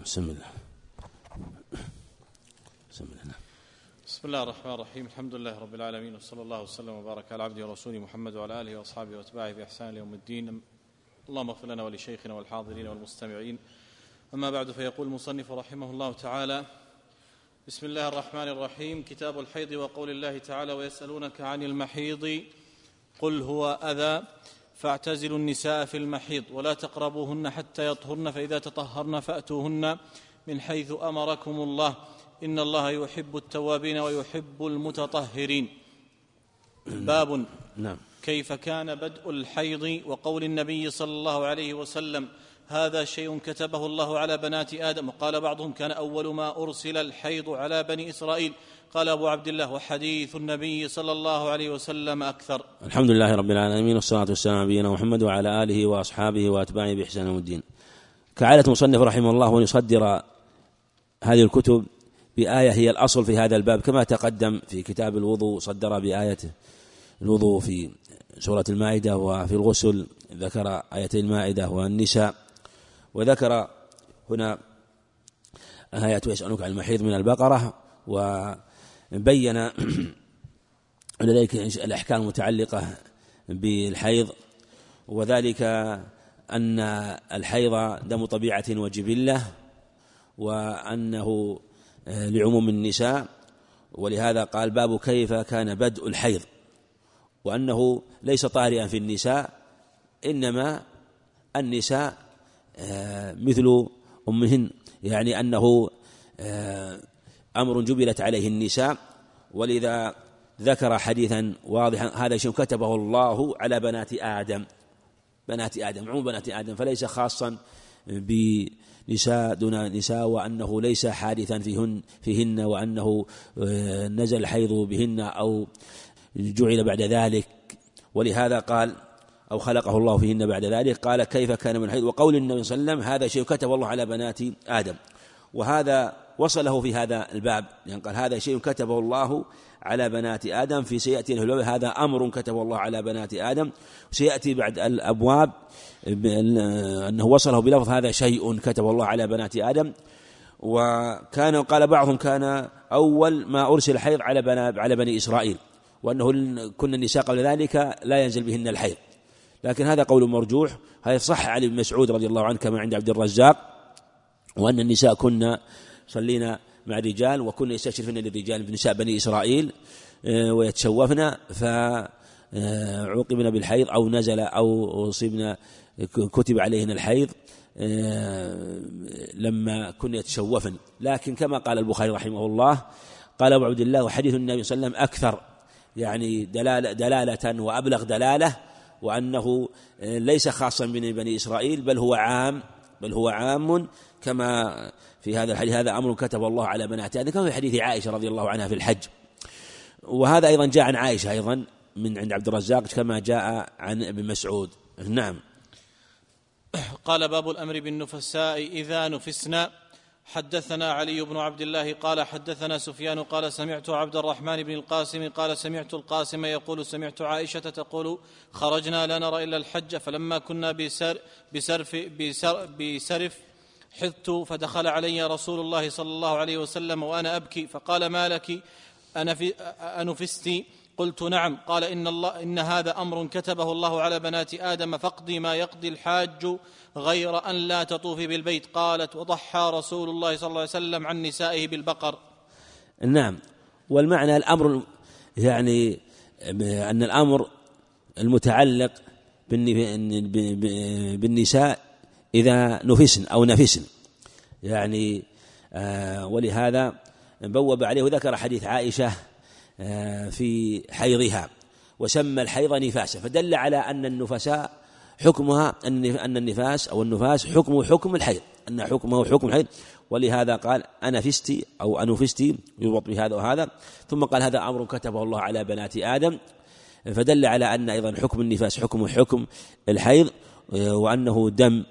بسم الله. بسم الله نعم. بسم الله الرحمن الرحيم. الحمد لله رب العالمين وصلى الله وسلم وبارك على عبده ورسوله محمد وعلى آله وأصحابه وأتباعه بإحسان يوم الدين. اللهم اغفر لنا ولشيخنا والحاضرين والمستمعين. أما بعد فيقول المصنف رحمه الله تعالى بسم الله الرحمن الرحيم. كتاب الحيض وقول الله تعالى ويسألونك عن المحيض قل هو أذى. فاعتزلوا النساء في المحيض ولا تقربوهن حتى يطهرن فإذا تطهرن فأتوهن من حيث أمركم الله. إن الله يحب التوابين ويحب المتطهرين. باب نعم. كيف كان بدء الحيض وقول النبي صلى الله عليه وسلم هذا شيء كتبه الله على بنات آدم. وقال بعضهم كان أول ما أرسل الحيض على بني إسرائيل. قال أبو عبد الله وحديث النبي صلى الله عليه وسلم أكثر. الحمد لله رب العالمين والصلاة والسلام على نبينا محمد وعلى آله وأصحابه وأتباعه بإحسان الدين. كعادة مصنف رحمه الله أن يصدر هذه الكتب بآية هي الأصل في هذا الباب كما تقدم في كتاب الوضوء صدر بآية الوضوء في سورة المائدة وفي الغسل ذكر آيتي المائدة والنساء وذكر هنا آية يسألونك عن المحيض من البقرة وبين لذلك الأحكام المتعلقة بالحيض وذلك أن الحيض دم طبيعة وجبلة وأنه لعموم النساء ولهذا قال باب كيف كان بدء الحيض وأنه ليس طارئا في النساء إنما النساء مثل أمهن يعني أنه أمر جبلت عليه النساء ولذا ذكر حديثا واضحا هذا شيء كتبه الله على بنات آدم. بنات آدم عموم بنات آدم فليس خاصا بنساء دون نساء وأنه ليس حادثا فيهن فيهن وأنه نزل الحيض بهن أو جعل بعد ذلك. ولهذا قال أو خلقه الله فيهن بعد ذلك قال كيف كان من الحيض وقول النبي صلى الله عليه وسلم هذا شيء كتب الله على بنات آدم. وهذا وصله في هذا الباب يعني قال هذا شيء كتبه الله على بنات آدم في سيأتي له هذا أمر كتبه الله على بنات آدم. سيأتي بعد الأبواب أنه وصله بلفظ هذا شيء كتبه الله على بنات آدم. وكان قال بعضهم كان أول ما أرسل الحيض على على بني إسرائيل وأنه كن النساء قبل ذلك لا ينزل بهن الحيض. لكن هذا قول مرجوح هذا صح علي بن مسعود رضي الله عنه كما عند عبد الرزاق. وأن النساء كنا صلينا مع الرجال وكنا يستشرفن للرجال بنساء بني إسرائيل ويتشوفن فعوقبنا بالحيض أو نزل أو أصيبنا كتب عليهن الحيض لما كنا يتشوفن. لكن كما قال البخاري رحمه الله قال أبو عبد الله وحديث النبي صلى الله عليه وسلم أكثر يعني دلالة, دلالة وأبلغ دلالة وأنه ليس خاصا بني إسرائيل بل هو عام بل هو عام كما في هذا الحديث هذا أمر كتب الله على بنات هذا كما في حديث عائشة رضي الله عنها في الحج. وهذا أيضا جاء عن عائشة أيضا من عند عبد الرزاق كما جاء عن ابن مسعود. نعم. قال باب الأمر بالنفساء إذا نفسنا. حدثنا علي بن عبد الله قال حدثنا سفيان قال سمعت عبد الرحمن بن القاسم قال سمعت القاسم يقول سمعت عائشة تقول خرجنا لا نرى إلا الحج فلما كنا بسر بسرف بسر بسرف حثت فدخل علي رسول الله صلى الله عليه وسلم وأنا أبكي فقال ما لك؟ أنفستي. قلت نعم. قال إن, الله إن هذا أمر كتبه الله على بنات آدم فاقضي ما يقضي الحاج غير أن لا تطوفي بالبيت. قالت وضحى رسول الله صلى الله عليه وسلم عن نسائه بالبقر. نعم. والمعنى الأمر يعني أن الأمر المتعلق بالنساء إذا نفسن أو نفسن. يعني آه ولهذا بوب عليه وذكر حديث عائشة في حيضها وسمى الحيض نفاسا فدل على أن النفساء حكمها أن النفاس أو النفاس حكمه حكم الحيض أن حكمه حكم الحيض. ولهذا قال أنا فستي أو أنفستي يربط بهذا وهذا. ثم قال هذا أمر كتبه الله على بنات آدم. فدل على أن أيضا حكم النفاس حكمه حكم الحيض وأنه دم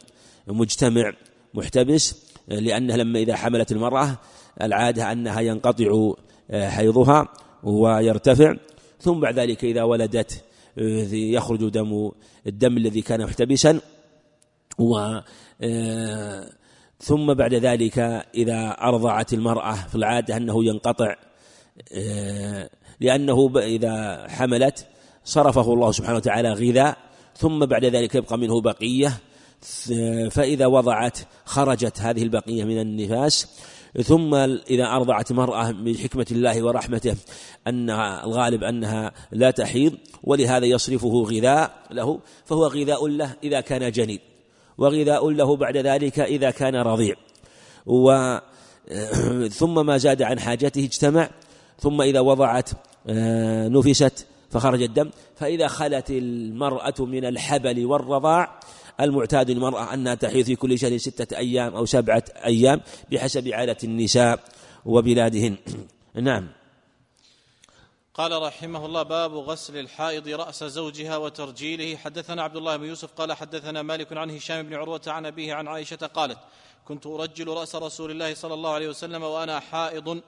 مجتمع محتبس لأنها لما إذا حملت المرأة العادة أنها ينقطع حيضها. ويرتفع ثم بعد ذلك إذا ولدت يخرج دم الدم الذي كان محتبسا و ثم بعد ذلك إذا أرضعت المرأة في العادة أنه ينقطع آه، لأنه إذا حملت صرفه الله سبحانه وتعالى غذاء ثم بعد ذلك يبقى منه بقية فإذا وضعت خرجت هذه البقية من النفاس ثم إذا أرضعت مرأة من حكمة الله ورحمته أن الغالب أنها لا تحيض ولهذا يصرفه غذاء له فهو غذاء له إذا كان جنين وغذاء له بعد ذلك إذا كان رضيع. و ثم ما زاد عن حاجته اجتمع ثم إذا وضعت آه، نفست فخرج الدم فإذا خلت المرأة من الحبل والرضاع المعتاد للمرأة أنها تحيض في كل شهر ستة أيام أو سبعة أيام بحسب عادة النساء وبلادهن. نعم. قال رحمه الله باب غسل الحائض رأس زوجها وترجيله. حدثنا عبد الله بن يوسف قال حدثنا مالك عن هشام بن عروة عن أبيه عن عائشة قالت كنت أرجل رأس رسول الله صلى الله عليه وسلم وأنا حائض.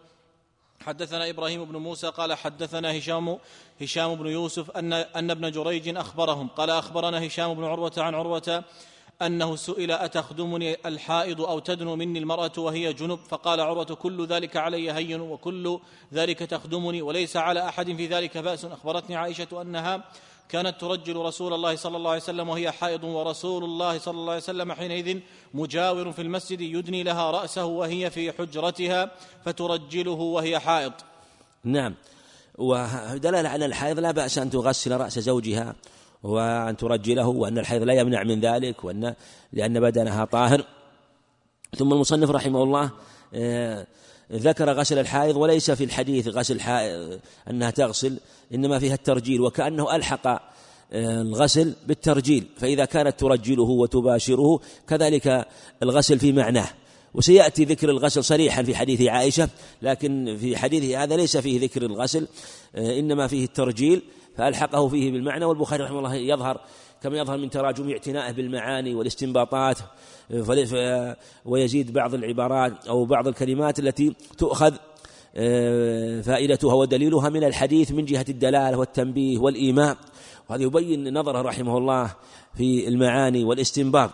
حدثنا إبراهيم بن موسى قال حدثنا هشام هشام بن يوسف أن أن ابن جريج أخبرهم. قال أخبرنا هشام بن عروة عن عروة أنه سئل أتخدمني الحائض أو تدنو مني المرأة وهي جنب؟ فقال عروة كل ذلك علي هين وكل ذلك تخدمني وليس على أحد في ذلك بأس. أخبرتني عائشة أنها كانت ترجل رسول الله صلى الله عليه وسلم وهي حائض ورسول الله صلى الله عليه وسلم حينئذ مجاور في المسجد يدني لها رأسه وهي في حجرتها فترجله وهي حائض. نعم. ودلالة على الحائض لا بأس أن تغسل رأس زوجها وأن ترجله وأن الحيض لا يمنع من ذلك وأن لأن بدنها طاهر. ثم المصنف رحمه الله آه، ذكر غسل الحائض وليس في الحديث غسل حائض أنها تغسل إنما فيها الترجيل وكأنه ألحق آه، الغسل بالترجيل فإذا كانت ترجله وتباشره كذلك الغسل في معناه. وسيأتي ذكر الغسل صريحا في حديث عائشة لكن في حديثه هذا ليس فيه ذكر الغسل آه، إنما فيه الترجيل فألحقه فيه بالمعنى والبخاري رحمه الله يظهر كما يظهر من تراجم اعتنائه بالمعاني والاستنباطات ويزيد بعض العبارات أو بعض الكلمات التي تؤخذ آه، فائدتها ودليلها من الحديث من جهة الدلالة والتنبيه والإيماء وهذا يبين نظره رحمه الله في المعاني والاستنباط.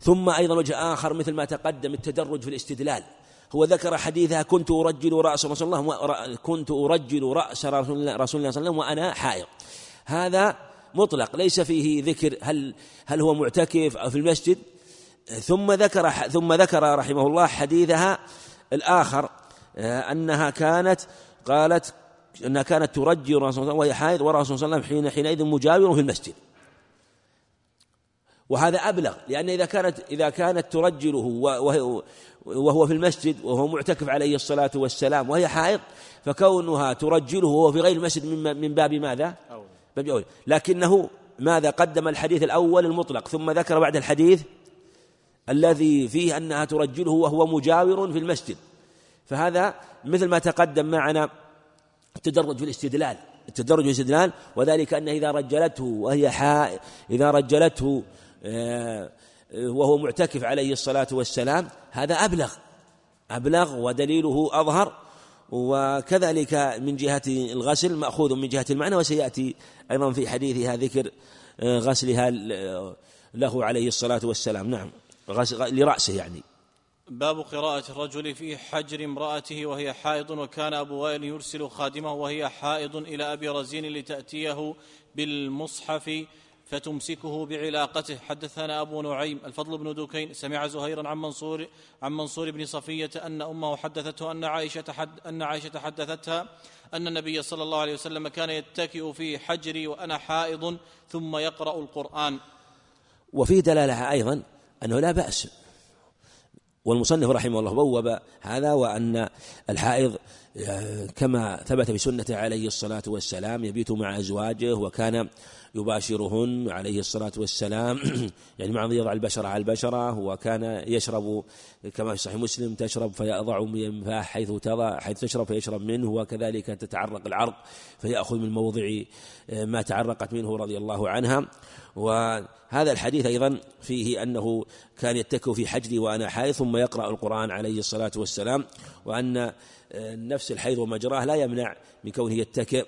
ثم أيضا وجه آخر مثل ما تقدم التدرج في الاستدلال. هو ذكر حديثها كنت أرجل رأس رسول الله كنت أرجل رأس رسول الله, صلى الله عليه وسلم وأنا حائض. هذا مطلق ليس فيه ذكر هل هل هو معتكف أو في المسجد. ثم ذكر ثم ذكر رحمه الله حديثها الآخر أنها كانت قالت أنها كانت ترجي رسول الله وهي حائض ورسول صلى الله عليه وسلم حين حينئذ مجاور في المسجد. وهذا أبلغ لأن إذا كانت إذا كانت ترجله وهو في المسجد وهو معتكف عليه الصلاة والسلام وهي حائض فكونها ترجله وهو في غير المسجد من باب ماذا؟ باب أولى لكنه ماذا؟ قدم الحديث الأول المطلق ثم ذكر بعد الحديث الذي فيه أنها ترجله وهو مجاور في المسجد. فهذا مثل ما تقدم معنا التدرج في الاستدلال التدرج في الاستدلال وذلك أنه إذا رجلته وهي حاء إذا رجلته وهو معتكف عليه الصلاة والسلام هذا أبلغ أبلغ ودليله أظهر وكذلك من جهة الغسل مأخوذ من جهة المعنى وسيأتي أيضا في حديثها ذكر آه، غسلها له عليه الصلاة والسلام. نعم لرأسه يعني. باب قراءة الرجل في حجر امرأته وهي حائض وكان أبو وائل يرسل خادمه وهي حائض إلى أبي رزين لتأتيه بالمصحف. فتمسكه بعلاقته. حدثنا أبو نعيم الفضل بن دوكين سمع زهيرا عن منصور عن منصور بن صفية أن أمه حدثته أن عائشة حد أن عائشة حدثتها أن النبي صلى الله عليه وسلم كان يتكئ في حجري وأنا حائض ثم يقرأ القرآن. وفي دلالة أيضا أنه لا بأس. والمصنف رحمه الله بوب هذا وأن الحائض كما ثبت سنته عليه الصلاة والسلام يبيت مع أزواجه وكان يباشرهن عليه الصلاة والسلام. يعني مع يضع البشرة على البشرة وكان يشرب كما في صحيح مسلم تشرب فيضع من فاه حيث تضع حيث تشرب فيشرب منه وكذلك تتعرق العرق فيأخذ من موضع ما تعرقت منه رضي الله عنها. وهذا الحديث أيضا فيه أنه كان يتكئ في حجري وأنا حائض ثم يقرأ القرآن عليه الصلاة والسلام وأن نفس الحيض ومجراه لا يمنع من كونه يتكئ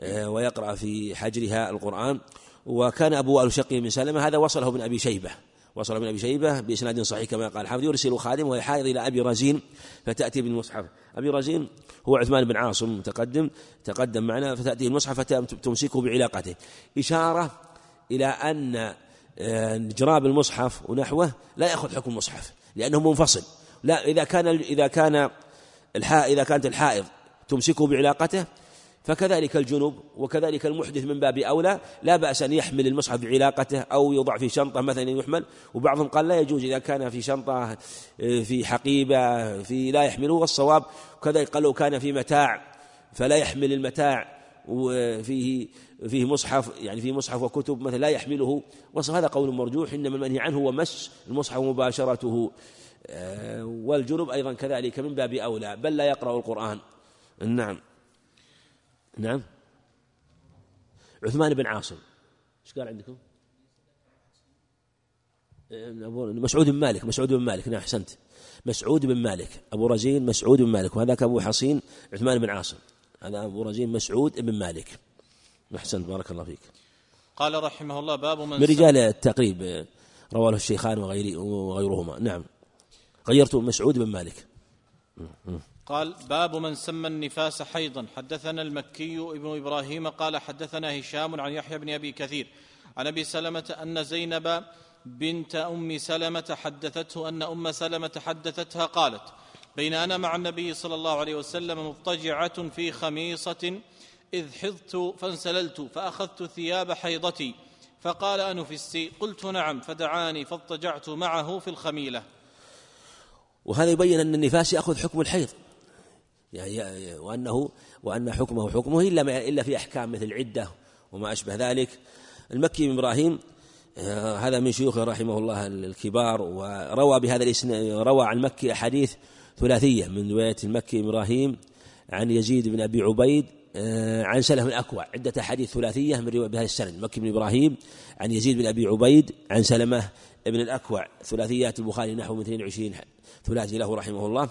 آه، ويقرأ في حجرها القرآن. وكان أبو وائل شقي بن سلمة هذا وصله ابن أبي شيبة. وصل ابن أبي شيبة بإسناد صحيح كما قال الحافظ. يرسل خادم وهي حائض إلى أبي رزين فتأتي بالمصحف أبي رزين هو عثمان بن عاصم متقدم تقدم معنا فتأتي المصحف فتمسكه بعلاقته. إشارة إلى أن آه، جراب المصحف ونحوه لا يأخذ حكم المصحف لأنه منفصل. لا إذا كان إذا كان الحائض إذا كانت الحائض تمسكه بعلاقته فكذلك الجنوب وكذلك المحدث من باب أولى. لا بأس أن يحمل المصحف بعلاقته أو يوضع في شنطة مثلا يحمل. وبعضهم قال لا يجوز إذا كان في شنطة آه، في حقيبة في لا يحمله والصواب كذلك قال لو كان في متاع فلا يحمل المتاع. وفيه فيه مصحف يعني فيه مصحف وكتب مثلا لا يحمله. وصف هذا قول مرجوح. إنما المنهي عنه هو مس المصحف ومباشرته آه، والجنوب أيضا كذلك من باب أولى بل لا يقرأ القرآن. نعم. نعم. عثمان بن عاصم. إيش قال عندكم؟ مسعود بن مالك مسعود بن مالك. نعم أحسنت. مسعود بن مالك. أبو رزين مسعود بن مالك. وهذاك أبو حصين عثمان بن عاصم. هذا أبو رزين مسعود بن مالك. أحسنت. بارك الله فيك. قال رحمه الله باب من من رجال التقريب رواه الشيخان وغيرهما. نعم. غيرت مسعود بن مالك. قال باب من سمى النفاس حيضا. حدثنا المكي ابن إبراهيم قال حدثنا هشام عن يحيى بن أبي كثير. عن أبي سلمة أن زينب بنت أم سلمة حدثته أن أم سلمة حدثتها قالت بين أنا مع النبي صلى الله عليه وسلم مضطجعة في خميصة إذ حضت فانسللت فأخذت ثياب حيضتي فقال أنفستي؟ قلت نعم فدعاني فاضطجعت معه في الخميلة. وهذا يبين أن النفاس يأخذ حكم الحيض. يعني وأنه وأن حكمه حكمه إلا إلا في أحكام مثل العدة وما أشبه ذلك. المكي بن إبراهيم آه، هذا من شيوخه رحمه الله الكبار وروى بهذا الاسم روى عن مكي أحاديث ثلاثية من رواية المكي إبراهيم عن يزيد بن أبي عبيد عن سلف بن أكوع عدة أحاديث ثلاثية من بهذا السند. مكي بن إبراهيم عن يزيد بن أبي عبيد عن سلمة بن الأكوع. ثلاثيات البخاري نحو من 22 ثلاثي له رحمه الله.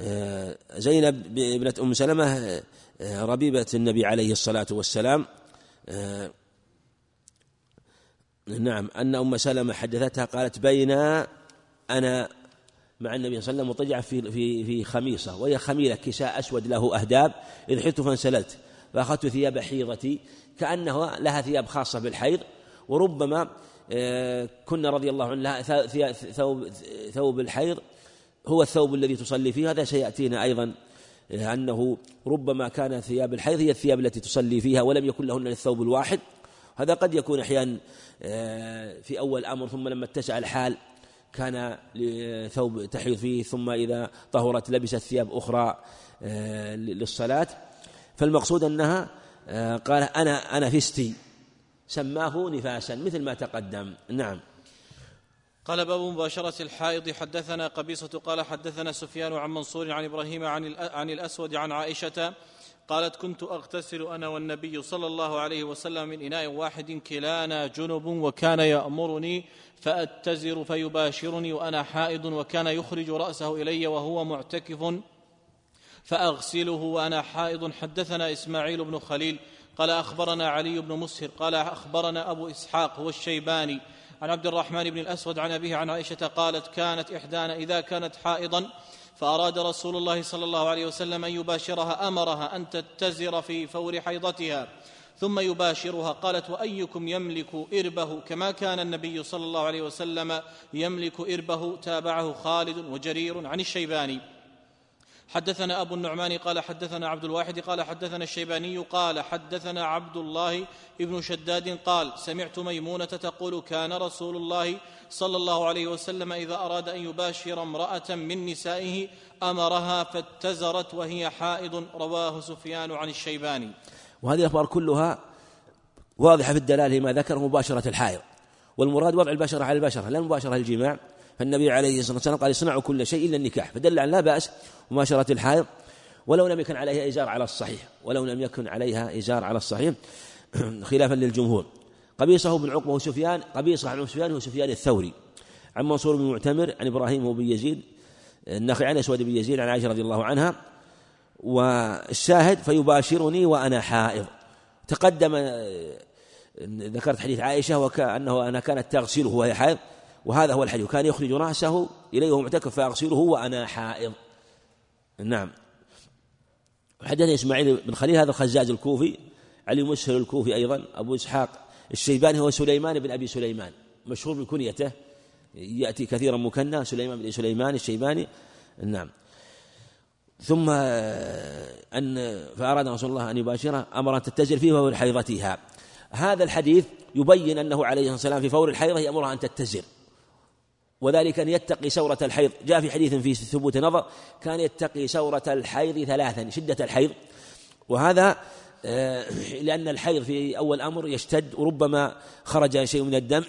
آه، زينب ابنة أم سلمة ربيبة النبي عليه الصلاة والسلام. نعم أن أم سلمة حدثتها قالت بين أنا مع النبي صلى الله عليه وسلم مضطجعة في في في خميصة وهي خميلة كساء أسود له أهداب إذ حدت فانسللت فأخذت ثياب حيضتي كأنها لها ثياب خاصة بالحيض وربما آه، كنا رضي الله عنها ثوب ثوب الحيض هو الثوب الذي تصلي فيه هذا سيأتينا أيضا أنه ربما كان ثياب الحيض هي الثياب التي تصلي فيها ولم يكن لهن الثوب الواحد هذا قد يكون أحيانا آه، في أول أمر ثم لما اتسع الحال كان ثوب تحيض فيه ثم إذا طهرت لبست ثياب أخرى آه، للصلاة. فالمقصود أنها آه، قال أنا أنا فستي. سماه نفاسا مثل ما تقدم. نعم. قال باب مباشرة الحائض. حدثنا قبيصة قال حدثنا سفيان عن منصور عن إبراهيم عن, عن الأسود عن عائشة قالت كنت أغتسل أنا والنبي صلى الله عليه وسلم من إناء واحد كلانا جنب وكان يأمرني فأتزر فيباشرني وأنا حائض وكان يخرج رأسه إلي وهو معتكف فأغسله وأنا حائض. حدثنا إسماعيل بن خليل قال أخبرنا علي بن مسهر قال أخبرنا أبو إسحاق هو الشيباني عن عبد الرحمن بن الأسود عن أبيه عن عائشة قالت كانت إحدانا إذا كانت حائضا فأراد رسول الله صلى الله عليه وسلم أن يباشرها أمرها أن تتزر في فور حيضتها ثم يباشرها. قالت وأيكم يملك إربه؟ كما كان النبي صلى الله عليه وسلم يملك إربه تابعه خالد وجرير عن الشيباني. حدثنا أبو النعمان قال حدثنا عبد الواحد قال حدثنا الشيباني قال حدثنا عبد الله ابن شداد قال سمعت ميمونة تقول كان رسول الله صلى الله عليه وسلم إذا أراد أن يباشر امرأة من نسائه أمرها فاتزرت وهي حائض. رواه سفيان عن الشيباني. وهذه الأخبار كلها واضحة في الدلالة لما ذكر مباشرة الحائض. والمراد وضع البشرة على البشرة لا المباشره الجماع فالنبي عليه الصلاة والسلام قال اصنعوا كل شيء إلا النكاح فدل على لا بأس مباشرة الحائض ولو لم يكن عليها إزار على الصحيح ولو لم يكن عليها إزار على الصحيح. خلافا للجمهور. قبيصه بن عقبة وسفيان قبيصة عن سفيان هو سفيان الثوري. عن منصور بن معتمر عن إبراهيم وبن يزيد النخعي عن أسود بن يزيد عن عائشة رضي الله عنها. والشاهد فيباشرني وأنا حائض. تقدم ذكرت حديث عائشة وكأنه أنا كانت تغسله وهي حائض. وهذا هو الحديث. كان يخرج رأسه إليه وهو معتكف فأغسله وأنا حائض. نعم. حدثني إسماعيل بن خليل هذا الخزاز الكوفي علي بن مسهر الكوفي أيضا أبو إسحاق الشيباني هو سليمان بن أبي سليمان مشهور بكنيته يأتي كثيرا مكنى سليمان بن سليمان الشيباني. نعم. ثم أن فأراد رسول الله أن يباشرها أمر أن تتزر في فور حيضتها. هذا الحديث يبين أنه عليه الصلاة والسلام في فور الحيضة يأمرها أن تتزر وذلك أن يتقي سورة الحيض. جاء في حديث في ثبوت نظر كان يتقي سورة الحيض ثلاثا شدة الحيض. وهذا آه، لأن الحيض في أول أمر يشتد وربما خرج شيء من الدم.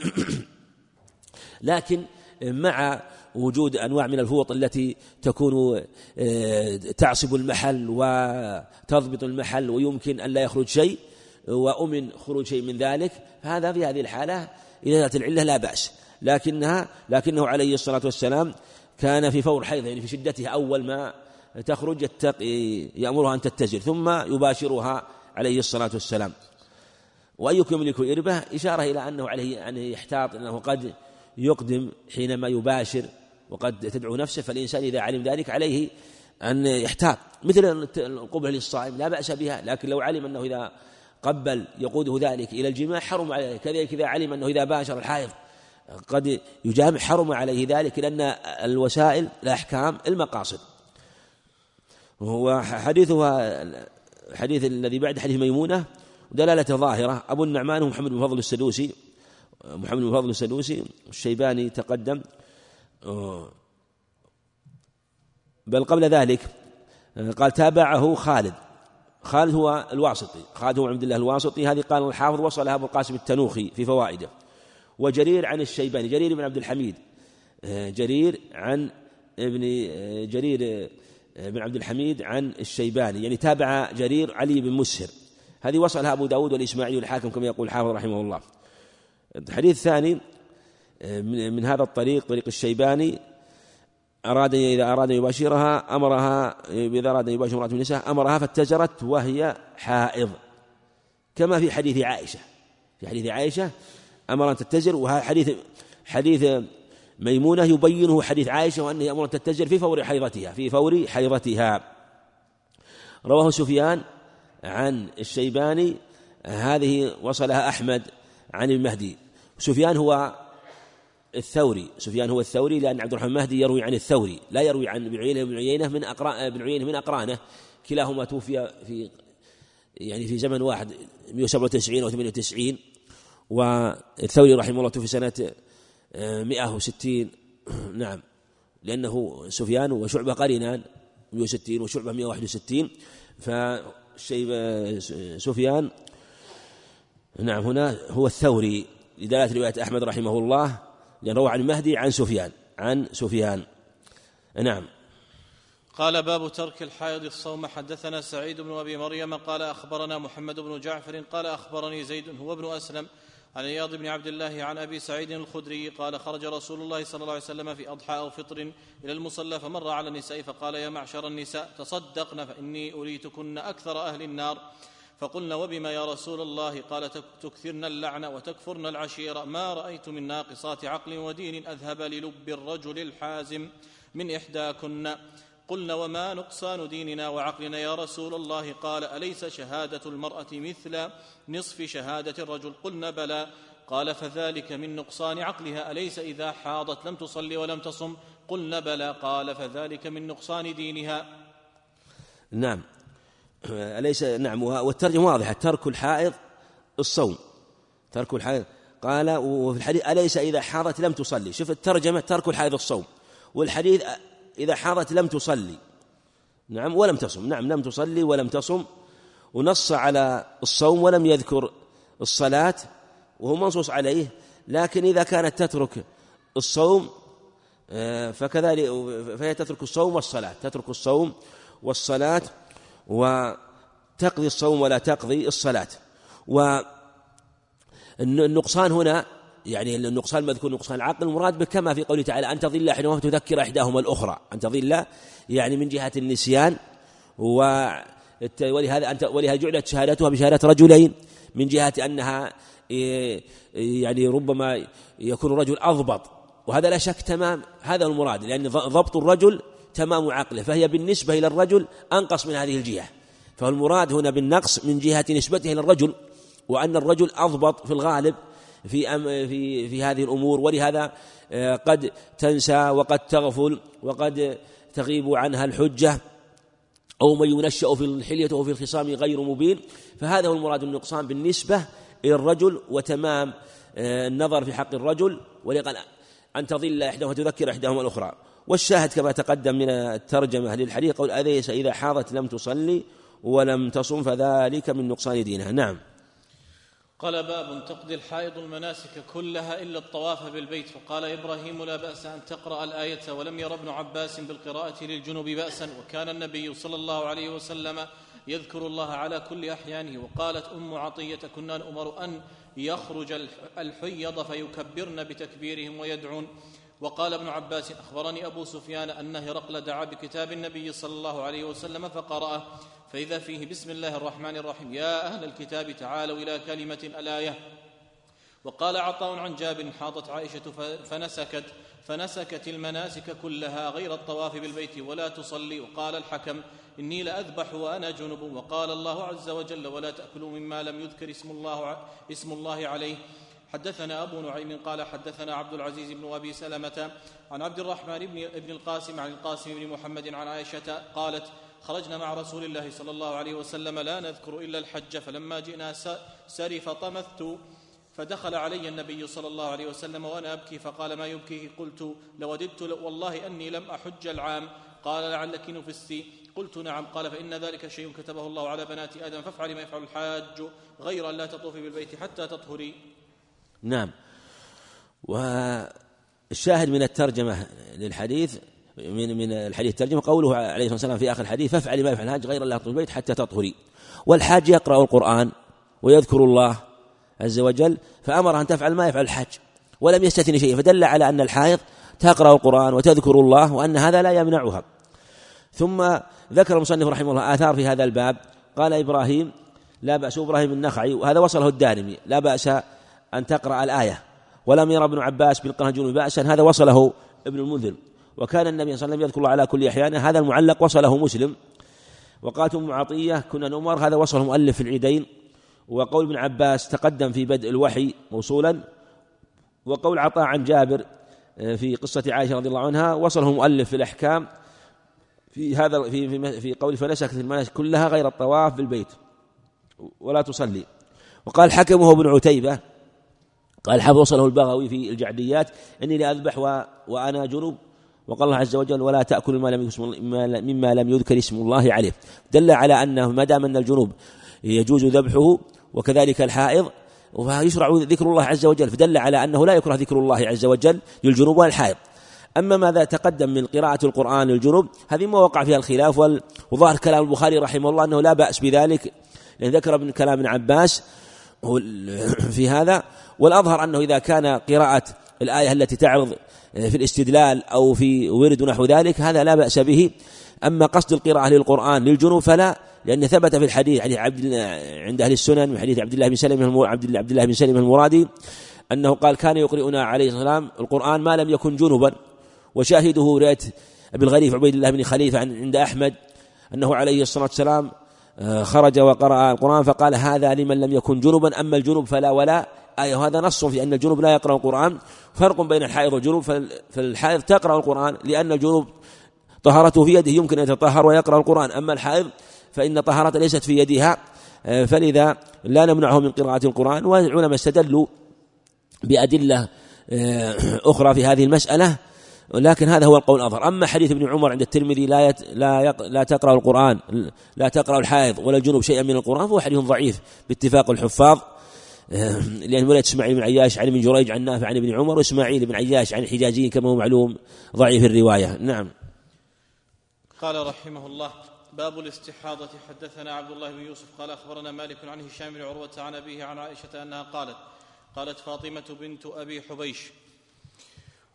لكن مع وجود أنواع من الفوط التي تكون آه، تعصب المحل وتضبط المحل ويمكن أن لا يخرج شيء وأمن خروج شيء من ذلك فهذا في هذه الحالة إذا كانت العلة لا بأس. لكنها لكنه عليه الصلاة والسلام كان في فور حيض يعني في شدتها أول ما تخرج يتقي يأمرها أن تتزل ثم يباشرها عليه الصلاة والسلام. وأيكم يملك إربة؟ إشارة إلى أنه عليه أن يحتاط أنه قد يقدم حينما يباشر وقد تدعو نفسه فالإنسان إذا علم ذلك عليه أن يحتاط. مثل القبلة للصائم لا بأس بها لكن لو علم أنه إذا قبل يقوده ذلك إلى الجماع حرم عليه كذلك إذا علم أنه إذا باشر الحائض قد يجامع حرم عليه ذلك لأن الوسائل الأحكام المقاصد. وهو حديثها الحديث الذي بعد حديث ميمونة دلالة ظاهرة. أبو النعمان محمد بن فضل السدوسي محمد بن فضل السدوسي الشيباني تقدم. بل قبل ذلك قال تابعه خالد. خالد هو الواسطي. خالد هو عبد الله الواسطي. هذه قال الحافظ وصلها أبو القاسم التنوخي في فوائده. وجرير عن الشيباني جرير بن عبد الحميد جرير عن ابن جرير بن عبد الحميد عن الشيباني. يعني تابع جرير علي بن مسهر. هذه وصلها أبو داود والإسماعيلي والحاكم كما يقول الحافظ رحمه الله. الحديث الثاني من هذا الطريق طريق الشيباني أراد إذا أراد أن يباشرها أمرها إذا أراد أن يباشر امرأة من النساء أمرها فاتزرت وهي حائض. كما في حديث عائشة. في حديث عائشة أمر أن تتزر وهذا حديث حديث ميمونة يبينه حديث عائشة وأنه أمر أن تتزر في فور حيضتها في فور حيضتها. رواه سفيان عن الشيباني هذه وصلها أحمد عن المهدي. سفيان هو الثوري سفيان هو الثوري لأن عبد الرحمن المهدي يروي عن الثوري لا يروي عن ابن عيينة بن عيينة من أقران ابن عيينة من أقرانه. كلاهما توفي في يعني في زمن واحد 197 أو 98 والثوري رحمه الله توفي سنة 160 نعم. لأنه سفيان وشعبة قرينان 160 وشعبة 161 فالشيء سفيان نعم هنا هو الثوري. لدلالة رواية أحمد رحمه الله لأن روى عن المهدي عن سفيان عن سفيان. نعم. قال باب ترك الحائض الصوم. حدثنا سعيد بن أبي مريم قال أخبرنا محمد بن جعفر قال أخبرني زيد هو ابن أسلم عن إياض بن عبد الله عن أبي سعيد الخدري قال خرج رسول الله صلى الله عليه وسلم في أضحى أو فطر إلى المصلى فمر على النساء فقال يا معشر النساء تصدقن فإني أريتكن أكثر أهل النار. فقلنا وبما يا رسول الله؟ قال تكثرن اللعن وتكفرن العشيره ما رأيت من ناقصات عقل ودين أذهب للب الرجل الحازم من إحداكن. قلنا وما نقصان ديننا وعقلنا يا رسول الله؟ قال أليس شهادة المرأة مثل نصف شهادة الرجل؟ قلنا بلى. قال فذلك من نقصان عقلها. أليس إذا حاضت لم تصلي ولم تصم؟ قلنا بلى. قال فذلك من نقصان دينها. نعم. أليس؟ نعم والترجمة واضحة ترك الحائض الصوم. ترك الحائض. قال وفي الحديث أليس إذا حاضت لم تصلي؟ شوف الترجمة ترك الحائض الصوم. والحديث إذا حاضت لم تصلي. نعم ولم تصم. نعم لم تصلي ولم تصم. ونص على الصوم ولم يذكر الصلاة وهو منصوص عليه. لكن إذا كانت تترك الصوم آه، فكذلك فهي تترك الصوم والصلاة. تترك الصوم والصلاة وتقضي الصوم ولا تقضي الصلاة. والنقصان هنا يعني النقصان مذكور نقصان العقل المراد به كما في قوله تعالى أن تضل أحدهما فتذكر إحداهما الأخرى. أن تضل يعني من جهة النسيان ولهذا أنت ولهذا جعلت شهادتها بشهادة رجلين من جهة أنها يعني ربما يكون الرجل أضبط. وهذا لا شك تمام هذا المراد لأن ضبط الرجل تمام عقله فهي بالنسبة إلى الرجل أنقص من هذه الجهة. فالمراد هنا بالنقص من جهة نسبته إلى الرجل وأن الرجل أضبط في الغالب في في في هذه الأمور ولهذا آه، قد تنسى وقد تغفل وقد تغيب عنها الحجة أو من ينشأ في الحلية وفي الخصام غير مبين. فهذا هو المراد النقصان بالنسبة إلى الرجل وتمام آه، النظر في حق الرجل. ولقد أن تضل إحداهما وتذكر إحداهما الأخرى. والشاهد كما تقدم من الترجمة للحديث قول أليس إذا حاضت لم تصلي ولم تصم فذلك من نقصان دينها؟ نعم. قال باب تقضي الحائض المناسك كلها إلا الطواف بالبيت. فقال إبراهيم لا بأس أن تقرأ الآية ولم ير ابن عباس بالقراءة للجنوب بأسا. وكان النبي صلى الله عليه وسلم يذكر الله على كل أحيانه. وقالت أم عطية كنا نؤمر أن يخرج الحيض فيكبرن بتكبيرهم ويدعون. وقال ابن عباس أخبرني أبو سفيان أن هرقل دعا بكتاب النبي صلى الله عليه وسلم فقرأه فإذا فيه بسم الله الرحمن الرحيم يا أهل الكتاب تعالوا إلى كلمة الآية. وقال عطاء عن جابر حاضت عائشة فنسكت فنسكت المناسك كلها غير الطواف بالبيت ولا تصلي. وقال الحكم إني لأذبح وأنا جنب. وقال الله عز وجل ولا تأكلوا مما لم يذكر اسم الله اسم الله عليه. حدثنا أبو نعيم قال حدثنا عبد العزيز بن أبي سلمة عن عبد الرحمن بن ابن القاسم عن القاسم بن محمد عن عائشة قالت خرجنا مع رسول الله صلى الله عليه وسلم لا نذكر إلا الحج فلما جئنا سري فطمثت فدخل علي النبي صلى الله عليه وسلم وأنا أبكي فقال ما يبكيه؟ قلت لوددت والله أني لم أحج العام. قال لعلك نفستي قلت نعم. قال فإن ذلك شيء كتبه الله على بنات آدم فافعلي ما يفعل الحاج غير ان لا تطوفي بالبيت حتى تطهري. نعم. والشاهد من الترجمة للحديث من من الحديث الترجمة قوله عليه الصلاة والسلام في آخر الحديث فافعلي ما يفعل الحاج غير الله البيت حتى تطهري. والحاج يقرأ القرآن ويذكر الله عز وجل فأمر أن تفعل ما يفعل الحاج ولم يستثني شيء فدل على أن الحائض تقرأ القرآن وتذكر الله وأن هذا لا يمنعها. ثم ذكر المصنف رحمه الله آثار في هذا الباب قال إبراهيم لا بأس إبراهيم النخعي. وهذا وصله الدارمي لا بأس أن تقرأ الآية. ولم يرى ابن عباس الجنوب بأسا هذا وصله ابن المنذر. وكان النبي صلى الله عليه وسلم يذكر الله على كل أحيان هذا المعلق وصله مسلم. وقالت أم عطية كنا نؤمر. هذا وصله مؤلف في العيدين. وقول ابن عباس تقدم في بدء الوحي موصولا. وقول عطاء عن جابر آه، في قصة عائشة رضي الله عنها وصله مؤلف في الأحكام. في هذا في في, في قول فنسكت المناسك كلها غير الطواف بالبيت. ولا تصلي. وقال حكمه ابن عتيبة قال حفظ وصله البغوي في الجعديات. إني لأذبح و... وأنا جنوب. وقال الله عز وجل ولا تأكل ما لم مما لم يذكر اسم الله عليه. دل على أنه ما دام أن الجنوب يجوز ذبحه وكذلك الحائض ويشرع ذكر الله عز وجل. فدل على أنه لا يكره ذكر الله عز وجل للجنوب والحائض. أما ماذا تقدم من قراءة القرآن للجنوب؟ هذه ما وقع فيها الخلاف وظاهر كلام البخاري رحمه الله أنه لا بأس بذلك. لأن ذكر ابن كلام ابن عباس في هذا. والأظهر أنه إذا كان قراءة الآية التي تعرض في الاستدلال أو في ورد نحو ذلك هذا لا بأس به. أما قصد القراءة للقرآن للجنوب فلا لأن ثبت في الحديث حديث عبد عند أهل السنن من حديث عبد الله بن سلم عبد الله بن سلم المرادي أنه قال كان يقرئنا عليه والسلام القرآن ما لم يكن جنبا. وشاهده رواية أبي الغريف عبيد الله بن خليفة عند أحمد أنه عليه الصلاة والسلام خرج وقرأ القرآن فقال هذا لمن لم يكن جنبا أما الجنوب فلا ولا. آية وهذا نص في أن الجنوب لا يقرأ القرآن. فرق بين الحائض والجنوب فالحائض تقرأ القرآن لأن الجنوب طهارته في يده يمكن أن يتطهر ويقرأ القرآن. أما الحائض فإن طهارته ليست في يدها آه، فلذا لا نمنعه من قراءة القرآن. والعلماء استدلوا بأدلة آه، أخرى في هذه المسألة. لكن هذا هو القول الأظهر. أما حديث ابن عمر عند الترمذي لا يت لا يق لا تقرأ القرآن لا تقرأ الحائض ولا الجنوب شيئا من القرآن فهو حديث ضعيف باتفاق الحفاظ. آه، لأن ولد إسماعيل بن عياش عن ابن جريج عن نافع عن ابن عمر وإسماعيل بن عياش عن الحجازي كما هو معلوم ضعيف الرواية. نعم. قال رحمه الله باب الاستحاضة. حدثنا عبد الله بن يوسف قال أخبرنا مالك عن هشام بن عروة عن أبيه عن عائشة أنها قالت قالت فاطمة بنت أبي حبيش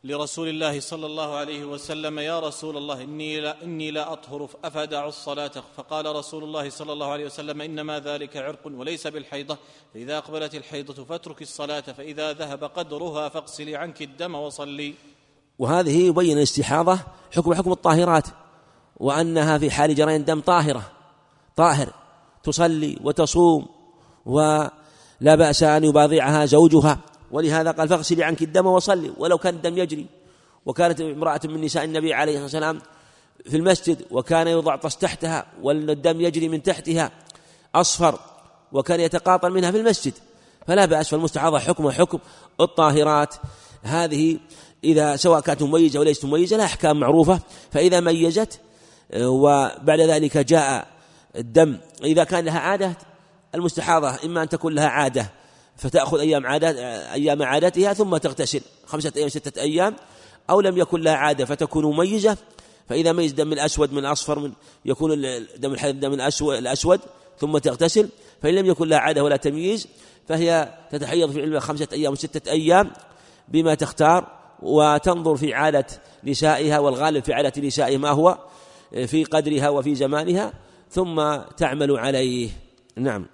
لرسول الله صلى الله عليه وسلم يا رسول الله إني لا, إني لا أطهر أفدع الصلاة. فقال رسول الله صلى الله عليه وسلم إنما ذلك عرق وليس بالحيضة فإذا أقبلت الحيضة فاترك الصلاة فإذا ذهب قدرها فاغسلي عنك الدم وصلي. وهذه يبين الاستحاضة حكم حكم الطاهرات وأنها في حال جرين دم طاهرة طاهر تصلي وتصوم ولا بأس أن يباضعها زوجها. ولهذا قال فاغسلي عنك الدم وصلي ولو كان الدم يجري. وكانت امرأة من نساء النبي عليه الصلاة والسلام في المسجد وكان يوضع طس تحتها والدم يجري من تحتها أصفر وكان يتقاطر منها في المسجد. فلا بأس فالمستحاضة حكم حكم الطاهرات. هذه إذا سواء كانت مميزة وليست مميزة لها أحكام معروفة. فإذا ميزت وبعد ذلك جاء الدم. إذا كان لها عادة المستحاضة إما أن تكون لها عادة. فتأخذ أيام عادات أيام عادتها ثم تغتسل. خمسة أيام ستة أيام. أو لم يكن لها عادة فتكون مميزة فإذا ميز دم الأسود من أصفر من يكون دم الحيض دم الأسود, الأسود ثم تغتسل. فإن لم يكن لها عادة ولا تمييز فهي تتحيض في علم خمسة أيام وستة أيام بما تختار وتنظر في عادة نسائها والغالب في عادة نسائها ما هو في قدرها وفي زمانها ثم تعمل عليه. نعم.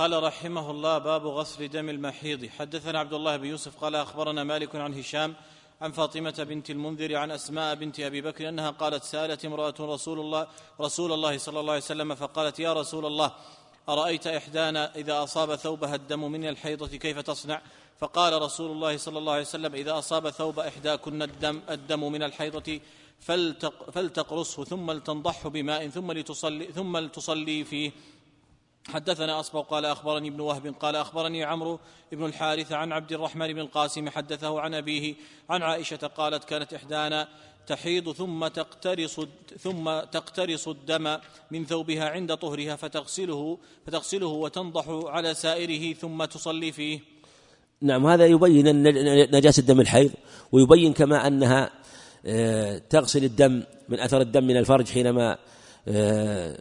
قال رحمه الله باب غسل دم المحيض حدثنا عبد الله بن يوسف قال أخبرنا مالك عن هشام عن فاطمة بنت المنذر عن أسماء بنت أبي بكر أنها قالت سألت امرأة رسول الله رسول الله صلى الله عليه وسلم فقالت يا رسول الله أرأيت إحدانا إذا أصاب ثوبها الدم من الحيضة كيف تصنع؟ فقال رسول الله صلى الله عليه وسلم إذا أصاب ثوب إحداكن الدم الدم من الحيضة فلتق فلتقرصه ثم لتنضحه بماء ثم لتصلي ثم لتصلي فيه حدثنا أصبغ قال أخبرني ابن وهب قال أخبرني عمرو بن الحارث عن عبد الرحمن بن القاسم حدثه عن أبيه عن عائشة قالت كانت إحدانا تحيض ثم تقترص ثم تقترص الدم من ثوبها عند طهرها فتغسله فتغسله وتنضح على سائره ثم تصلي فيه. نعم هذا يبين نجاسة دم الحيض ويبين كما أنها آه، تغسل الدم من أثر الدم من الفرج حينما آه،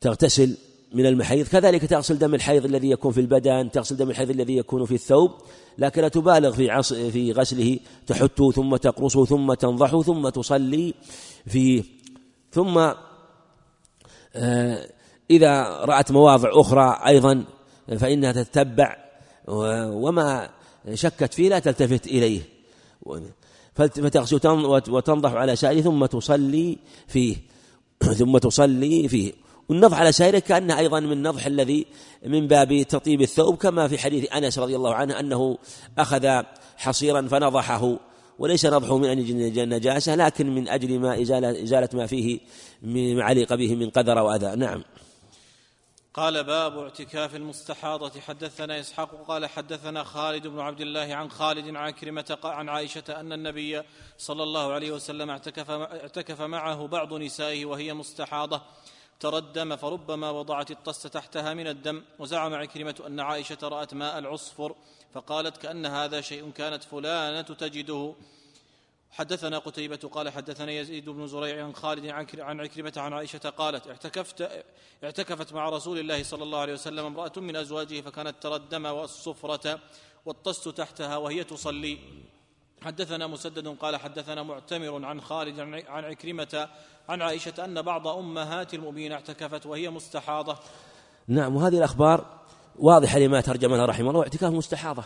تغتسل من المحيض. كذلك تغسل دم الحيض الذي يكون في البدن تغسل دم الحيض الذي يكون في الثوب لكن لا تبالغ في عص في غسله. تحته ثم تقرصه ثم تنضحه ثم تصلي فيه ثم آه، إذا رأت مواضع أخرى أيضا فإنها تتبع وما شكت فيه لا تلتفت إليه. فتغسل وتنضح على سائره ثم تصلي فيه ثم تصلي فيه. والنضح على سائره كأنه أيضا من النضح الذي من باب تطيب الثوب كما في حديث أنس رضي الله عنه أنه أخذ حصيرا فنضحه وليس نضحه من أجل النجاسة لكن من أجل ما إزالة, إزالة ما فيه ما علق به من قدر وأذى. نعم. قال باب اعتكاف المستحاضة. حدثنا إسحاق قال حدثنا خالد بن عبد الله عن خالد عن كرمة عن عائشة أن النبي صلى الله عليه وسلم اعتكف, اعتكف معه بعض نسائه وهي مستحاضة. ترى الدم فربما وضعت الطست تحتها من الدم وزعم عكرمة أن عائشة رأت ماء العصفر فقالت كأن هذا شيء كانت فلانة تجده. حدثنا قتيبة قال حدثنا يزيد بن زريع عن خالد عن عكرمة عن عائشة قالت اعتكفت اعتكفت مع رسول الله صلى الله عليه وسلم امرأة من أزواجه فكانت ترى الدم والصفرة والطست تحتها وهي تصلي. حدثنا مسدد قال حدثنا معتمر عن خالد عن عكرمة عن عائشة أن بعض أمهات المؤمنين اعتكفت وهي مستحاضة. نعم وهذه الأخبار واضحة لما ترجم لها رحمه الله اعتكاف مستحاضة.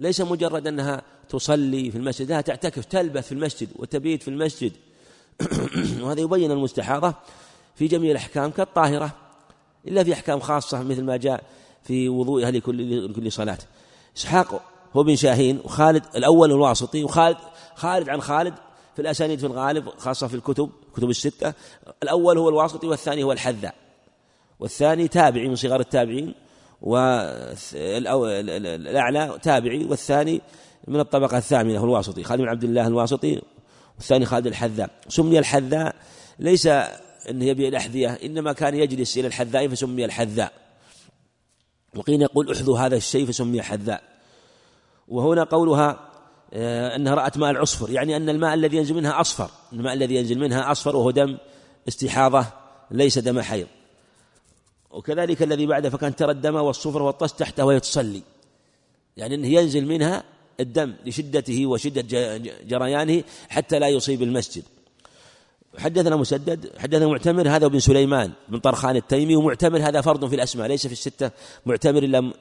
ليس مجرد أنها تصلي في المسجد لا تعتكف تلبث في المسجد وتبيت في المسجد. وهذا يبين المستحاضة في جميع الأحكام كالطاهرة إلا في أحكام خاصة مثل ما جاء في وضوئها لكل لكل صلاة. إسحاق هو بن شاهين وخالد الأول الواسطي وخالد خالد عن خالد في الأسانيد في الغالب خاصة في الكتب كتب الستة. الأول هو الواسطي والثاني هو الحذاء. والثاني تابعي من صغار التابعين والأعلى تابعي والثاني من الطبقة الثامنة هو الواسطي خالد بن عبد الله الواسطي والثاني خالد الحذاء. سمي الحذاء ليس أنه يبيع الأحذية إنما كان يجلس إلى الحذاء فسمي الحذاء. وقيل يقول احذوا هذا الشيء فسمي حذاء. وهنا قولها آه، أنها رأت ماء العصفر يعني أن الماء الذي ينزل منها أصفر الماء الذي ينزل منها أصفر وهو دم استحاضة ليس دم حيض. وكذلك الذي بعده فكان ترى الدم والصفر والطس تحته وهي تصلي. يعني أنه ينزل منها الدم لشدته وشدة جريانه حتى لا يصيب المسجد. حدثنا مسدد حدثنا معتمر هذا ابن سليمان بن طرخان التيمي ومعتمر هذا فرد في الأسماء ليس في الستة معتمر إلا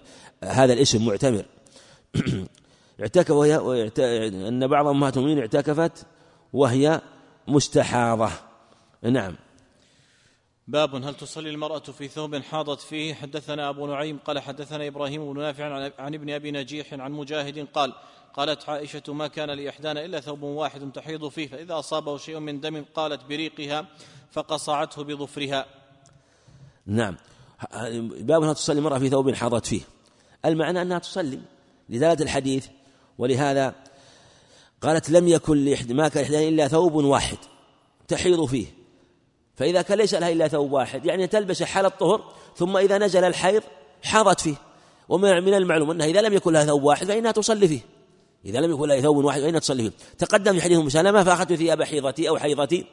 هذا الاسم معتمر. اعتكف وهي أن بعض أمهات المؤمنين اعتكفت وهي مستحاضة. نعم. باب هل تصلي المرأة في ثوب حاضت فيه؟ حدثنا أبو نعيم قال حدثنا إبراهيم بن نافع عن ابن أبي نجيح عن مجاهد قال قالت عائشة ما كان لإحدانا إلا ثوب واحد تحيض فيه فإذا أصابه شيء من دم قالت بريقها فقصعته بظفرها. نعم. باب هل تصلي المرأة في ثوب حاضت فيه؟ المعنى أنها تصلي. لدلالة الحديث ولهذا قالت لم يكن ما كان لإحدانا إلا ثوب واحد تحيض فيه. فإذا كان ليس لها إلا ثوب واحد يعني تلبس حال الطهر ثم إذا نزل الحيض حاضت فيه. ومن المعلوم أنها إذا لم يكن لها ثوب واحد فإنها تصلي فيه. إذا لم يكن لها ثوب واحد فإنها تصلي فيه. تقدم في حديث أم سلمة فأخذت ثياب حيضتي أو حيضتي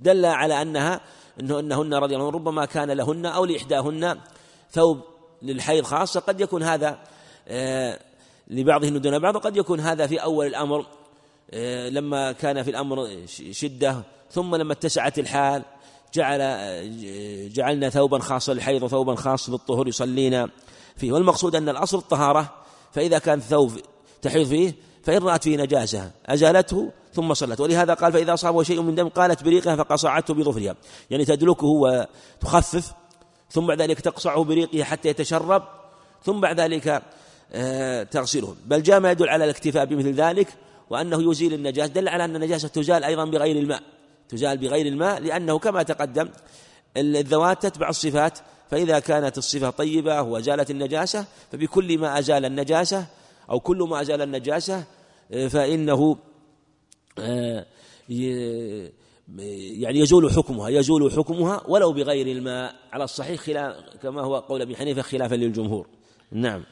دل على أنها أنه أنهن رضي الله عنهن ربما كان لهن أو لإحداهن ثوب للحيض خاصة قد يكون هذا آه لبعضهن دون بعض وقد يكون هذا في أول الأمر آه لما كان في الأمر شدة ثم لما اتسعت الحال جعل جعلنا ثوبا خاصا للحيض وثوبا خاصا للطهور يصلينا فيه. والمقصود أن الأصل الطهارة فإذا كان ثوب تحيض فيه فإن رأت فيه نجاسة أزالته ثم صلت. ولهذا قال فإذا أصابه شيء من دم قالت بريقها فقصعته بظفرها. يعني تدلكه وتخفف ثم بعد ذلك تقصعه بريقها حتى يتشرب ثم بعد ذلك آه، تغسله بل جاء ما يدل على الاكتفاء بمثل ذلك وأنه يزيل النجاسة. دل على أن النجاسة تزال أيضا بغير الماء. تزال بغير الماء لأنه كما تقدم الذوات تتبع الصفات. فإذا كانت الصفة طيبة وزالت النجاسة فبكل ما أزال النجاسة أو كل ما أزال النجاسة فإنه آه، يعني يزول حكمها يزول حكمها ولو بغير الماء. على الصحيح خلاف كما هو قول أبي حنيفة خلافا للجمهور. نعم.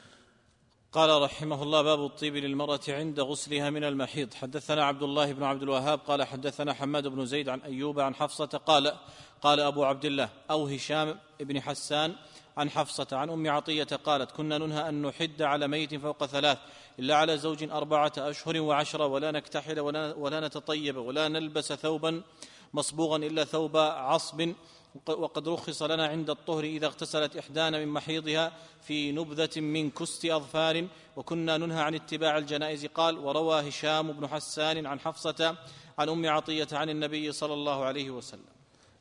قال رحمه الله باب الطيب للمرأة عند غسلها من المحيض حدثنا عبد الله بن عبد الوهاب قال حدثنا حماد بن زيد عن أيوب عن حفصة قال قال أبو عبد الله أو هشام بن حسان عن حفصة عن أم عطية قالت كنا ننهى أن نحد على ميت فوق ثلاث إلا على زوج أربعة أشهر وعشرة ولا نكتحل ولا, ولا نتطيب ولا نلبس ثوبا مصبوغا إلا ثوب عصب وقد رخص لنا عند الطهر إذا اغتسلت إحدانا من محيضها في نبذة من كست أظفار. وكنا ننهى عن اتباع الجنائز. قال وروى هشام بن حسان عن حفصة عن أم عطية عن النبي صلى الله عليه وسلم.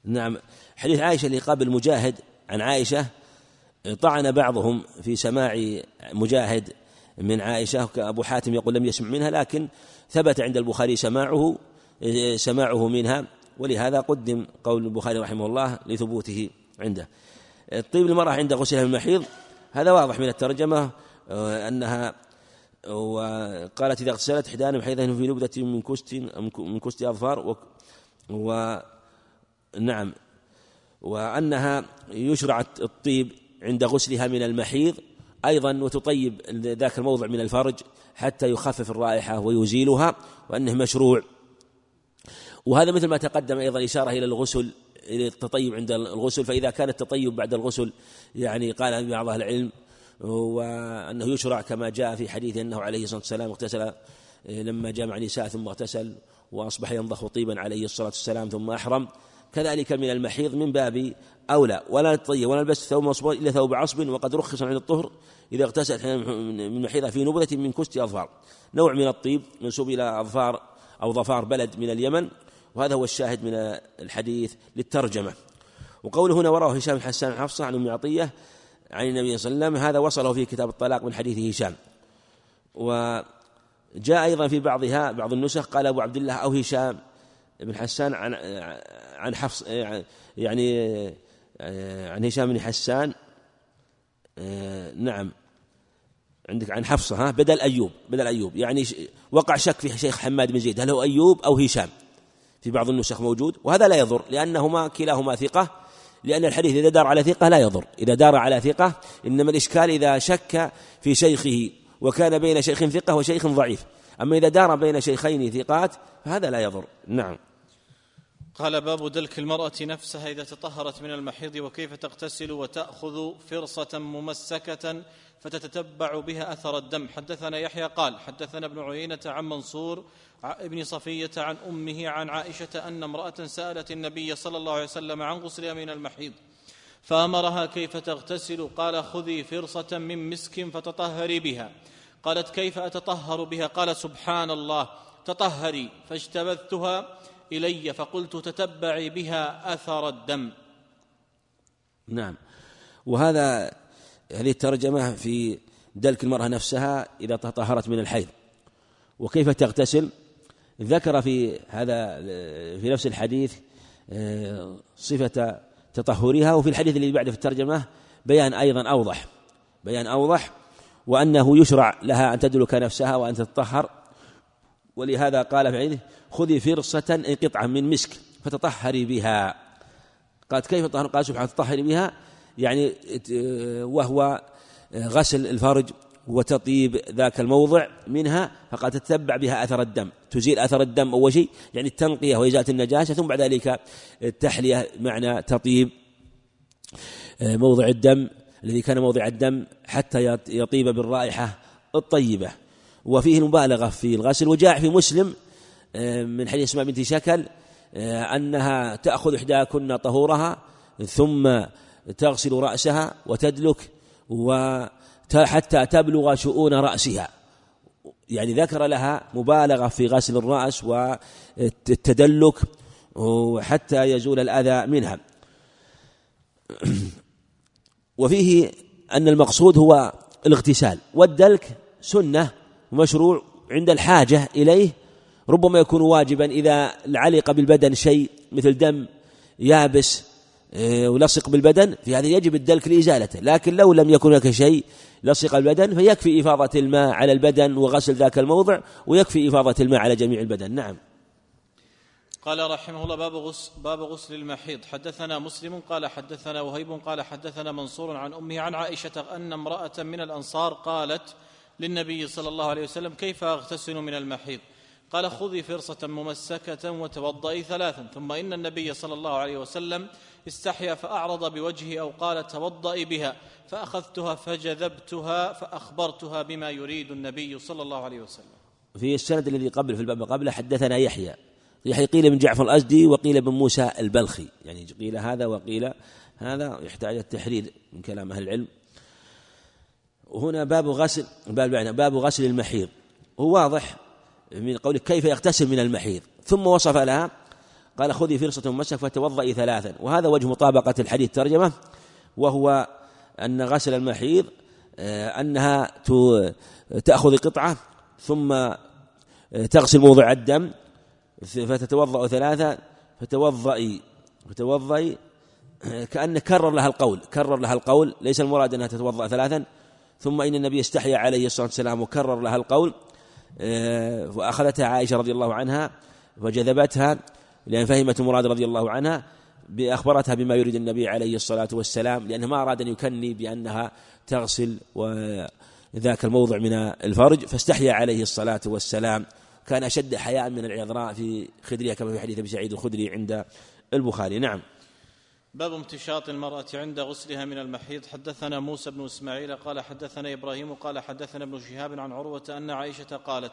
نعم. حديث عائشة اللي قابل مجاهد عن عائشة طعن بعضهم في سماع مجاهد من عائشة. أبو حاتم يقول لم يسمع منها لكن ثبت عند البخاري سماعه سماعه منها. ولهذا قدم قول البخاري رحمه الله لثبوته عنده. طيب المرأة عند غسلها من المحيض هذا واضح من الترجمة آه، أنها وقالت إذا اغتسلت إحدانا بحيث في نبذة من كست من كست أظفار و, و نعم. وأنها يشرع الطيب عند غسلها من المحيض أيضا وتطيب ذاك الموضع من الفرج حتى يخفف الرائحة ويزيلها وأنه مشروع. وهذا مثل ما تقدم أيضا إشارة إلى الغسل إلى التطيب عند الغسل. فإذا كان التطيب بعد الغسل يعني قال بعض أهل العلم وأنه يشرع كما جاء في حديث أنه عليه الصلاة والسلام اغتسل لما جامع نساء ثم اغتسل وأصبح ينضخ طيبا عليه الصلاة والسلام ثم أحرم. كذلك من المحيض من باب أولى ولا نتطيب ولا نلبس ثوب مصبوغ إلا ثوب عصب وقد رخص عند الطهر إذا اغتسلت من محيضها في نبذة من كست أظفار. نوع من الطيب منسوب إلى أظفار أو ظفار بلد من اليمن. وهذا هو الشاهد من الحديث للترجمة. وقوله هنا وراه هشام الحسان حفصة عن أم عطية عن النبي صلى الله عليه وسلم هذا وصله في كتاب الطلاق من حديث هشام. وجاء أيضا في بعضها بعض النسخ قال أبو عبد الله أو هشام بن حسان عن عن حفص يعني عن هشام بن حسان نعم عندك عن حفصة ها بدل أيوب بدل أيوب يعني وقع شك في شيخ حماد بن زيد هل هو أيوب أو هشام؟ في بعض النسخ موجود وهذا لا يضر لأنهما كلاهما ثقة لأن الحديث إذا دار على ثقة لا يضر. إذا دار على ثقة إنما الإشكال إذا شك في شيخه وكان بين شيخ ثقة وشيخ ضعيف. أما إذا دار بين شيخين ثقات فهذا لا يضر. نعم. قال باب دلك المرأة نفسها إذا تطهرت من المحيض وكيف تغتسل وتأخذ فرصة ممسكة فتتتبع بها أثر الدم. حدثنا يحيى قال حدثنا ابن عيينة عن منصور ابن صفية عن أمه عن عائشة أن امرأة سألت النبي صلى الله عليه وسلم عن غسلها من المحيض فأمرها كيف تغتسل؟ قال خذي فرصة من مسك فتطهري بها. قالت كيف أتطهر بها؟ قال سبحان الله تطهري. فاجتبذتها إلي فقلت تتبعي بها أثر الدم. نعم. وهذا هذه الترجمة في دلك المرأة نفسها إذا تطهرت من الحيض. وكيف تغتسل؟ ذكر في هذا في نفس الحديث آه، صفة تطهرها وفي الحديث الذي بعده في الترجمة بيان أيضا أوضح. بيان أوضح وأنه يشرع لها أن تدلك نفسها وأن تتطهر. ولهذا قال في عينه خذي فرصة قطعة من مسك فتطهري بها. قالت كيف تطهر؟ قال سبحانه تطهري بها يعني وهو غسل الفرج وتطيب ذاك الموضع منها فقال تتبع بها أثر الدم تزيل أثر الدم أول شيء يعني التنقية وإزالة النجاسة ثم بعد ذلك التحلية معنى تطيب موضع الدم الذي كان موضع الدم حتى يطيب بالرائحة الطيبة. وفيه المبالغة في الغسل وجاء في مسلم آه، من حديث اسماء بنت شكل آه، أنها تأخذ إحداكن طهورها ثم تغسل رأسها وتدلك وحتى تبلغ شؤون رأسها. يعني ذكر لها مبالغة في غسل الرأس والتدلك حتى يزول الأذى منها. وفيه أن المقصود هو الاغتسال. والدلك سنة مشروع عند الحاجة إليه ربما يكون واجبا إذا علق بالبدن شيء مثل دم يابس ولصق بالبدن في هذا يجب الدلك لإزالته. لكن لو لم يكن هناك شيء لصق البدن فيكفي إفاضة الماء على البدن وغسل ذاك الموضع ويكفي إفاضة الماء على جميع البدن. نعم. قال رحمه الله باب غسل, باب غسل المحيض. حدثنا مسلم قال حدثنا وهيب قال حدثنا منصور عن أمه عن عائشة أن امرأة من الأنصار قالت للنبي صلى الله عليه وسلم كيف أغتسل من المحيض؟ قال خذي فرصة ممسكة وتوضئي ثلاثا ثم إن النبي صلى الله عليه وسلم استحيا فأعرض بوجهه أو قال توضئي بها فأخذتها فجذبتها فأخبرتها بما يريد النبي صلى الله عليه وسلم. في السند الذي قبل في الباب قبل حدثنا يحيى. يحيى قيل من جعفر الأزدي وقيل من موسى البلخي. يعني قيل هذا وقيل هذا يحتاج التحرير من كلام أهل العلم. وهنا باب غسل باب باب غسل المحيض. هو واضح من قولك كيف يغتسل من المحيض. ثم وصف لها قال خذي فرصة مسك فتوضئي ثلاثا. وهذا وجه مطابقة الحديث ترجمة وهو أن غسل المحيض آه، أنها تأخذ قطعة ثم آه، تغسل موضع الدم فتتوضأ ثلاثة فتوضئي فتوضئي آه، كأنه كرر لها القول كرر لها القول ليس المراد أنها تتوضأ ثلاثا ثم إن النبي استحيا عليه الصلاة والسلام وكرر لها القول وأخذتها عائشة رضي الله عنها وجذبتها لأن فهمت المراد رضي الله عنها بأخبرتها بما يريد النبي عليه الصلاة والسلام لأنه ما أراد أن يكني بأنها تغسل ذاك الموضع من الفرج فاستحيا عليه الصلاة والسلام. كان أشد حياء من العذراء في خدرها كما في حديث أبي سعيد الخدري عند البخاري. نعم. باب امتشاط المرأة عند غسلها من المحيض. حدثنا موسى بن إسماعيل قال حدثنا إبراهيم قال حدثنا ابن شهاب عن عروة أن عائشة قالت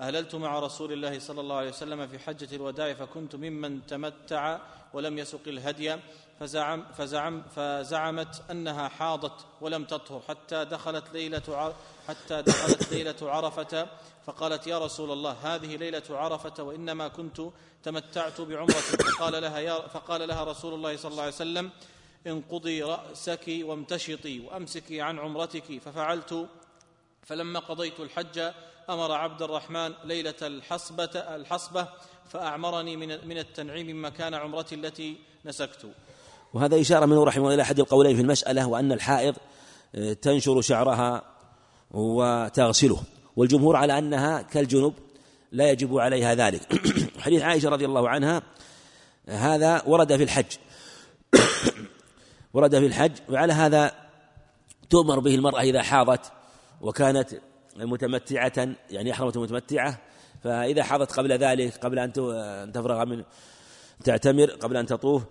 أهللت مع رسول الله صلى الله عليه وسلم في حجة الوداع فكنت ممن تمتع ولم يسق الهدي فزعم فزعم فزعمت أنها حاضت ولم تطهر حتى دخلت ليلة حتى دخلت ليلة عرفة فقالت يا رسول الله هذه ليلة عرفة وإنما كنت تمتعت بعمرة. فقال لها يا فقال لها رسول الله صلى الله عليه وسلم انقضي رأسك وامتشطي وأمسكي عن عمرتك. ففعلت فلما قضيت الحج أمر عبد الرحمن ليلة الحصبة الحصبة فأعمرني من من التنعيم مكان عمرتي التي نسكت. وهذا إشارة منه رحمه الله إلى أحد القولين في المسألة وأن الحائض آه، تنشر شعرها وتغسله. والجمهور على أنها كالجنب لا يجب عليها ذلك. حديث عائشة رضي الله عنها هذا ورد في الحج. ورد في الحج وعلى هذا تؤمر به المرأة إذا حاضت وكانت متمتعة يعني أحرمت متمتعة. فإذا حاضت قبل ذلك قبل أن تفرغ من تعتمر قبل أن تطوف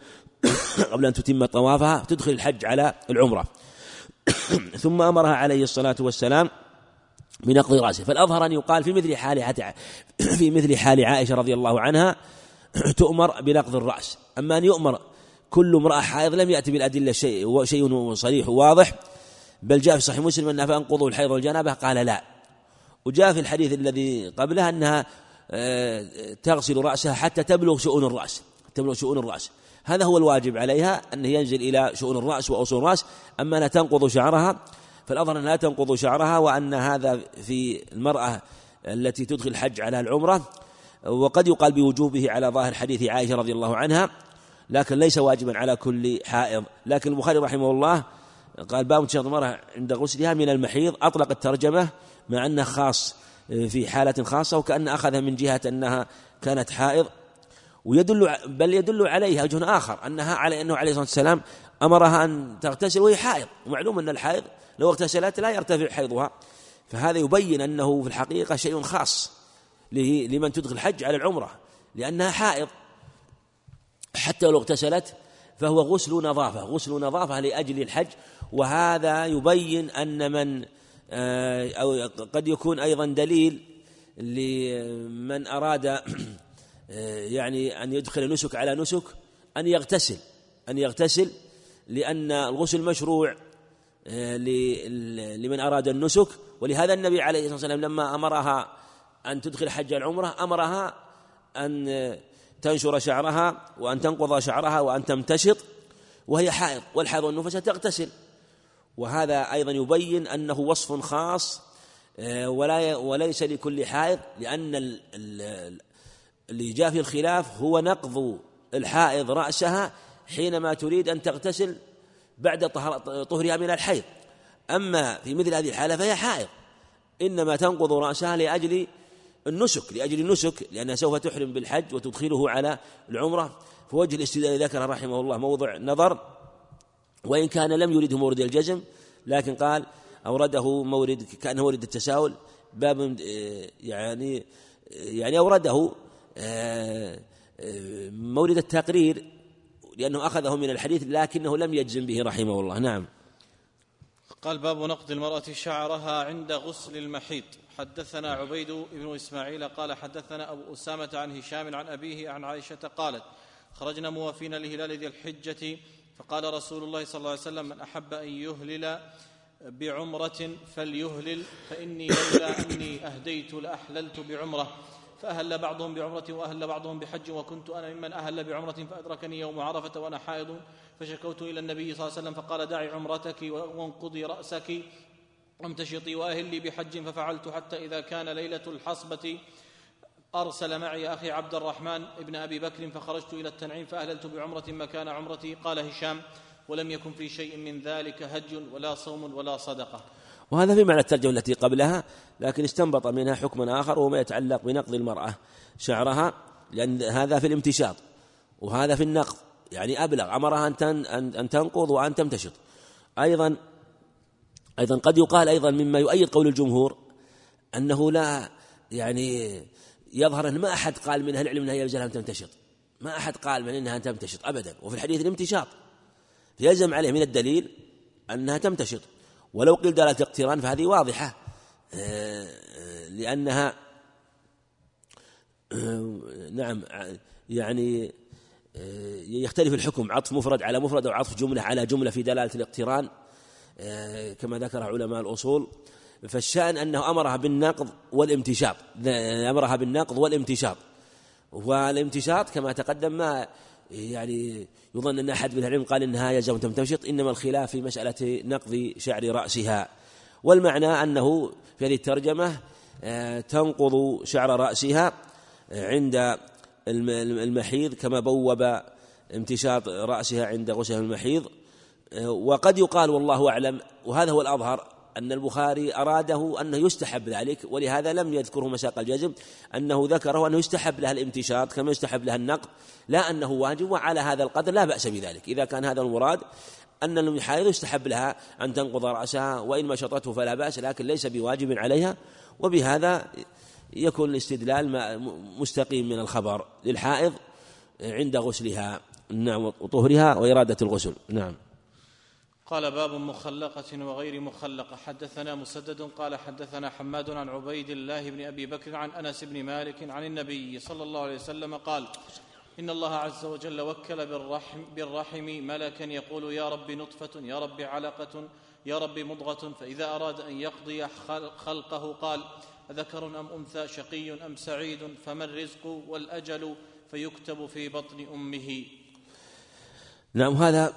قبل أن تتم طوافها تدخل الحج على العمرة. ثم أمرها عليه الصلاة والسلام بنقض رأسه. فالأظهر أن يقال في مثل حال في مثل حال عائشة رضي الله عنها تؤمر بنقض الرأس. أما أن يؤمر كل امرأة حائض لم يأتي بالأدلة شيء شيء صريح وواضح بل جاء في صحيح مسلم أنها فأنقضوا الحيض والجنابة قال لا. وجاء في الحديث الذي قبلها أنها آه، تغسل رأسها حتى تبلغ شؤون الرأس تبلغ شؤون الرأس. هذا هو الواجب عليها أنه ينزل إلى شؤون الرأس وأصول الرأس. أما أنها تنقض شعرها فالأظهر أنها لا تنقض شعرها وأن هذا في المرأة التي تدخل الحج على العمرة وقد يقال بوجوبه على ظاهر حديث عائشة رضي الله عنها لكن ليس واجبا على كل حائض. لكن البخاري رحمه الله قال باب تشهد المرأة عند غسلها من المحيض أطلق الترجمة مع أنه خاص في حالة خاصة وكأن أخذها من جهة أنها كانت حائض. ويدل بل يدل عليها وجه آخر أنها على أنه عليه الصلاة والسلام أمرها أن تغتسل وهي حائض. ومعلوم أن الحائض لو اغتسلت لا يرتفع حيضها. فهذا يبين أنه في الحقيقة شيء خاص لمن تدخل الحج على العمرة لأنها حائض. حتى لو اغتسلت فهو غسل نظافة غسل نظافة لأجل الحج. وهذا يبين أن من آه، أو قد يكون أيضا دليل لمن أراد آه، يعني أن يدخل نسك على نسك أن يغتسل أن يغتسل لأن الغسل مشروع آه، لمن أراد النسك. ولهذا النبي عليه الصلاة والسلام لما أمرها أن تدخل حج العمرة أمرها أن تنشر شعرها وأن تنقض شعرها وأن تمتشط وهي حائض والحائض والنفسة تغتسل. وهذا أيضا يبين أنه وصف خاص آه، ولا وليس لكل حائض لأن اللي جاء في الخلاف هو نقض الحائض رأسها حينما تريد أن تغتسل بعد طهرها من الحيض. أما في مثل هذه الحالة فهي حائض. إنما تنقض رأسها لأجل النسك لأجل النسك لأنها سوف تحرم بالحج وتدخله على العمرة. فوجه الاستدلال ذكر رحمه الله موضع نظر وإن كان لم يرده مورد الجزم لكن قال أورده مورد كأنه مورد التساؤل باب يعني يعني أورده آه، آه، مورد التقرير لأنه أخذه من الحديث لكنه لم يجزم به رحمه الله. نعم. قال باب نقض المرأة شعرها عند غسل المحيط. حدثنا عبيد بن إسماعيل قال حدثنا أبو أسامة عن هشام عن أبيه عن عائشة قالت خرجنا موافين لهلال ذي الحجة فقال رسول الله صلى الله عليه وسلم من أحب أن يهلل بعمرة فليهلل فإني لولا أني أهديت لأحللت بعمرة. فأهل بعضهم بعمرة وأهل بعضهم بحج وكنت أنا ممن أهل بعمرة فأدركني يوم عرفة وأنا حائض فشكوت إلى النبي صلى الله عليه وسلم فقال دعي عمرتك وانقضي رأسك وامتشطي وأهلي بحج ففعلت حتى إذا كان ليلة الحصبة أرسل معي أخي عبد الرحمن ابن أبي بكر فخرجت إلى التنعيم فأهللت بعمرة مكان عمرتي. قال هشام ولم يكن في شيء من ذلك هج ولا صوم ولا صدقة. وهذا في معنى الترجمة التي قبلها لكن استنبط منها حكما آخر وهو ما يتعلق بنقض المرأة شعرها لأن هذا في الامتشاط وهذا في النقض. يعني أبلغ أمرها أن أن تنقض وأن تمتشط. أيضا أيضا قد يقال أيضا مما يؤيد قول الجمهور أنه لا يعني يظهر أن ما أحد قال من أهل العلم أنها يلزم تمتشط ما أحد قال من أنها تمتشط أبدا. وفي الحديث الامتشاط يلزم عليه من الدليل أنها تمتشط ولو قيل دلالة الاقتران فهذه واضحة. آه، آه، لأنها آه، نعم يعني يختلف الحكم. عطف مفرد على مفرد أو عطف جملة على جملة في دلالة الاقتران. كما ذكر علماء الأصول. فالشأن أنه أمرها بالنقض والامتشاط. أمرها بالنقض والامتشاط. والامتشاط كما تقدم ما يعني يظن أن أحد من العلم قال إنها يلزم تمتشط إنما الخلاف في مسألة نقض شعر رأسها. والمعنى أنه في هذه الترجمة آه، تنقض شعر رأسها آه، عند المحيض كما بوب امتشاط رأسها عند غسل المحيض. آه، وقد يقال والله أعلم وهذا هو الأظهر أن البخاري أراده أنه يستحب ذلك ولهذا لم يذكره مساق الجزم أنه ذكره أنه يستحب لها الامتشاط كما يستحب لها النقد لا أنه واجب وعلى هذا القدر لا بأس بذلك. إذا كان هذا المراد أن المحايض يستحب لها أن تنقض رأسها وإن مشطته فلا بأس لكن ليس بواجب عليها وبهذا يكون الاستدلال مستقيم من الخبر للحائض عند غسلها نعم وطهرها وإرادة الغسل. نعم. قال باب مخلقة وغير مخلقة. حدثنا مسدد قال حدثنا حماد عن عبيد الله بن أبي بكر عن أنس بن مالك عن النبي صلى الله عليه وسلم قال إن الله عز وجل وكل بالرحم, بالرحم ملكا يقول يا رب نطفة يا رب علقة يا رب مضغة. فإذا أراد أن يقضي خلقه قال أذكر أم أنثى شقي أم سعيد فما الرزق والأجل فيكتب في بطن أمه. نعم هذا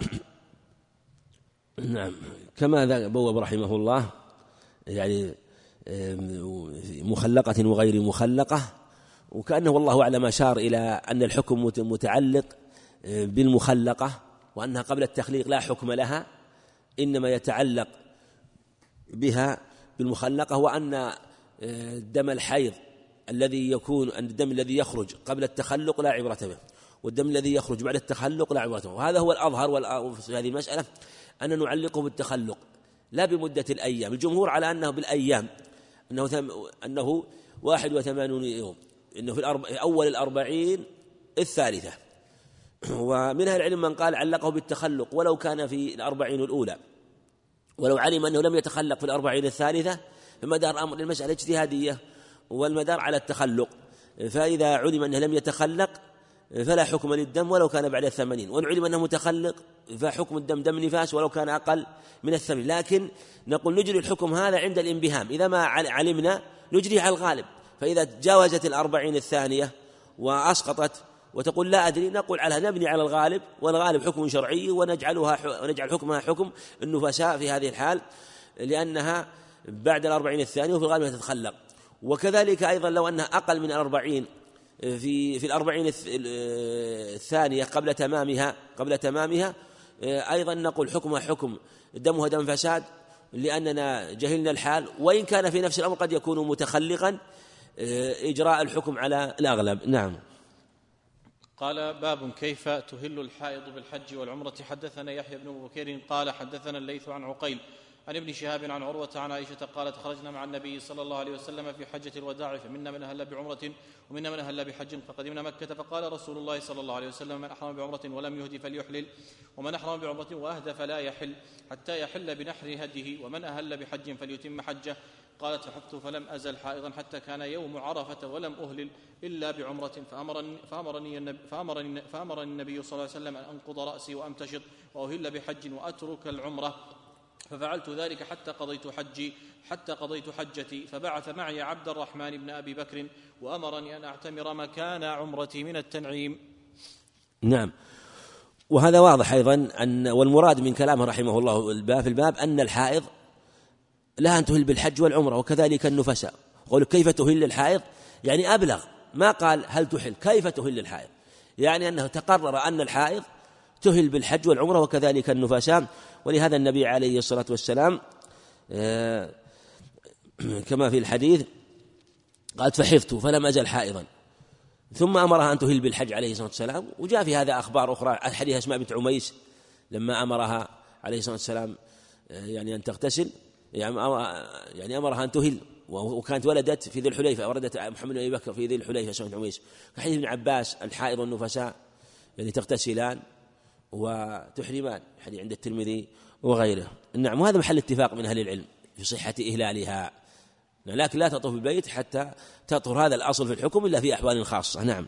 نعم. كما بوب رحمه الله يعني مخلقة وغير مخلقة وكأنه والله أعلم أشار إلى أن الحكم متعلق بالمخلقة وأنها قبل التخليق لا حكم لها إنما يتعلق بها بالمخلقة وأن دم الحيض الذي يكون الدم الذي يخرج قبل التخلق لا عبرة به والدم الذي يخرج بعد التخلق لا عبرة به. وهذا هو الأظهر في هذه المسألة. أن نعلقه بالتخلق لا بمدة الأيام. الجمهور على أنه بالأيام أنه ثم أنه واحد وثمانون يوم إنه في الأربع أول الأربعين الثالثة. ومن أهل العلم من قال علقه بالتخلق ولو كان في الأربعين الأولى. ولو علم أنه لم يتخلق في الأربعين الثالثة فمدار أمر المسألة اجتهادية والمدار على التخلق. فإذا علم أنه لم يتخلق فلا حكم للدم ولو كان بعد الثمانين. وإن علم أنه متخلق فحكم الدم دم نفاس ولو كان أقل من الثمانين. لكن نقول نجري الحكم هذا عند الإنبهام. إذا ما علمنا نجري على الغالب. فإذا تجاوزت الأربعين الثانية وأسقطت وتقول لا أدري نقول على نبني على الغالب. والغالب حكم شرعي ونجعلها ونجعل حكمها حكم النفساء في هذه الحال لأنها بعد الأربعين الثانية وفي الغالب تتخلق. وكذلك أيضا لو أنها أقل من الأربعين في في الأربعين الثانية قبل تمامها قبل تمامها. أيضا نقول حكمها حكم دمها دم فساد لأننا جهلنا الحال. وإن كان في نفس الأمر قد يكون متخلقا. إجراء الحكم على الأغلب. نعم. قال باب كيف تهل الحائض بالحج والعمرة. حدثنا يحيى بن بكير قال حدثنا الليث عن عقيل عن ابن شهاب عن عروة عن عائشة قالت خرجنا مع النبي صلى الله عليه وسلم في حجة الوداع فمنا من أهل بعمرة ومنا من أهل بحج فقدمنا مكة فقال رسول الله صلى الله عليه وسلم من أحرم بعمرة ولم يهدي فليحلل ومن أحرم بعمرة وأهدى فلا يحل حتى يحل بنحر هديه ومن أهل بحج فليتم حجه قالت فحفت فلم أزل حائضا حتى كان يوم عرفة ولم أهلل إلا بعمرة فأمرني, فأمرني, النبي, فأمرني, فأمرني النبي صلى الله عليه وسلم أن أنقض رأسي وأمتشط وأهل بحج وأترك العمرة. ففعلت ذلك حتى قضيت حجي حتى قضيت حجتي فبعث معي عبد الرحمن بن أبي بكر وأمرني أن أعتمر مكان عمرتي من التنعيم. نعم. وهذا واضح أيضا أن والمراد من كلامه رحمه الله في الباب أن الحائض لها أن تهل بالحج والعمرة وكذلك النفساء. قول كيف تهل الحائض؟ يعني أبلغ ما قال هل تحل كيف تهل الحائض؟ يعني أنه تقرر أن الحائض تهل بالحج والعمرة وكذلك النفساء ولهذا النبي عليه الصلاة والسلام آه، كما في الحديث قالت فحفت فلم أزل حائضا. ثم أمرها أن تهل بالحج عليه الصلاة والسلام. وجاء في هذا أخبار أخرى حديث أسماء بنت عميس لما أمرها عليه الصلاة والسلام آه، يعني أن تغتسل يعني, يعني أمرها أن تهل. وكانت ولدت في ذي الحليفة وردت محمد بن أبي بكر في ذي الحليفة بنت عميس. كحديث ابن عباس الحائض والنفساء يعني تغتسلان. وتحرمان حديث عند الترمذي وغيره. نعم وهذا محل اتفاق من أهل العلم في صحة إهلالها. لكن لا تطوف البيت حتى تطهر هذا الأصل في الحكم إلا في أحوال خاصة. نعم.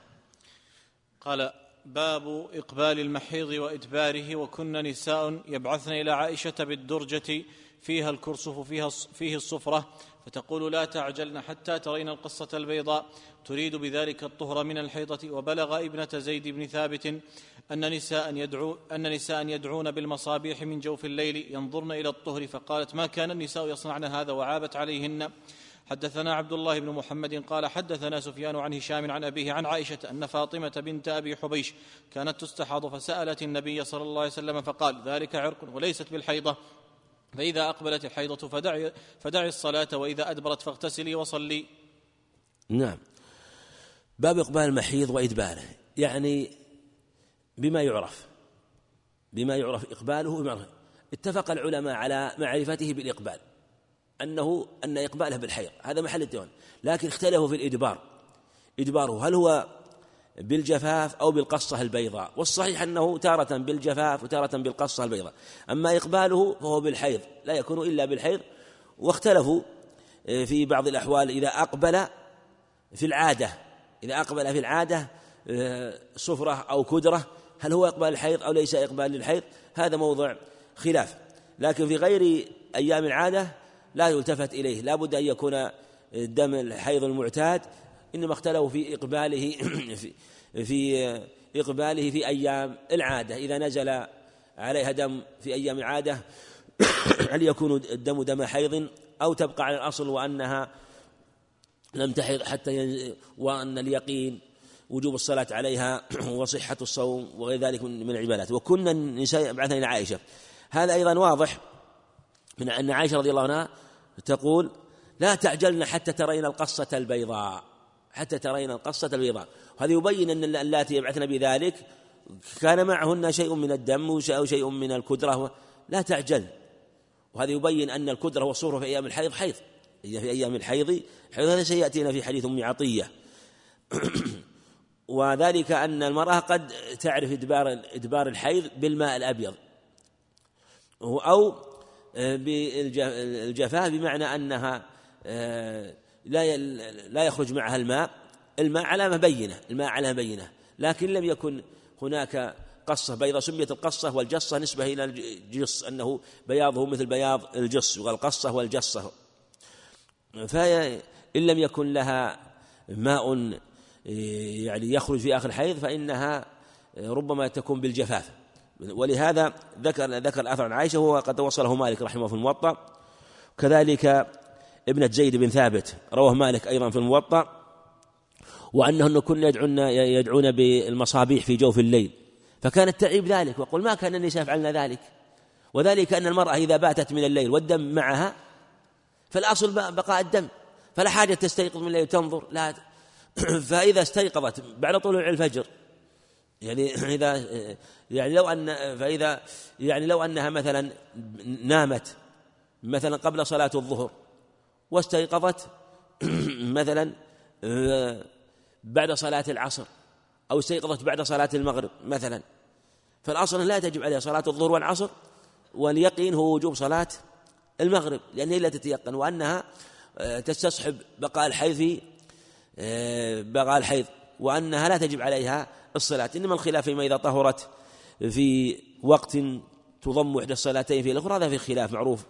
قال باب إقبال المحيض وإدباره وكن نساء يبعثن إلى عائشة بالدرجة فيها الكرسف فيها فيه الصفرة فتقول لا تعجلن حتى ترين القصة البيضاء. تريد بذلك الطهر من الحيضة وبلغ ابنة زيد بن ثابت أن نساء يدعو أن نساء يدعون بالمصابيح من جوف الليل ينظرن إلى الطهر. فقالت ما كان النساء يصنعن هذا وعابت عليهن؟ حدثنا عبد الله بن محمد قال حدثنا سفيان عن هشام عن أبيه عن عائشة أن فاطمة بنت أبي حبيش كانت تستحاض فسألت النبي صلى الله عليه وسلم فقال ذلك عرق وليست بالحيضة. فإذا أقبلت الحيضة فدعي, فدعي الصلاة وإذا أدبرت فاغتسلي وصلي. نعم. باب إقبال المحيض وإدباره. يعني بما يعرف بما يعرف إقباله بما اتفق العلماء على معرفته بالإقبال أنه أن إقباله بالحيض. هذا محل الديوان لكن اختلفوا في الإدبار. إدباره هل هو بالجفاف أو بالقصة البيضاء؟ والصحيح أنه تارة بالجفاف وتارة بالقصة البيضاء. أما إقباله فهو بالحيض لا يكون إلا بالحيض. واختلفوا آه، في بعض الأحوال إذا أقبل في العادة إذا أقبل في العادة آه، صفرة أو كدرة هل هو إقبال الحيض أو ليس إقبال للحيض؟ هذا موضع خلاف. لكن في غير أيام العادة لا يلتفت إليه. لا بد أن يكون الدم الحيض المعتاد إنما اختلفوا في إقباله في, في إقباله في أيام العادة. إذا نزل عليها دم في أيام العادة هل يكون الدم دم حيض أو تبقى على الأصل وأنها لم تحض حتى وأن اليقين وجوب الصلاة عليها وصحة الصوم وغير ذلك من العبادات. وكنا النساء بعثنا إلى عائشة. هذا أيضا واضح من أن عائشة رضي الله عنها تقول لا تعجلن حتى ترين القصة البيضاء. حتى ترين القصة البيضاء. وهذا يبين أن اللاتي يبعثن بذلك كان معهن شيء من الدم أو شيء من الكدرة لا تعجل. وهذا يبين أن الكدرة والصورة في أيام الحيض حيض. هي في أيام الحيض حيض هذا سيأتينا في حديث أم عطية. وذلك أن المرأة قد تعرف إدبار إدبار الحيض بالماء الأبيض. أو بالجفاف بمعنى أنها آه، لا لا يخرج معها الماء. الماء علامة بينة الماء علامة بينة. لكن لم يكن هناك قصة بيضاء سميت القصة والجصة نسبة إلى الجص أنه بياضه مثل بياض الجص يقال القصة والجصة. فإن لم يكن لها ماء يعني يخرج في آخر الحيض فإنها ربما تكون بالجفاف. ولهذا ذكر ذكر الأثر عن عائشة وهو قد وصله مالك رحمه في الموطأ. كذلك ابنة زيد بن ثابت رواه مالك أيضا في الموطأ وأنهن كن يدعون يدعون بالمصابيح في جوف الليل فكانت تعيب ذلك وقل ما كان النساء يفعلن ذلك؟ وذلك أن المرأة إذا باتت من الليل والدم معها فالأصل بقاء الدم. فلا حاجة تستيقظ من الليل وتنظر. لا فإذا استيقظت بعد طلوع الفجر يعني إذا يعني لو أن فإذا يعني لو أنها مثلا نامت مثلا قبل صلاة الظهر واستيقظت مثلا بعد صلاة العصر أو استيقظت بعد صلاة المغرب مثلا. فالأصل لا تجب عليها صلاة الظهر والعصر واليقين هو وجوب صلاة المغرب لأن هي لا تتيقن وأنها آه، تستصحب بقاء الحيض في آه، بقاء الحيض وأنها لا تجب عليها الصلاة. إنما الخلاف فيما إذا طهرت في وقت تضم إحدى الصلاتين في الأخرى هذا في خلاف معروف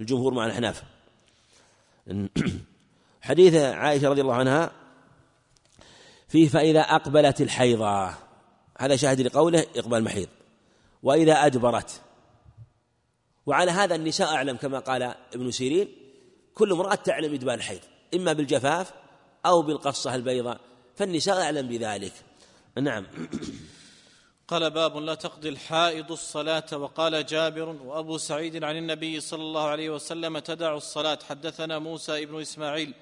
الجمهور مع الأحناف حديث عائشة رضي الله عنها فيه فإذا أقبلت الحيضة هذا شاهد لقوله إقبال محيض وإذا أدبرت وعلى هذا النساء أعلم كما قال ابن سيرين كل امرأة تعلم إدبار الحيض إما بالجفاف أو بالقصة البيضاء فالنساء أعلم بذلك. نعم. قال باب لا تقضي الحائض الصلاة وقال جابر وأبو سعيد عن النبي صلى الله عليه وسلم تدع الصلاة. حدثنا موسى ابن إسماعيل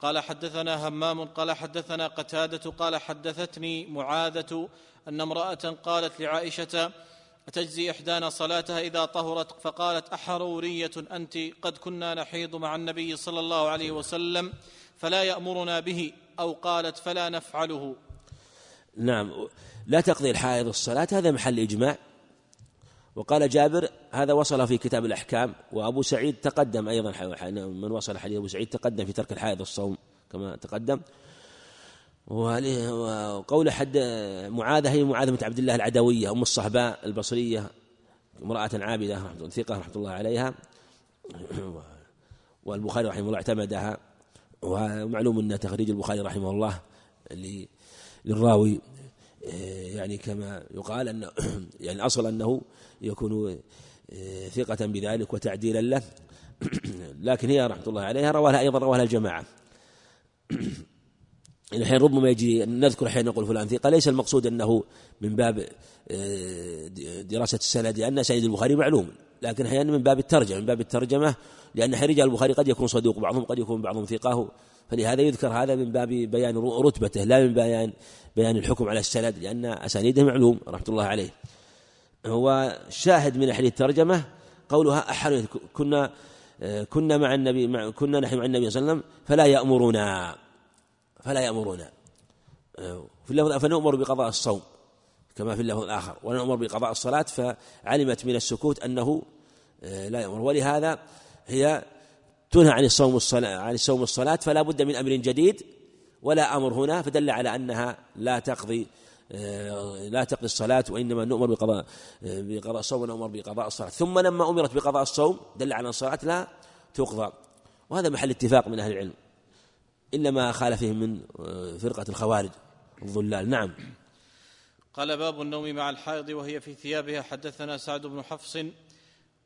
قال حدثنا همام قال حدثنا قتادة قال حدثتني معاذة أن امرأة قالت لعائشة أتجزي إحدانا صلاتها إذا طهرت فقالت أحرورية أنت قد كنا نحيض مع النبي صلى الله عليه وسلم فلا يأمرنا به أو قالت فلا نفعله. نعم. لا تقضي الحائض الصلاة هذا محل إجماع. وقال جابر هذا وصل في كتاب الأحكام وأبو سعيد تقدم أيضا من وصل حديث أبو سعيد تقدم في ترك الحائض الصوم كما تقدم. وقول حد معاذة هي معاذة بنت عبد الله العدوية أم الصهباء البصرية امرأة عابدة ثقة رحمة الله عليها. والبخاري رحمه الله اعتمدها. ومعلوم أن تخريج البخاري رحمه الله للراوي يعني كما يقال أن يعني الأصل أنه يكون ثقة بذلك وتعديلا له. لكن هي رحمة الله عليها رواها أيضا رواها الجماعة. الحين ربما يجي نذكر حين نقول فلان ثقة ليس المقصود أنه من باب آه، دراسة السند لأن سيد البخاري معلوم. لكن أحيانا من باب الترجمة من باب الترجمة لأن رجال البخاري قد يكون صدوق بعضهم قد يكون بعضهم ثقة. فلهذا يذكر هذا من باب بيان رتبته لا من بيان بيان الحكم على السند لأن أسانيده معلوم رحمة الله عليه. هو شاهد من حديث الترجمة قولها أحر كنا آه، كنا مع النبي كنا نحن مع النبي صلى الله عليه وسلم فلا يأمرنا. فلا يأمرون في اللفظ فنؤمر بقضاء الصوم كما في اللفظ الآخر. ونؤمر بقضاء الصلاة فعلمت من السكوت أنه آه، لا يأمر. ولهذا هي تنهى عن الصوم الصلاة عن الصوم الصلاة فلا بد من أمر جديد ولا أمر هنا فدل على أنها لا تقضي آه، لا تقضي الصلاة وإنما نؤمر بقضاء آه، بقضاء الصوم ونؤمر بقضاء الصلاة. ثم لما أمرت بقضاء الصوم دل على أن الصلاة لا تقضى. وهذا محل اتفاق من أهل العلم. إلا ما خالف فيه من آه، فرقة الخوارج الظلال نعم. قال باب النوم مع الحائض وهي في ثيابها. حدثنا سعد بن حفص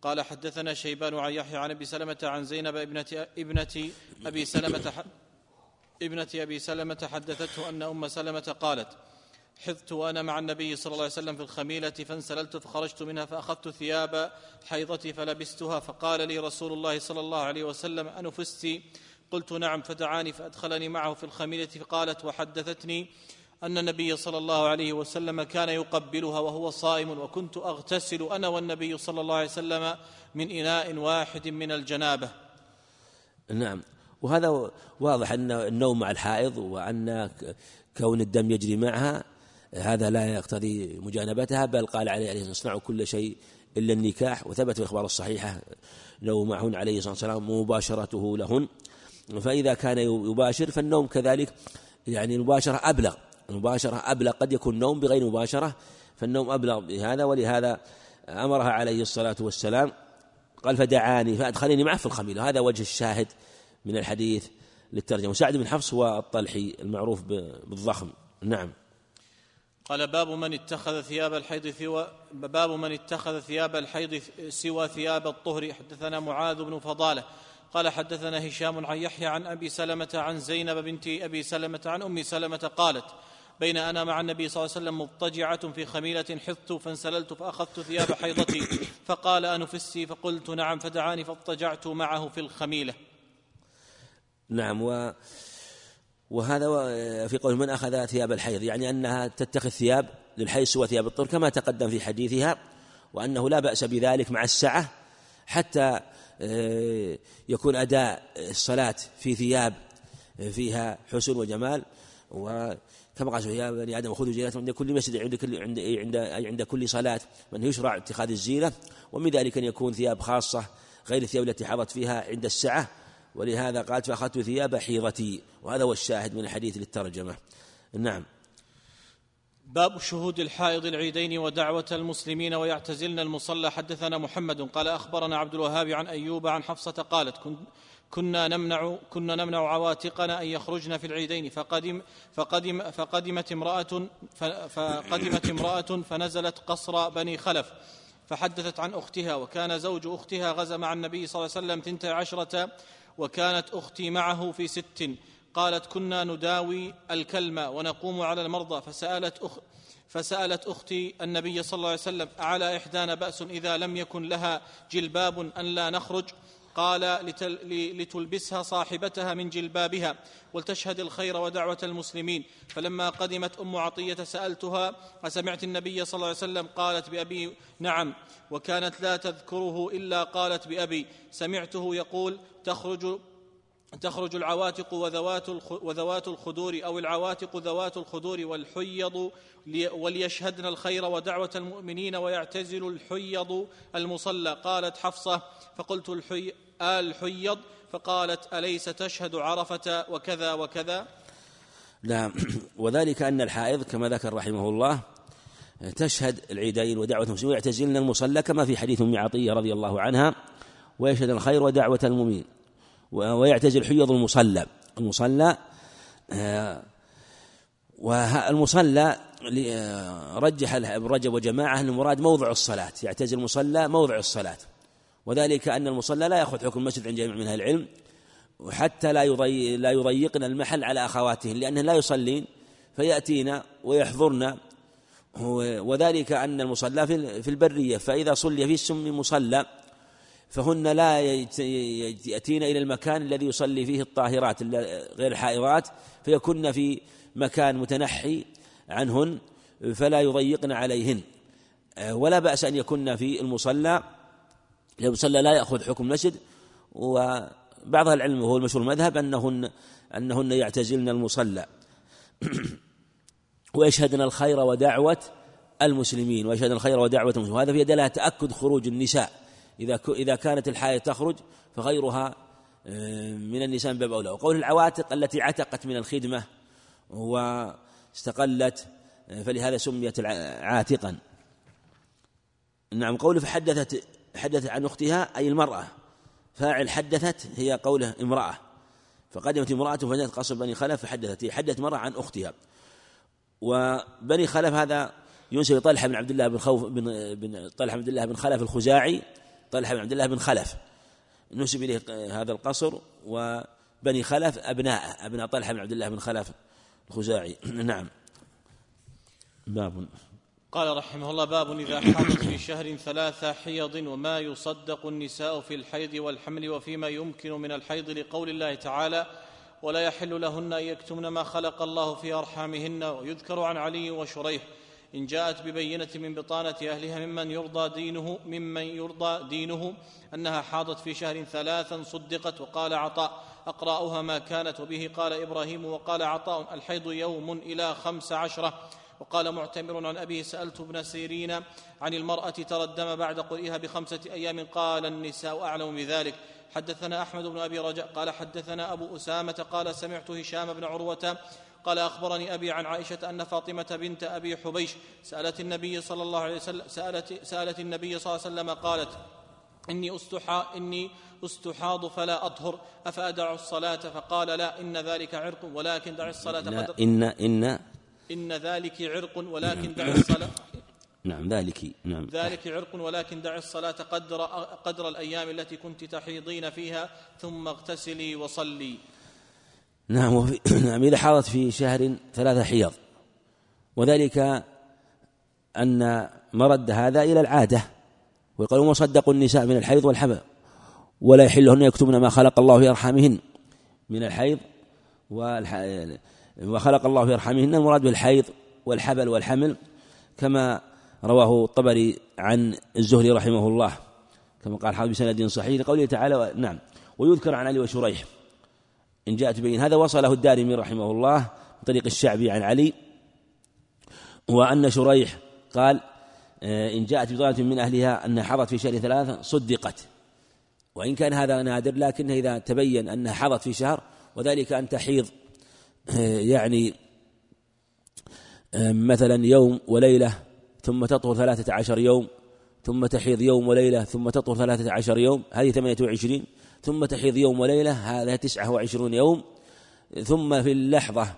قال حدثنا شيبان عن يحيى عن أبي سلمة عن زينب ابنة ابنة أبي سلمة ابنة أبي سلمة حدثته أن أم سلمة قالت حذت وأنا مع النبي صلى الله عليه وسلم في الخميلة فانسللت فخرجت منها فأخذت ثياب حيضتي فلبستها. فقال لي رسول الله صلى الله عليه وسلم انفست قلت نعم فدعاني فأدخلني معه في الخميلة فقالت وحدثتني أن النبي صلى الله عليه وسلم كان يقبلها وهو صائم وكنت أغتسل أنا والنبي صلى الله عليه وسلم من إناء واحد من الجنابة. نعم. وهذا واضح أن النوم مع الحائض وأن كون الدم يجري معها هذا لا يقتضي مجانبتها بل قال عليه أن يصنع كل شيء إلا النكاح وثبت في الأخبار الصحيحة لو معهن عليه الصلاة والسلام مباشرته لهن. فإذا كان يباشر فالنوم كذلك يعني المباشرة أبلغ. المباشرة أبلغ. قد يكون النوم بغير مباشرة فالنوم أبلغ بهذا. ولهذا أمرها عليه الصلاة والسلام قال فدعاني فأدخلني معه في الخميل هذا وجه الشاهد من الحديث للترجمة. وسعد بن حفص هو الطلحي المعروف بالضخم. نعم. قال باب من اتخذ ثياب الحيض سوى باب من اتخذ ثياب الحيض سوى ثياب الطهر. حدثنا معاذ بن فضالة قال حدثنا هشام عن يحيى عن أبي سلمة عن زينب بنت أبي سلمة عن أم سلمة قالت بين أنا مع النبي صلى الله عليه وسلم مضطجعة في خميلة حثت فانسللت فأخذت ثياب حيضتي فقال أنفسي؟ فقلت نعم. فدعاني فاضطجعت معه في الخميلة. نعم و وهذا في قول من أخذ ثياب الحيض؟ يعني أنها تتخذ ثياب للحيض سوى ثياب الطهر كما تقدم في حديثها وأنه لا بأس بذلك مع السعة حتى يكون أداء الصلاة في ثياب فيها حسن وجمال وكما قال يا بني آدم خذوا زينتكم عند كل مسجد عند كل عند عند عند كل صلاة. من يشرع اتخاذ الزينة ومن ذلك أن يكون ثياب خاصة غير الثياب التي حضت فيها عند السعة ولهذا قالت فأخذت ثياب حيضتي. وهذا هو الشاهد من الحديث للترجمة. نعم. باب شهود الحائض العيدين ودعوة المسلمين ويعتزلن المصلى. حدثنا محمد قال أخبرنا عبد الوهاب عن أيوب عن حفصة قالت كنا نمنع كنا نمنع عواتقنا أن يخرجن في العيدين فقدم فقدم فقدمت امرأة فقدمت امرأة فنزلت قصر بني خلف فحدثت عن أختها وكان زوج أختها غزا مع النبي صلى الله عليه وسلم ثنتي عشرة وكانت أختي معه في ست قالت كنا نداوي الكلمة ونقوم على المرضى فسألت أخ فسألت أختي النبي صلى الله عليه وسلم أعلى إحدانا بأس إذا لم يكن لها جلباب أن لا نخرج؟ قال لتل لتلبسها صاحبتها من جلبابها ولتشهد الخير ودعوة المسلمين. فلما قدمت أم عطية سألتها أسمعت النبي صلى الله عليه وسلم قالت بأبي نعم وكانت لا تذكره إلا قالت بأبي. سمعته يقول تخرج تخرج العواتق وذوات وذوات الخدور أو العواتق ذوات الخدور والحيض وليشهدن الخير ودعوة المؤمنين ويعتزل الحيض المصلى. قالت حفصة فقلت الحي الحيض فقالت أليس تشهد عرفة وكذا وكذا؟ نعم وذلك أن الحائض كما ذكر رحمه الله تشهد العيدين ودعوة المسلمين ويعتزلن المصلى كما في حديث أم عطية رضي الله عنها ويشهد الخير ودعوة المؤمنين. ويعتزل حيض المصلى. المصلى آه، والمصلى آه، رجح ابن رجب وجماعة أن المراد موضع الصلاة. يعتزل المصلى موضع الصلاة. وذلك أن المصلى لا يأخذ حكم المسجد عند جميع من أهل العلم وحتى لا لا يضيقن المحل على أخواتهن لأنهن لا يصلين فيأتين ويحضرن وذلك أن المصلى في البرية فإذا صلي في السم مصلى فهن لا يأتين إلى المكان الذي يصلي فيه الطاهرات غير الحائضات فيكن في مكان متنحي عنهن فلا يضيقن عليهن. ولا بأس أن يكن في المصلى. المصلى لا يأخذ حكم المسجد وبعض العلم وهو المشهور المذهب أنهن أنهن يعتزلن المصلى. ويشهدن الخير ودعوة المسلمين ويشهدن الخير ودعوة المسلمين. وهذا في دلالة تأكد خروج النساء. إذا إذا كانت الحائض تخرج فغيرها آه، من النساء من باب أولى. وقول العواتق التي عتقت من الخدمة واستقلت آه، فلهذا سميت عاتقا. نعم قوله فحدثت حدثت عن أختها أي المرأة. فاعل حدثت هي قوله امرأة. فقدمت امرأة فجاءت قصر بني خلف فحدثت هي. حدثت مرة عن أختها. وبني خلف هذا ينسب طلحة بن عبد الله بن خوف بن, بن طلحة بن عبد الله بن خلف الخزاعي طلحة بن عبد الله بن خلف. نسب إليه هذا القصر وبني خلف أبناء أبناء طلحة بن عبد الله بن خلف الخزاعي. نعم. باب. قال رحمه الله باب إذا حاضت في شهر ثلاث حيض وما يصدق النساء في الحيض والحمل وفيما يمكن من الحيض لقول الله تعالى ولا يحل لهن أن يكتمن ما خلق الله في أرحامهن. ويذكر عن علي وشريح إن جاءت ببينة من بطانة أهلها ممن يرضى دينه ممن يرضى دينه أنها حاضت في شهر ثلاثا صدقت وقال عطاء أقرأها ما كانت وبه قال إبراهيم وقال عطاء الحيض يوم إلى خمس عشرة. وقال معتمر عن أبيه سألت ابن سيرين عن المرأة ترى الدم بعد قرئها بخمسة أيام قال النساء أعلم بذلك. حدثنا أحمد بن أبي رجاء قال حدثنا أبو أسامة قال سمعت هشام بن عروة قال أخبرني أبي عن عائشة أن فاطمة بنت أبي حبيش سألت النبي صلى الله عليه وسلم سألت, سألت النبي صلى الله عليه وسلم قالت إني أستحى إني أستحاض فلا أطهر أفأدع الصلاة؟ فقال لا إن ذلك عرق ولكن دع الصلاة قدر إن إن إن ذلك عرق ولكن دع الصلاة نعم ذلك نعم. ذلك عرق ولكن دع الصلاة قدر قدر الأيام التي كنت تحيضين فيها ثم اغتسلي وصلي. نعم وفي نعم إذا حاضت في شهر ثلاثة حيض. وذلك أن مرد هذا إلى العادة ويقولون وصدقوا النساء من الحيض والحمل ولا يحل لهن يكتبن ما خلق الله في أرحامهن من الحيض وخلق الله في أرحامهن المراد بالحيض والحبل والحمل كما رواه الطبري عن الزهري رحمه الله كما قال حافظ بسند صحيح لقوله تعالى نعم ويذكر عن علي وشريح. إن جاءت بين هذا وصله الدارمي رحمه الله من طريق الشعبي عن علي وأن شريح قال آه، إن جاءت بضالة من أهلها أنها حضت في شهر ثلاثة صدقت. وإن كان هذا نادر لكنه إذا تبين أنها حضت في شهر وذلك أن تحيض آه، يعني آه، مثلا يوم وليلة ثم تطهر ثلاثة عشر يوم ثم تحيض يوم وليلة ثم تطهر ثلاثة عشر يوم هذه ثمانية وعشرين ثم تحيض يوم وليلة هذا تسعة وعشرون يوم. ثم في اللحظة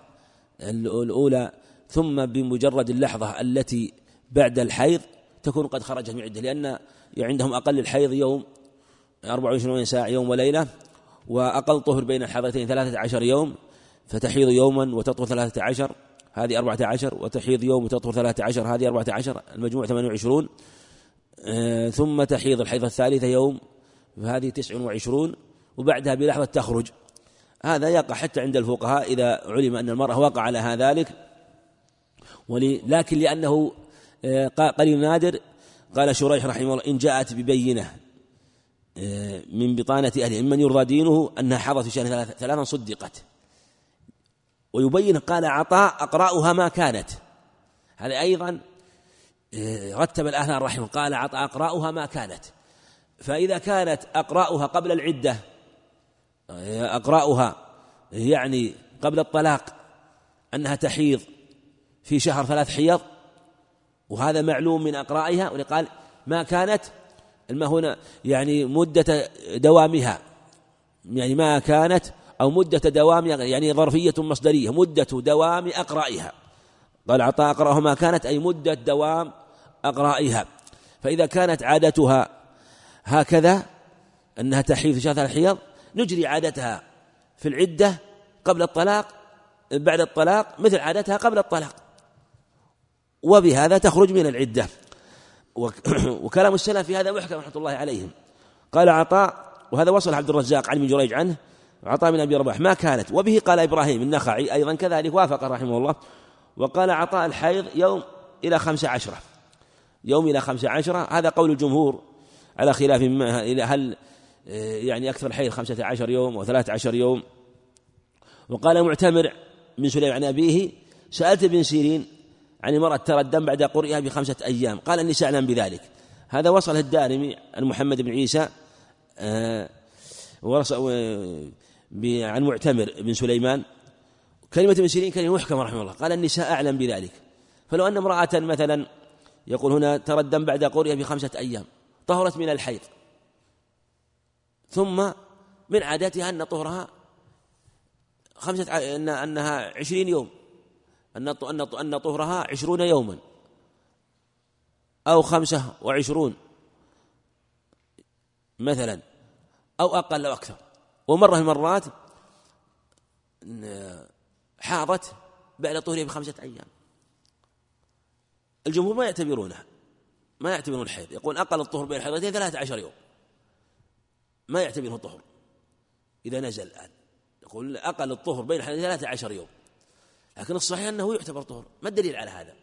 الأولى ثم بمجرد اللحظة التي بعد الحيض تكون قد خرجت من عدة لأن عندهم أقل الحيض يوم 24 ساعة يوم وليلة وأقل طهر بين الحيضتين ثلاثة عشر يوم فتحيض يوما وتطهر ثلاثة عشر هذه أربعة عشر وتحيض يوم وتطهر ثلاثة عشر هذه أربعة عشر المجموع ثمانية وعشرون. آه، ثم تحيض الحيضة الثالثة يوم فهذه تسع وعشرون وبعدها بلحظة تخرج. هذا يقع حتى عند الفقهاء إذا علم أن المرأة وقع لها ذلك. لكن لأنه آه، قليل نادر قال شريح رحمه الله إن جاءت ببينة آه، من بطانة أهله ممن يرضى دينه أنها حضت في شهر ثلاثا صدقت. ويبين قال عطاء أقرأها ما كانت. هذا أيضا آه، رتب الأهل رحمه قال عطاء أقرأها ما كانت. فإذا كانت أقرأها قبل العدة أقرأها يعني قبل الطلاق أنها تحيض في شهر ثلاث حيض وهذا معلوم من أقرائها ولقال ما كانت الما هنا يعني مدة دوامها يعني ما كانت أو مدة دوام يعني ظرفية مصدرية مدة دوام أقرائها. قال عطاء أقرأها ما كانت أي مدة دوام أقرائها. فإذا كانت عادتها هكذا أنها تحيض في شهر الحيض نجري عادتها في العدة قبل الطلاق بعد الطلاق مثل عادتها قبل الطلاق. وبهذا تخرج من العدة. وكلام السلف في هذا محكم رحمة الله عليهم. قال عطاء وهذا وصل عبد الرزاق عن ابن جريج عنه عطاء بن أبي رباح ما كانت. وبه قال إبراهيم النخعي أيضا كذلك وافق رحمه الله. وقال عطاء الحيض يوم إلى خمسة عشرة. يوم إلى خمسة عشرة هذا قول الجمهور. على خلاف ما هل يعني أكثر الحيض خمسة عشر يوم وثلاثة عشر يوم. وقال معتمر من سليم عن أبيه سألت ابن سيرين عن المرأة ترى الدم بعد قرئها بخمسة أيام. قال النساء أعلم بذلك. هذا وصل الدارمي عن محمد بن عيسى آه عن معتمر بن سليمان. كلمة ابن سيرين كلمة محكمة رحمه الله. قال النساء أعلم بذلك. فلو أن امرأة مثلا يقول هنا ترى الدم بعد قرئها بخمسة أيام. طهرت من الحيض. ثم من عاداتها أن طهرها خمسة أن أنها عشرين يوم. أن أن أن طهرها عشرون يوما. أو خمسة وعشرون مثلا. أو أقل أو أكثر. ومرة من المرات حاضت بعد طهرها بخمسة أيام. الجمهور ما يعتبرونها. ما يعتبرون الحيض. يقول أقل الطهر بين الحيضتين ثلاثة عشر يوم. ما يعتبره طهر إذا نزل الآن. يقول أقل الطهر بين الحيضتين ثلاثة عشر يوم. لكن الصحيح أنه يعتبر طهر. ما الدليل على هذا؟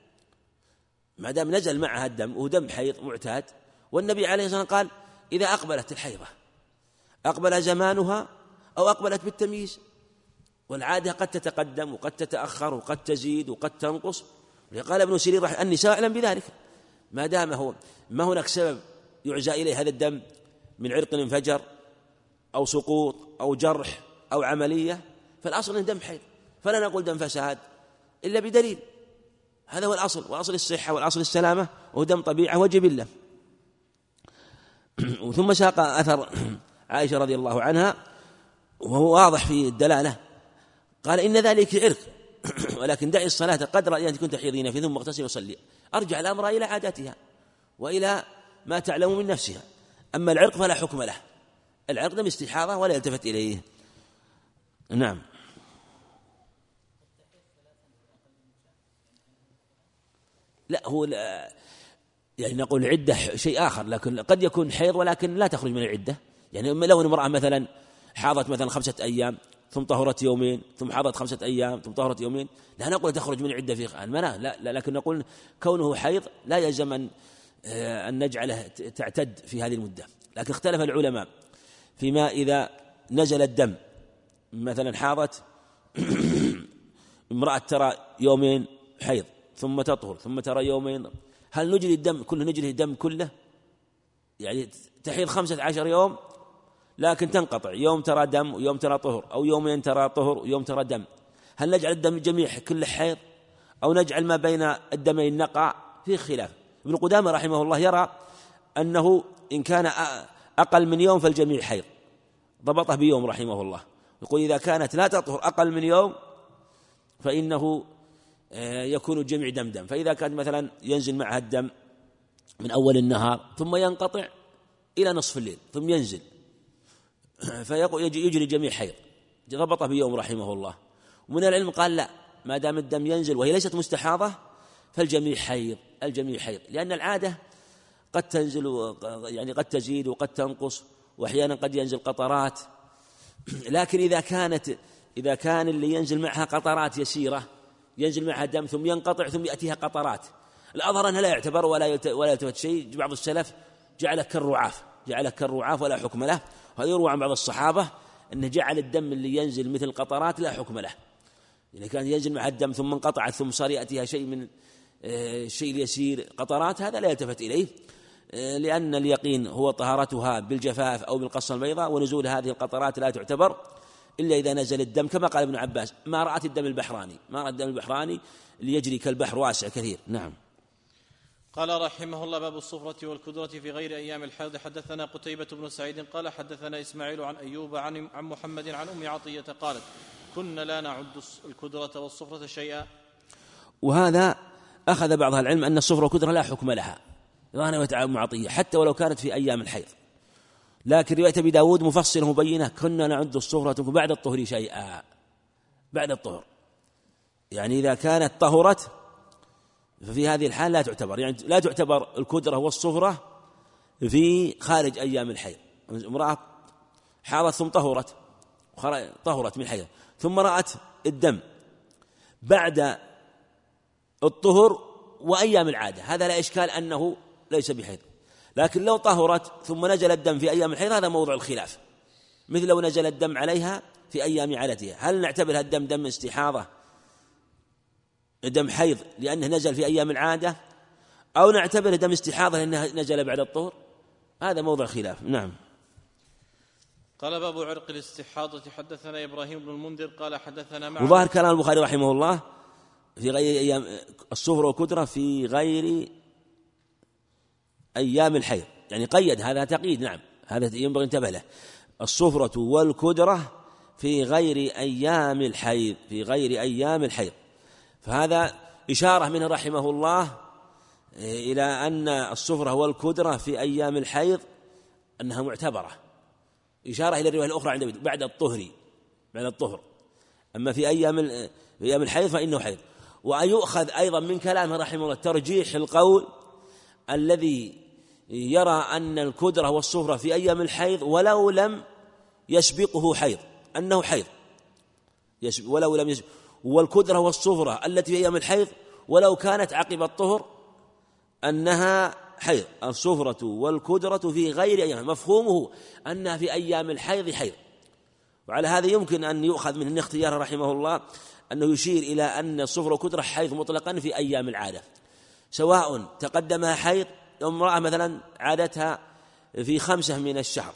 ما دام نزل معها الدم وهو دم حيض معتاد والنبي عليه الصلاة والسلام قال إذا أقبلت الحيضة أقبل زمانها أو أقبلت بالتمييز. والعادة قد تتقدم وقد تتأخر وقد تزيد وقد تنقص. قال ابن سيرين النساء أعلم بذلك. ما دام هو ما هناك سبب يعزى إليه هذا الدم من عرق انفجر أو سقوط أو جرح أو عملية فالأصل أنه دم حيض فلا نقول دم فساد إلا بدليل. هذا هو الأصل وأصل الصحة والأصل السلامة وهو دم طبيعة وجبلة ثم ساق أثر عائشة رضي الله عنها وهو واضح في الدلالة. قال إن ذلك عرق ولكن دعي الصلاة قدر أن كنت تحيضين في ثم اغتسل وصلي. أرجع الأمر إلى عاداتها وإلى ما تعلم من نفسها. أما العرق فلا حكم له. العرق دم استحاضة ولا يلتفت إليه. نعم. لا هو لا يعني نقول عدة شيء آخر لكن قد يكون حيض ولكن لا تخرج من العدة. يعني لو امرأة مثلا حاضت مثلا خمسة أيام ثم طهرت يومين ثم حاضت خمسة أيام ثم طهرت يومين. لا نقول تخرج من العدة في المنام لا, لا لكن نقول كونه حيض لا يلزم أن آه، أن نجعله تعتد في هذه المدة. لكن اختلف العلماء فيما إذا نزل الدم. مثلا حاضت امرأة ترى يومين حيض ثم تطهر ثم ترى يومين هل نجري الدم كله نجري الدم كله؟ يعني تحيض خمسة عشر يوم لكن تنقطع. يوم ترى دم ويوم ترى طهر. أو يومين ترى طهر ويوم ترى دم. هل نجعل الدم جميع كله حيض؟ أو نجعل ما بين الدمين نقع؟ في خلاف. ابن قدامة رحمه الله يرى أنه إن كان أقل من يوم فالجميع حيض. ضبطه بيوم رحمه الله. يقول إذا كانت لا تطهر أقل من يوم فإنه آه، يكون الجميع دم دم فإذا كان مثلا ينزل معها الدم من أول النهار ثم ينقطع إلى نصف الليل ثم ينزل. فيقول يجري جميع حيض. ضبطه بيوم رحمه الله. ومن العلم قال لا ما دام الدم ينزل وهي ليست مستحاضة فالجميع حيض الجميع حيض. لأن العادة قد تنزل يعني قد تزيد وقد تنقص وأحيانا قد ينزل قطرات. لكن إذا كانت إذا كان اللي ينزل معها قطرات يسيرة ينزل معها دم ثم ينقطع ثم يأتيها قطرات. الأظهر أنها لا يعتبر ولا ولا يلتفت شيء. بعض السلف جعله كالرعاف جعله كالرعاف ولا حكم له. وهذا يروى عن بعض الصحابة أنه جعل الدم اللي ينزل مثل قطرات لا حكم له. إذا كان ينزل مع الدم ثم انقطعت ثم صار يأتيها شيء من الشيء آه، اليسير قطرات هذا لا يلتفت إليه. آه، لأن اليقين هو طهارتها بالجفاف أو بالقصة البيضاء ونزول هذه القطرات لا تعتبر إلا إذا نزل الدم كما قال ابن عباس ما رأت الدم البحراني ما رأت الدم البحراني اللي يجري كالبحر واسع كثير. نعم. قال رحمه الله باب الصفرة والكدرة في غير أيام الحيض حدثنا قتيبة بن سعيد قال حدثنا إسماعيل عن أيوب عن, عن محمد عن أم عطية قالت كنا لا نعد الكدرة والصفرة شيئا. وهذا أخذ بعض العلم أن الصفرة والكدرة لا حكم لها. رواية أم عطية حتى ولو كانت في أيام الحيض. لكن رواية أبي داود مفصلة مبينة كنا نعد الصفرة بعد الطهر شيئا. بعد الطهر. يعني إذا كانت طهرت ففي هذه الحال لا تعتبر. يعني لا تعتبر الكدرة والصفرة في خارج أيام الحيض. امرأة حاضت ثم طهرت طهرت من حيض. ثم رأت الدم بعد الطهر وأيام العادة. هذا لا إشكال أنه ليس بحيض. لكن لو طهرت ثم نزل الدم في أيام الحيض هذا موضع الخلاف. مثل لو نزل الدم عليها في أيام عادتها. هل نعتبر الدم دم استحاضة؟ دم حيض لأنه نزل في أيام العادة أو نعتبر دم استحاضة لأنه نزل بعد الطهر. هذا موضع خلاف. نعم. قال باب عرق الاستحاضة. حدثنا إبراهيم بن المنذر قال حدثنا مع وظاهر كلام البخاري رحمه الله في غير أيام الصفر والكدرة في غير أيام الحيض. يعني قيد هذا تقييد. نعم. هذا ينبغي انتبه له. الصفرة والكدرة في غير أيام الحيض في غير أيام الحيض. فهذا إشارة منه رحمه الله إلى أن الصفرة والكدرة في أيام الحيض أنها معتبرة. إشارة إلى الرواية الأخرى عند بعد الطهر بعد الطهر. أما في أيام في أيام الحيض فإنه حيض. ويؤخذ أيضا من كلامه رحمه الله ترجيح القول الذي يرى أن الكدرة والصفرة في أيام الحيض ولو لم يسبقه حيض أنه حيض. ولو لم يسبق والكدرة والصفرة التي في أيام الحيض ولو كانت عقب الطهر أنها حيض. الصفرة والكدرة في غير أيام. مفهومه أنها في أيام الحيض حيض. وعلى هذا يمكن أن يؤخذ من اختياره رحمه الله أنه يشير إلى أن الصفر والكدرة حيض مطلقا في أيام العادة. سواء تقدمها حيض امرأة مثلا عادتها في خمسة من الشهر.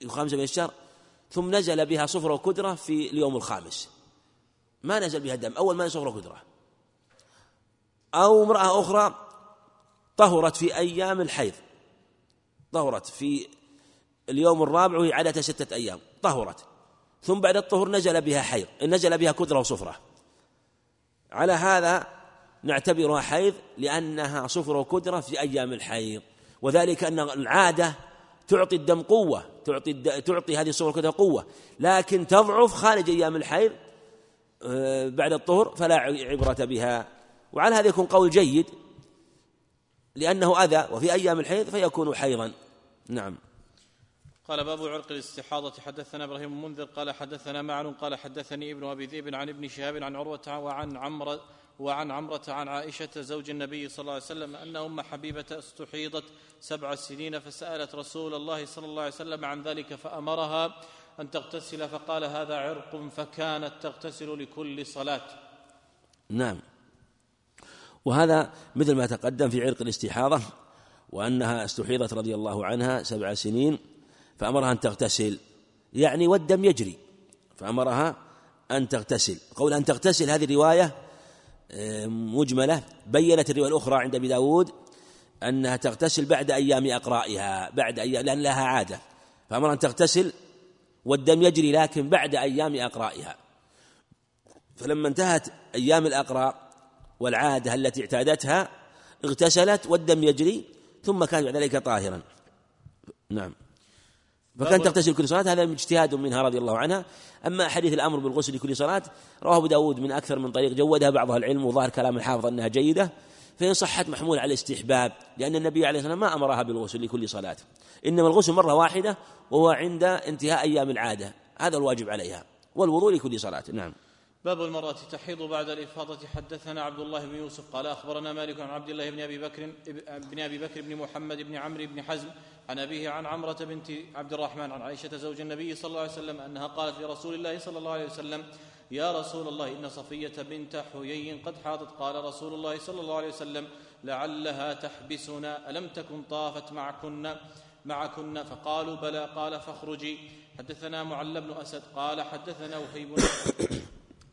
في خمسة من الشهر ثم نزل بها صفر وكدرة في اليوم الخامس. ما نزل بها الدم. أول ما صفر وكدرة أو امرأة أخرى طهرت في أيام الحيض. طهرت في اليوم الرابع وهي عادتها ستة أيام. طهرت. ثم بعد الطهر نزل بها حيض. نزل بها كدرة وصفرة. على هذا نعتبرها حيض لأنها صفر وكدرة في أيام الحيض. وذلك أن العادة تعطي الدم قوة. تعطي تعطي هذه الصفر والكدرة قوة. لكن تضعف خارج أيام الحيض بعد الطهر فلا عبرة بها. وعلى هذا يكون قول جيد لأنه أذى وفي أيام الحيض فيكون حيضا. نعم. قال باب عرق الاستحاضة. حدثنا إبراهيم المنذر قال حدثنا معن قال حدثني ابن أبي ذئب عن ابن شهاب عن عروة وعن عمرو وعن عمرة عن عائشة زوج النبي صلى الله عليه وسلم أن أم حبيبة استحيضت سبع سنين فسألت رسول الله صلى الله عليه وسلم عن ذلك فأمرها أن تغتسل فقال هذا عرق فكانت تغتسل لكل صلاة. نعم. وهذا مثل ما تقدم في عرق الاستحاضة وأنها استحيضت رضي الله عنها سبع سنين فأمرها أن تغتسل. يعني والدم يجري فأمرها أن تغتسل. قول أن تغتسل هذه رواية آه، مجملة بينت الرواية الأخرى عند أبي داود أنها تغتسل بعد أيام أقرائها بعد أيام لأن لها عادة. فأمرها أن تغتسل والدم يجري لكن بعد أيام أقرائها. فلما انتهت أيام الأقراء والعادة التي اعتادتها اغتسلت والدم يجري ثم كان بعد ذلك طاهرا. نعم. فكان تغتسل كل صلاة هذا اجتهاد منها رضي الله عنها. أما حديث الأمر بالغسل لكل صلاة رواه أبو داود من أكثر من طريق جودها بعض العلم وظاهر كلام الحافظ أنها جيدة. فإن صحت محمول على الاستحباب لأن النبي عليه الصلاة والسلام ما أمرها بالغسل لكل صلاة. إنما الغسل مرة واحدة وهو عند انتهاء أيام العادة. هذا الواجب عليها. والوضوء لكل صلاة. نعم. باب المرأة تحيض بعد الإفاضة. حدثنا عبد الله بن يوسف قال أخبرنا مالك عن عبد الله بن أبي بكر بن أبي بكر بن محمد بن عمرو بن حزم عن أبيه عن عمرة بنت عبد الرحمن عن عائشة زوج النبي صلى الله عليه وسلم أنها قالت لرسول الله صلى الله عليه وسلم يا رسول الله إن صفية بنت حيي قد حاضت. قال رسول الله صلى الله عليه وسلم لعلها تحبسنا ألم تكن طافت معكن معكن فقالوا بلى. قال فاخرجي. حدثنا معل بن أسد قال حدثنا وهيب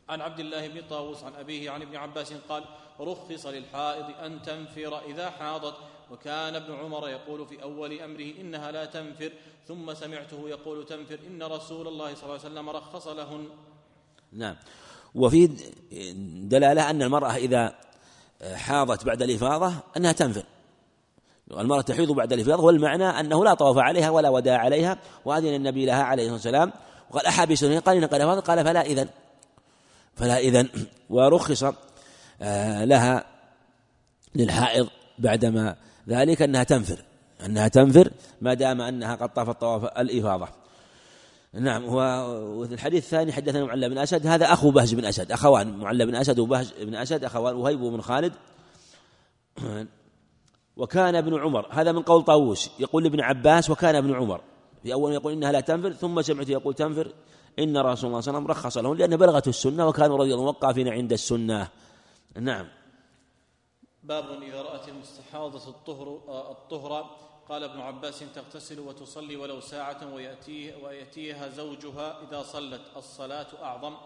عن عبد الله بن طاووس عن أبيه عن ابن عباس قال رخص للحائض أن تنفر إذا حاضت. وكان ابن عمر يقول في أول أمره إنها لا تنفر ثم سمعته يقول تنفر إن رسول الله صلى الله عليه وسلم رخص لهن. نعم. وفي دلالة أن المرأة إذا حاضت بعد الإفاضة أنها تنفر. المرأة تحيض بعد الإفاضة والمعنى أنه لا طواف عليها ولا وداع عليها وأذن النبي لها عليه الصلاة والسلام. وقال أحابسني قال إن قد قال فلا إذن. فلا إذن. ورخص آه، لها للحائض بعدما ذلك أنها تنفر أنها تنفر ما دام أنها قد طافت طواف الإفاضة. نعم وفي الحديث الثاني حدثنا معل بن أسد هذا أخو بهز بن أسد أخوان معل بن أسد وبهز بن أسد أخوان وهيب بن خالد. وكان ابن عمر هذا من قول طاووس يقول ابن عباس وكان ابن عمر. في أول يقول إنها لا تنفر ثم سمعته يقول تنفر. إن رسول الله صلى الله عليه وسلم رخص لهم لأن بلغته السنة وكانوا رضي الله وقافين عند السنة. نعم. باب إذا رأت المستحاضة الطهر الطهر. قال ابن عباس تغتسل وتصلي ولو ساعة ويأتيه ويأتيها زوجها إذا صلت. الصلاة أعظم.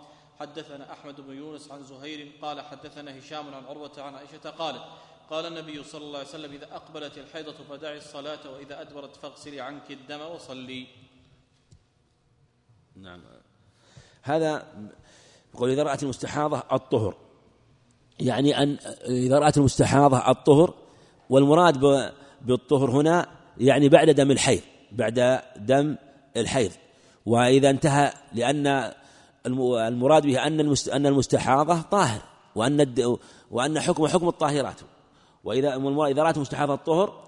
حدثنا أحمد بن يونس عن زهير قال حدثنا هشام عن عروة عن عائشة قالت قال النبي صلى الله عليه وسلم إذا أقبلت الحيضة فدعي الصلاة وإذا أدبرت فاغسلي عنك الدم وصلي. نعم. هذا يقول إذا رأت المستحاضة الطهر. يعني أن إذا رأت المستحاضة الطهر والمراد بالطهر هنا يعني بعد دم الحيض بعد دم الحيض. وإذا انتهى لأن المراد به أن أن المستحاضة طاهر وأن وأن حكم حكم الطاهرات. وإذا إذا رأت مستحاضة الطهر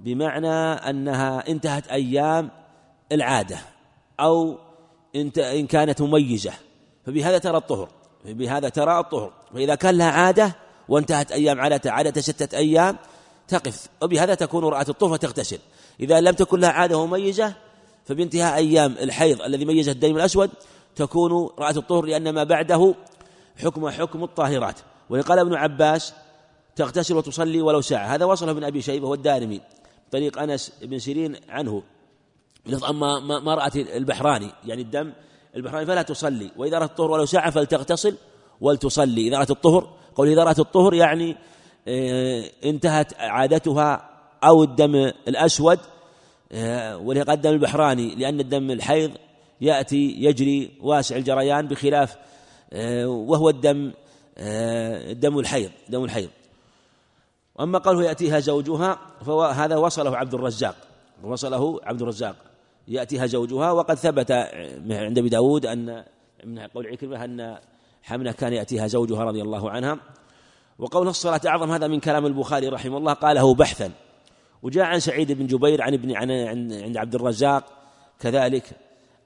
بمعنى أنها انتهت أيام العادة أو إن كانت مميزة. فبهذا ترى الطهر. بهذا ترى الطهر. فإذا كان لها عادة وانتهت أيام عادة عادة ستة أيام تقف. وبهذا تكون رأت الطهر فتغتسل. إذا لم تكن لها عادة مميزة فبانتهاء أيام الحيض الذي ميز الدم الأسود تكون رأت الطهر لأن ما بعده حكم حكم الطاهرات. وقال ابن عباس تغتسل وتصلي ولو ساعة. هذا وصله ابن أبي شيبة والدارمي طريق أنس بن سيرين عنه. أما ما رأت البحراني يعني الدم البحراني فلا تصلي. وإذا رأت الطهر ولو ساعة فلتغتسل ولتصلي. إذا رأت الطهر قول إذا رأت الطهر يعني آه، انتهت عادتها أو الدم الأسود آه، ولهذا الدم البحراني لأن الدم الحيض يأتي يجري واسع الجريان بخلاف آه، وهو الدم دم الحيض دم الحيض. وأما قوله يأتيها زوجها فهذا وصله عبد الرزاق. وصله عبد الرزاق. يأتيها زوجها. وقد ثبت عند أبي داود أن من قول عكرمة أن حمنة كان يأتيها زوجها رضي الله عنها. وقول الصلاة أعظم هذا من كلام البخاري رحمه الله قاله بحثا. وجاء عن سعيد بن جبير عن ابن عن عند عبد الرزاق كذلك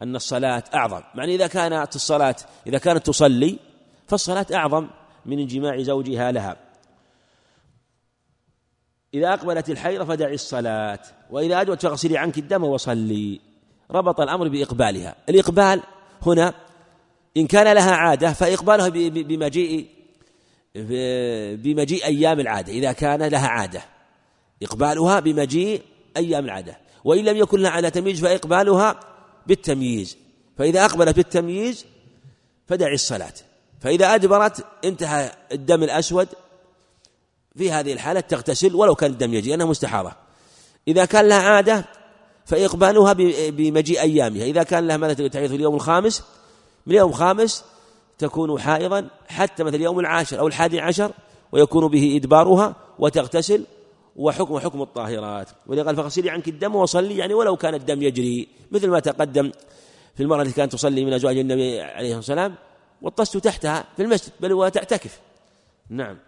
أن الصلاة أعظم. يعني إذا كانت الصلاة إذا كانت تصلي فالصلاة أعظم من انجماع زوجها لها. إذا أقبلت الحيض فدعي الصلاة وإذا أدوت فاغسلي عنك الدم وصلي. ربط الأمر بإقبالها. الإقبال هنا إن كان لها عادة فإقبالها بمجيء بمجيء أيام العادة إذا كان لها عادة. إقبالها بمجيء أيام العادة. وإن لم يكن لها عادة تمييز فإقبالها بالتمييز. فإذا أقبلت بالتمييز فدعي الصلاة. فإذا أدبرت انتهى الدم الأسود. في هذه الحالة تغتسل ولو كان الدم يجي لأنها مستحاضة. إذا كان لها عادة فإقبالها بمجيء أيامها. إذا كان لها مثلا في اليوم الخامس من اليوم الخامس تكون حائضا حتى مثل اليوم العاشر أو الحادي عشر ويكون به إدبارها وتغتسل وحكم حكم الطاهرات. ولذا قال فاغسلي عنك الدم وصلي يعني ولو كان الدم يجري مثل ما تقدم في المرأة التي كانت تصلي من أزواج النبي عليه الصلاة والسلام والطست تحتها في المسجد بل وتعتكف نعم.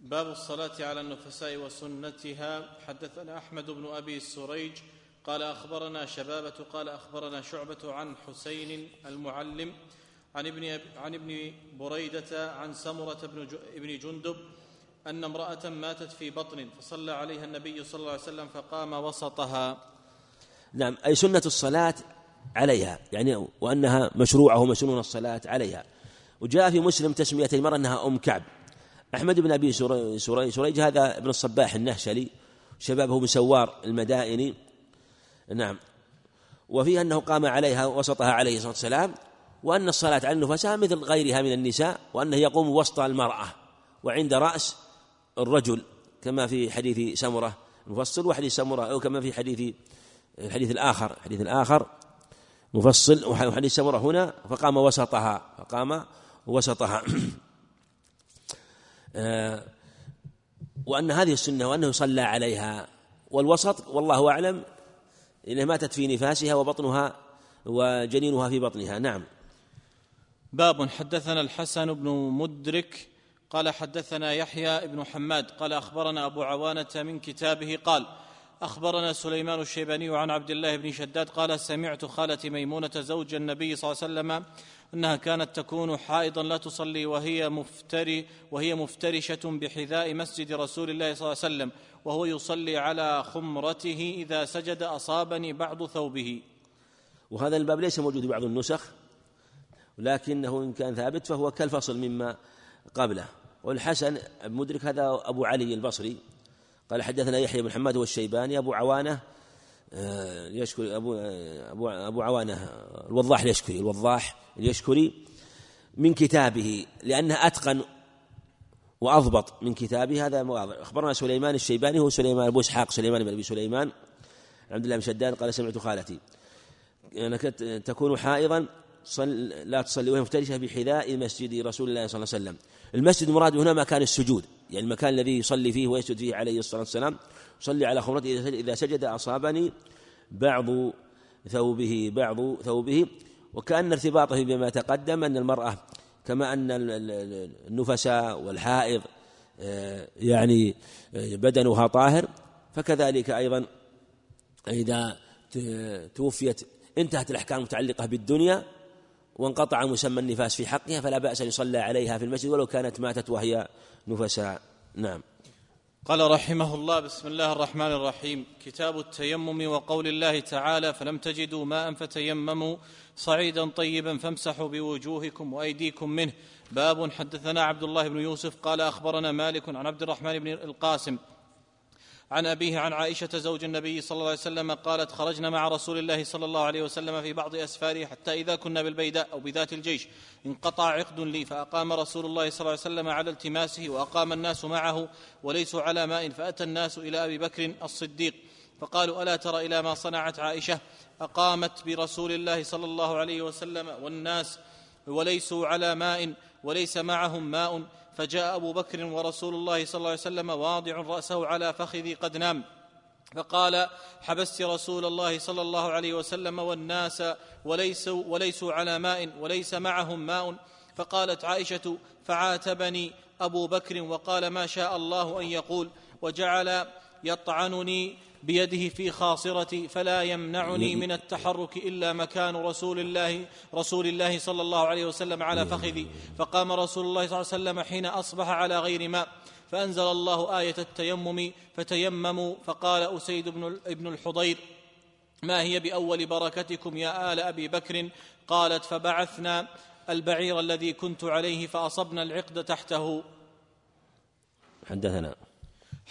باب الصلاة على النفساء وسنتها. حدثنا أحمد بن أبي سريج قال أخبرنا شبابة قال أخبرنا شعبة عن حسين المعلم عن ابن عن ابن بريدة عن سمرة بن ابن جندب أن امرأة ماتت في بطن فصلى عليها النبي صلى الله عليه وسلم فقام وسطها. نعم أي سنة الصلاة عليها يعني وأنها مشروعة ومسنون الصلاة عليها. وجاء في مسلم تسمية المرأة أنها أم كعب. أحمد بن أبي سريج هذا ابن الصباح النهشلي شبابه بن سوار المدائني نعم. وفيه أنه قام عليها وسطها عليه الصلاة والسلام وأن الصلاة على النفساء مثل غيرها من النساء وأنه يقوم وسط المرأة وعند رأس الرجل كما في حديث سمرة مفصل وحديث سمرة أو كما في حديث الحديث الآخر الحديث الآخر مفصل وحديث سمرة هنا فقام وسطها فقام وسطها. آه، وأن هذه السنة وأنه صلى عليها والوسط والله أعلم إنها ماتت في نفاسها وبطنها وجنينها في بطنها. نعم. باب حدثنا الحسن بن مدرك قال حدثنا يحيى بن حماد قال أخبرنا أبو عوانة من كتابه قال أخبرنا سليمان الشيباني عن عبد الله بن شداد قال سمعت خالة ميمونة زوج النبي صلى الله عليه وسلم إنها كانت تكون حائضا لا تصلي وهي مفتري وهي مفترشة بحذاء مسجد رسول الله صلى الله عليه وسلم وهو يصلي على خمرته إذا سجد أصابني بعض ثوبه. وهذا الباب ليس موجود بعض النسخ لكنه إن كان ثابت فهو كالفصل مما قبله. والحسن مدرك هذا أبو علي البصري قال حدثنا يحيى بن حماد والشيباني أبو عوانة آه، يشكري أبو آه، أبو أبو عوانة الوضاح اليشكري الوضاح اليشكري من كتابه لأنه أتقن وأضبط من كتابه. هذا واضح. أخبرنا سليمان الشيباني هو سليمان أبو إسحاق سليمان بن أبي سليمان عبد الله بن شداد قال سمعت خالتي. أنك تكون حائضا صل لا تصلي وهي مفترشة بحذاء مسجد رسول الله صلى الله عليه وسلم. المسجد المراد هنا مكان السجود. يعني المكان الذي يصلي فيه ويسجد فيه عليه الصلاة والسلام صلي على خمرته إذا سجد أصابني بعض ثوبه بعض ثوبه وكأن ارتباطه بما تقدم أن المرأة كما أن النفساء والحائض آه، يعني آه، بدنها طاهر فكذلك أيضا إذا توفيت انتهت الأحكام المتعلقة بالدنيا وانقطع مسمى النفاس في حقها فلا بأس أن يصلى عليها في المسجد ولو كانت ماتت وهي نفساء نعم. قال رحمه الله بسم الله الرحمن الرحيم. كتاب التيمم وقول الله تعالى فلم تجدوا ماء فتيمموا صعيدا طيبا فامسحوا بوجوهكم وأيديكم منه. باب حدثنا عبد الله بن يوسف قال أخبرنا مالك عن عبد الرحمن بن القاسم عن أبيه عن عائشة زوج النبي صلى الله عليه وسلم قالت خرجنا مع رسول الله صلى الله عليه وسلم في بعض أسفاره حتى إذا كنا بالبيداء أو بذات الجيش. انقطع عقد لي فأقام رسول الله صلى الله عليه وسلم على التماسه وأقام الناس معه وليسوا على ماء فأتى الناس إلى أبي بكر الصديق. فقالوا ألا ترى إلى ما صنعت عائشة؟ أقامت برسول الله صلى الله عليه وسلم والناس وليسوا على ماء وليس معهم ماء. فجاء أبو بكر ورسول الله صلى الله عليه وسلم واضع رأسه على فخذي قد نام. فقال حبست رسول الله صلى الله عليه وسلم والناس وليسوا, وليسوا على ماء وليس معهم ماء. فقالت عائشة فعاتبني أبو بكر وقال ما شاء الله أن يقول وجعل يطعنني بيده في خاصرتي فلا يمنعني من التحرك إلا مكان رسول الله رسول الله صلى الله عليه وسلم على فخذي. فقام رسول الله صلى الله عليه وسلم حين أصبح على غير ماء. فأنزل الله آية التيمم فتيمموا فقال أسيد بن ابن الحضير ما هي بأول بركتكم يا آل أبي بكر؟ قالت فبعثنا البعير الذي كنت عليه فأصبنا العقد تحته. حدثنا.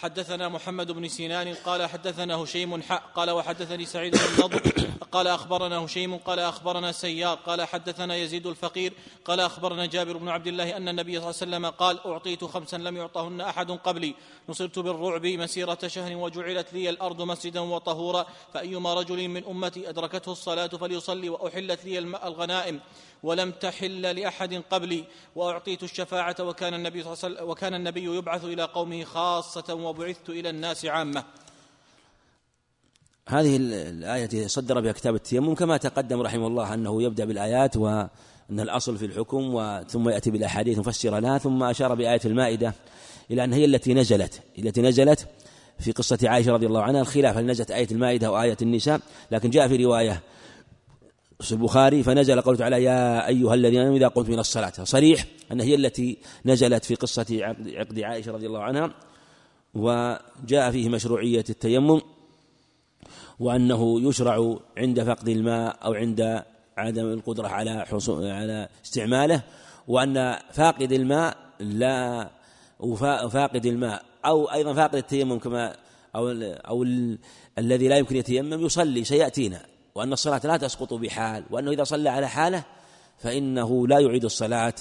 حدثنا محمد بن سنان قال حدثنا هشيم حق قال وحدثني سعيد بن نضر قال أخبرنا هشيم قال أخبرنا سيار قال حدثنا يزيد الفقير قال أخبرنا جابر بن عبد الله أن النبي صلى الله عليه وسلم قال أعطيت خمسا لم يعطهن أحد قبلي نصرت بالرعب مسيرة شهر وجعلت لي الأرض مسجدا وطهورا فأيما رجل من أمتي أدركته الصلاة فليصلي وأحلت لي الغنائم ولم تحل لأحد قبلي وأعطيت الشفاعة وكان النبي وكان النبي يبعث إلى قومه خاصة وبعثت إلى الناس عامة. هذه الآية صدر بها كتاب التيمم كما تقدم رحمه الله أنه يبدأ بالآيات وأن الأصل في الحكم ثم يأتي بالأحاديث مفسرة لها ثم أشار بآية المائدة إلى أن هي التي نزلت التي نزلت في قصة عائشة رضي الله عنها الخلاف هل نزلت آية المائدة أو آية النساء؟ لكن جاء في رواية البخاري فنزل قوله تعالى يا أيها الذين آمنوا إذا قمتم إلى الصلاة. صريح أن هي التي نزلت في قصة عقد عائشة رضي الله عنها وجاء فيه مشروعية التيمم وأنه يشرع عند فقد الماء أو عند عدم القدرة على حصول على استعماله وأن فاقد الماء لا وفاقد الماء أو أيضا فاقد التيمم كما أو أو الذي لا يمكن يتيمم يصلي سيأتينا. وأن الصلاة لا تسقط بحال وأنه إذا صلى على حاله فإنه لا يعيد الصلاة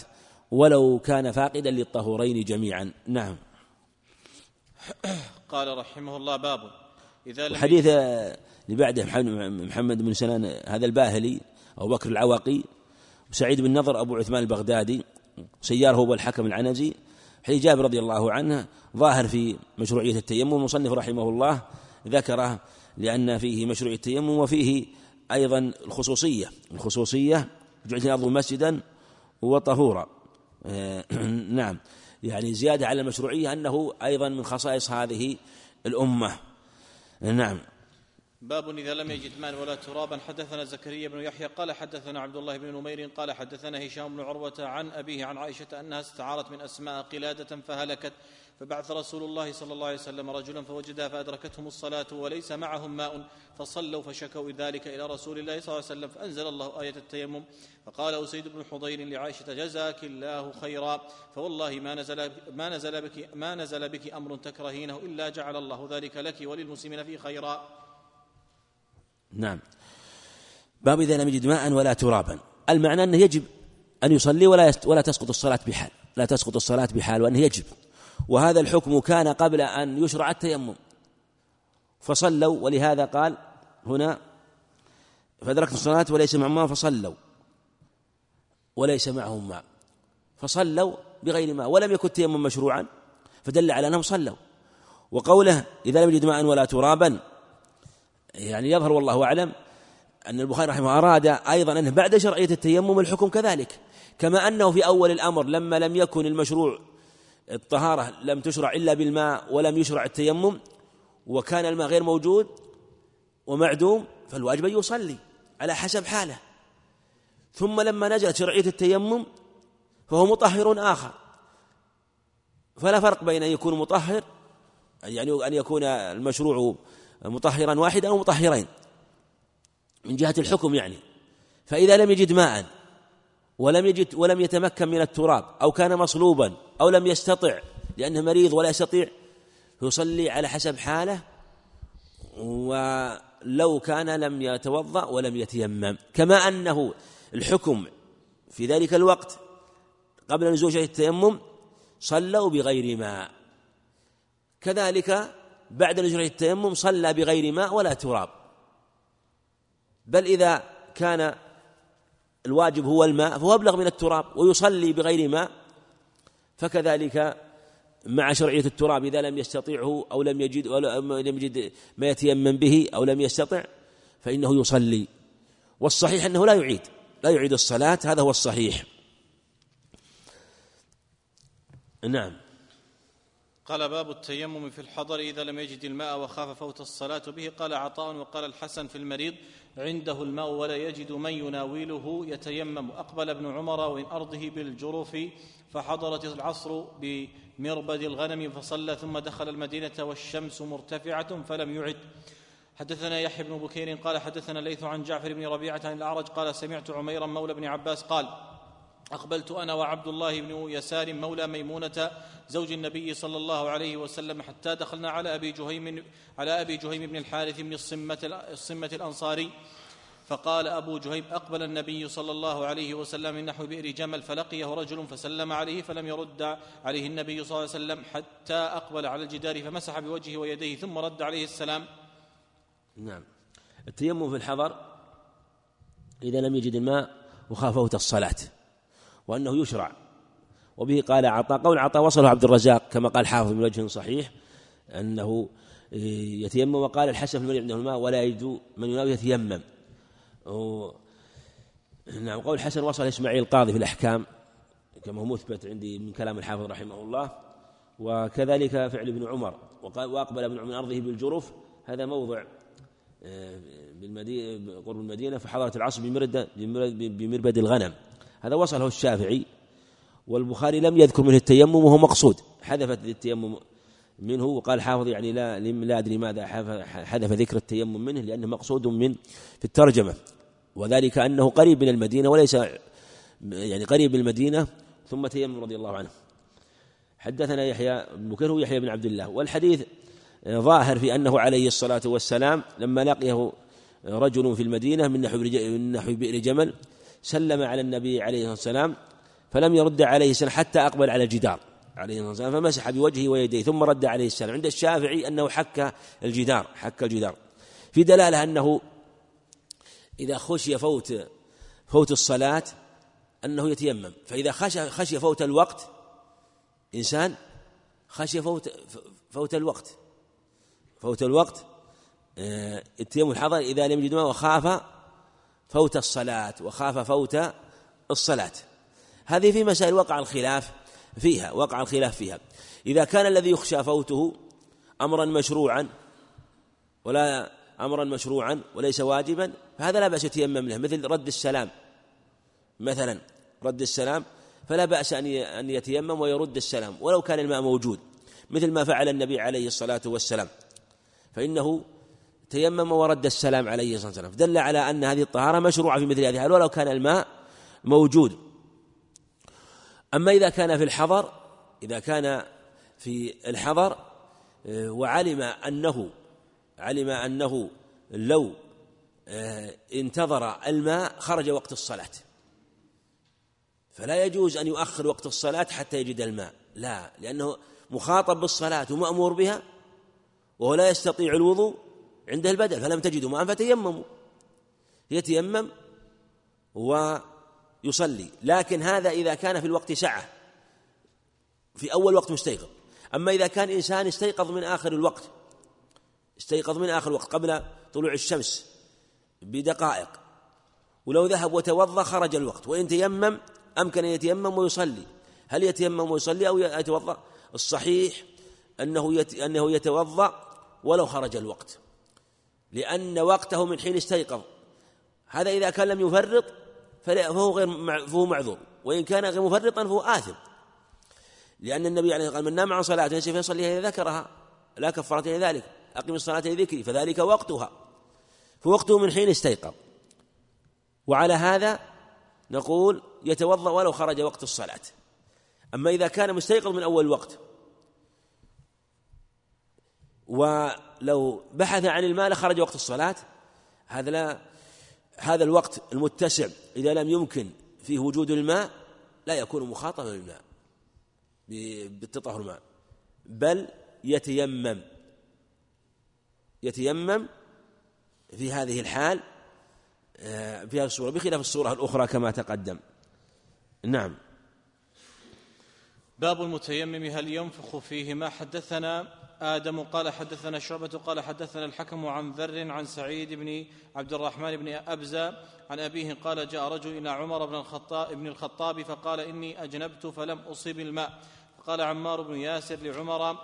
ولو كان فاقدا للطهورين جميعا. نعم. قال رحمه الله باب. إذا لم الحديث اللي بعده محمد بن سنان هذا الباهلي أبو بكر العواقي وسعيد بن نضر أبو عثمان البغدادي سيار هو الحكم العنزي حديث جابر رضي الله عنه ظاهر في مشروعية التيمم المصنف رحمه الله ذكره لأن فيه مشروعية التيمم وفيه أيضا الخصوصية. الخصوصية جعلت الأرض مسجدا وطهورا. نعم. يعني زيادة على المشروعية أنه أيضا من خصائص هذه الأمة. نعم. باب إذا لم يجد ماء ولا ترابا. حدثنا زكريا بن يحيى قال حدثنا عبد الله بن نمير قال حدثنا هشام بن عروة عن أبيه عن عائشة أنها استعارت من أسماء قلادة فهلكت. فبعث رسول الله صلى الله عليه وسلم رجلا فوجدها فأدركتهم الصلاة وليس معهم ماء فصلوا فشكوا ذلك إلى رسول الله صلى الله عليه وسلم فأنزل الله آية التيمم فقال أسيد بن حضير لعائشة جزاك الله خيرا فوالله ما نزل ما نزل بك ما نزل بك أمر تكرهينه إلا جعل الله ذلك لك وللمسلمين فيه خيرا. نعم. باب إذا لم يجد ماء ولا ترابا المعنى أنه يجب أن يصلي ولا ولا تسقط الصلاة بحال لا تسقط الصلاة بحال وأنه يجب وهذا الحكم كان قبل أن يشرع التيمم. فصلوا ولهذا قال هنا فأدركت الصلاة وليس معهم ماء فصلوا. وليس معهم ماء. فصلوا بغير ماء. ولم يكن التيمم مشروعا فدل على أنهم صلوا. وقوله إذا لم يجد ماء ولا ترابا يعني يظهر والله أعلم أن البخاري رحمه أراد أيضا أنه بعد شرعية التيمم الحكم كذلك. كما أنه في أول الأمر لما لم يكن المشروع الطهارة لم تشرع إلا بالماء ولم يشرع التيمم وكان الماء غير موجود ومعدوم فالواجب أن يصلي على حسب حاله. ثم لما نزلت شرعية التيمم فهو مطهر آخر. فلا فرق بين أن يكون مطهر يعني أن يكون المشروع مطهرا واحدا أو مطهرين من جهة الحكم يعني. فإذا لم يجد ماء ولم يجد ولم يتمكن من التراب أو كان مصلوبا أو لم يستطع لأنه مريض ولا يستطيع يصلي على حسب حاله ولو كان لم يتوضأ ولم يتيمم. كما أنه الحكم في ذلك الوقت قبل نزول التيمم صلوا بغير ماء. كذلك بعد نزول التيمم صلى بغير ماء ولا تراب. بل إذا كان الواجب هو الماء فهو أبلغ من التراب ويصلي بغير ماء فكذلك مع شرعية التراب إذا لم يستطيعه أو لم يجد أو لم يجد ما يتيمم به أو لم يستطع فإنه يصلي. والصحيح أنه لا يعيد لا يعيد الصلاة هذا هو الصحيح. نعم. قال باب التيمم في الحضر إذا لم يجد الماء وخاف فوت الصلاة به قال عطاء وقال الحسن في المريض عنده الماء ولا يجد من يناوله يتيمم. أقبل ابن عمر من أرضه بالجرف فحضرت العصر بمربد الغنم فصلى ثم دخل المدينة والشمس مرتفعة فلم يعد. حدثنا يحيى بن بكير قال حدثنا ليث عن جعفر بن ربيعة عن الأعرج قال سمعت عميرا مولى بن عباس قال أقبلت أنا وعبد الله بن يسار مولى ميمونة زوج النبي صلى الله عليه وسلم حتى دخلنا على أبي جهيم على أبي جهيم بن الحارث بن الصمة, الصمة الأنصاري. فقال أبو جهيم أقبل النبي صلى الله عليه وسلم من نحو بئر جمل فلقيه رجل فسلم عليه فلم يرد عليه النبي صلى الله عليه وسلم حتى أقبل على الجدار فمسح بوجهه ويديه ثم رد عليه السلام. نعم. التيمم في الحضر إذا لم يجد الماء وخاف فوت الصلاة. وأنه يشرع. وبه قال عطاء قول عطاء وصله عبد الرزاق كما قال حافظ من وجه صحيح أنه يتيمم وقال الحسن في المريض عنده الماء ولا يجد من يناوي يتيمم. نعم قول الحسن وصل إسماعيل القاضي في الأحكام كما هو مثبت عندي من كلام الحافظ رحمه الله. وكذلك فعل ابن عمر وأقبل ابن عمر من أرضه بالجرف. هذا موضع آه، بالمدينة قرب المدينة فحضرت العصر بمرد بمربد الغنم. هذا وصله الشافعي والبخاري لم يذكر منه التيمم وهو مقصود. حذفت التيمم منه وقال حافظ يعني لا لا أدري ماذا حذف ذكر التيمم منه لأنه مقصود من في الترجمة. وذلك أنه قريب من المدينة وليس يعني قريب من المدينة ثم تيمم رضي الله عنه. حدثنا يحيى بن بكر ويحيى بن عبد الله. والحديث ظاهر في أنه عليه الصلاة والسلام لما لقيه رجل في المدينة من نحو من نحو بئر جمل سلم على النبي عليه الصلاة والسلام فلم يرد عليه السلام حتى أقبل على الجدار عليه الصلاة والسلام فمسح بوجهه ويديه ثم رد عليه السلام. عند الشافعي أنه حك الجدار حك الجدار. في دلالة أنه إذا خشي فوت فوت الصلاة أنه يتيمم فإذا خشي خشي فوت الوقت إنسان خشي فوت فوت الوقت فوت الوقت آه، التيمم الحضر إذا لم يجد ماء وخاف فوت الصلاة وخاف فوت الصلاة. هذه في مسائل وقع الخلاف فيها وقع الخلاف فيها. إذا كان الذي يخشى فوته أمرا مشروعا ولا أمرا مشروعا وليس واجبا فهذا لا بأس يتيمم له مثل رد السلام. مثلا رد السلام فلا بأس أن أن يتيمم ويرد السلام ولو كان الماء موجود مثل ما فعل النبي عليه الصلاة والسلام. فإنه تيمم ورد السلام عليه الصلاة والسلام دل على أن هذه الطهارة مشروعة في مثل هذه. الحال ولو كان الماء موجود. أما إذا كان في الحضر إذا كان في الحضر آه، وعلم أنه علم أنه لو آه، انتظر الماء خرج وقت الصلاة. فلا يجوز أن يؤخر وقت الصلاة حتى يجد الماء. لا لأنه مخاطب بالصلاة ومأمور بها وهو لا يستطيع الوضوء عنده البدل فلم تجدوا ماء فتيمموا. يتيمم ويصلي. لكن هذا إذا كان في الوقت سعة. في أول وقت مستيقظ. أما إذا كان إنسان استيقظ من آخر الوقت استيقظ من آخر الوقت قبل طلوع الشمس بدقائق ولو ذهب وتوضأ خرج الوقت. وإن تيمم أمكن أن يتيمم ويصلي. هل يتيمم ويصلي أو يتوضأ؟ الصحيح أنه أنه يتوضأ ولو خرج الوقت. لأن وقته من حين استيقظ. هذا إذا كان لم يفرط فهو غير فهو معذور. وإن كان غير مفرطا فهو آثم. لأن النبي عليه الصلاة والسلام من نام عن صلاة نسي فيصليها إذا ذكرها. لا كفارة لذلك أقم الصلاة لذكري فذلك وقتها. فوقته من حين استيقظ. وعلى هذا نقول يتوضأ ولو خرج وقت الصلاة. أما إذا كان مستيقظ من أول وقت ولو بحث عن الماء لخرج وقت الصلاة. هذا لا هذا الوقت المتسع إذا لم يمكن فيه وجود الماء لا يكون مخاطبا بالماء بالتطهر الماء. بل يتيمم يتيمم في هذه الحال آه، في هذه الصورة بخلاف الصورة الأخرى كما تقدم. نعم. باب المتيمم هل ينفخ فيه ما حدثنا؟ آدم قال حدثنا شعبة قال حدثنا الحكم عن ذر عن سعيد بن عبد الرحمن بن أبزة عن أبيه قال جاء رجل إلى عمر بن الخطاب, بن الخطاب فقال إني أجنبت فلم أصب الماء. فقال عمار بن ياسر لعمر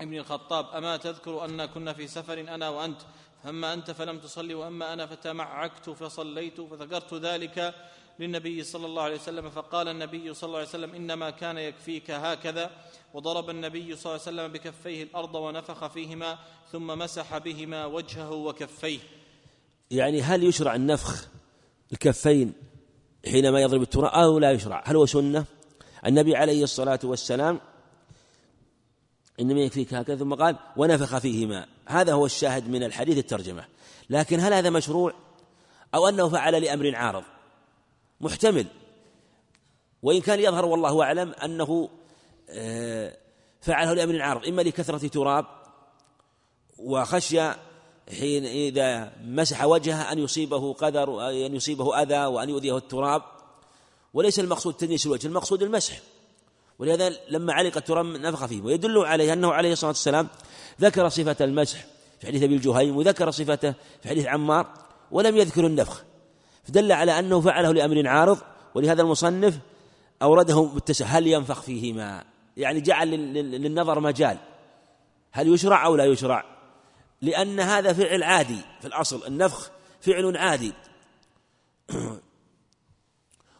بن الخطاب أما تذكر أن كنا في سفر أنا وأنت؟ فأما أنت فلم تصلي وأما أنا فتمعكت فصليت فذكرت ذلك للنبي صلى الله عليه وسلم فقال النبي صلى الله عليه وسلم إنما كان يكفيك هكذا. وضرب النبي صلى الله عليه وسلم بكفيه الأرض ونفخ فيهما ثم مسح بهما وجهه وكفيه. يعني هل يشرع النفخ الكفين حينما يضرب التراب أو لا يشرع؟ هل هو سنة؟ النبي عليه الصلاة والسلام إنما يكفيك هكذا ثم قال ونفخ فيهما. هذا هو الشاهد من الحديث الترجمة. لكن هل هذا مشروع أو أنه فعل لأمر عارض؟ محتمل. وإن كان يظهر والله أعلم أنه آه، فعله لأمر عارض إما لكثرة تراب وخشي حين إذا مسح وجهه أن يصيبه قدر أن يصيبه أذى وأن يؤذيه التراب. وليس المقصود تنيس الوجه المقصود المسح. ولهذا لما علق التراب نفخ فيه ويدل عليه أنه عليه الصلاة والسلام ذكر صفة المسح في حديث أبي الجهيم وذكر صفته في حديث عمار ولم يذكر النفخ. فدل على أنه فعله لأمر عارض ولهذا المصنف أورده بالتسع هل ينفخ فيهما؟ يعني جعل للنظر مجال. هل يشرع أو لا يشرع؟ لأن هذا فعل عادي في الأصل النفخ فعل عادي.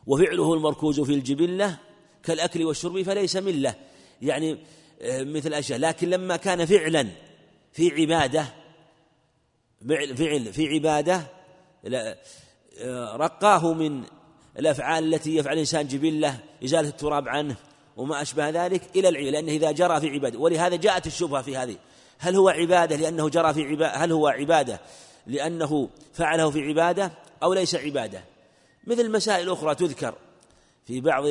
وفعله المركوز في الجبلة كالأكل والشرب فليس ملة. يعني آه، مثل أشياء. لكن لما كان فعلا في عبادة فعل في عبادة رقاه من الأفعال التي يفعل الإنسان جبلة إزالة التراب عنه وما أشبه ذلك إلى العبادة لأنه إذا جرى في عبادة. ولهذا جاءت الشبهة في هذه. هل هو عبادة لأنه جرى في عبادة هل هو عبادة لأنه فعله في عبادة أو ليس عبادة؟ مثل مسائل أخرى تذكر في بعض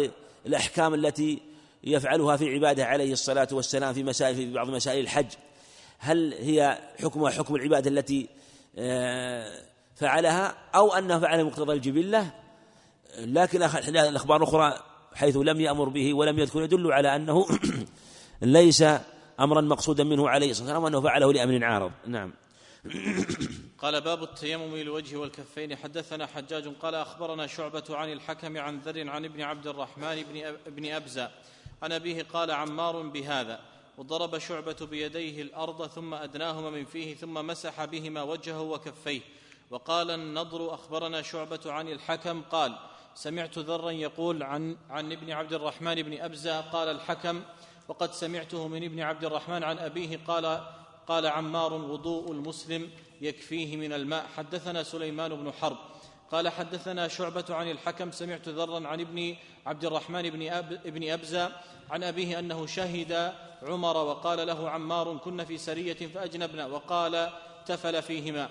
الأحكام التي يفعلها في عباده عليه الصلاة والسلام في مسائل في بعض مسائل الحج. هل هي حكمها حكم العبادة التي آه، فعلها أو أنها فعل مقتضى الجبلة لكن الأخبار الأخرى حيث لم يأمر به ولم يذكر يدل على أنه ليس أمرا مقصودا منه عليه الصلاة والسلام وأنه فعله لأمر عارض. نعم. قال باب التيمم للوجه والكفين. حدثنا حجاج قال أخبرنا شعبة عن الحكم عن ذر عن ابن عبد الرحمن بن أبزة عن أبيه قال عمار بهذا وضرب شعبة بيديه الأرض ثم أدناهما من فيه ثم مسح بهما وجهه وكفيه. وقال النضر أخبرنا شعبة عن الحكم قال سمعت ذرا يقول عن عن ابن عبد الرحمن بن أبزة قال الحكم وقد سمعته من ابن عبد الرحمن عن أبيه قال قال عمار وضوء المسلم يكفيه من الماء. حدثنا سليمان بن حرب قال حدثنا شعبة عن الحكم سمعت ذرا عن ابن عبد الرحمن بن, أب ابن أبزة عن أبيه أنه شهد عمر وقال له عمار كن في سرية فأجنبنا وقال تفل فيهما.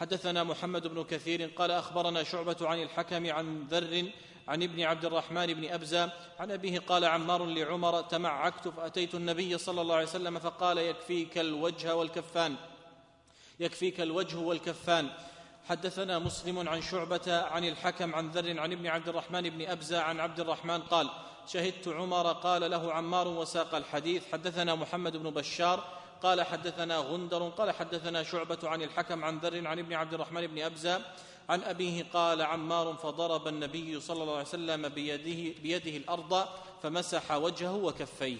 حدثنا محمد بن كثير قال أخبرنا شعبة عن الحكم عن ذر عن ابن عبد الرحمن بن أبزة عن أبيه قال عمار لعمر تمعكت فأتيت النبي صلى الله عليه وسلم فقال يكفيك الوجه والكفان يكفيك الوجه والكفان. حدثنا مسلم عن شعبة عن الحكم عن ذر عن ابن عبد الرحمن بن أبزة عن عبد الرحمن قال شهدت عمر قال له عمار وساق الحديث. حدثنا محمد بن بشار قال حدثنا غندر قال حدثنا شعبة عن الحكم عن ذر عن ابن عبد الرحمن بن أبزة عن أبيه قال عمار فضرب النبي صلى الله عليه وسلم بيده, بيده الأرض فمسح وجهه وكفيه.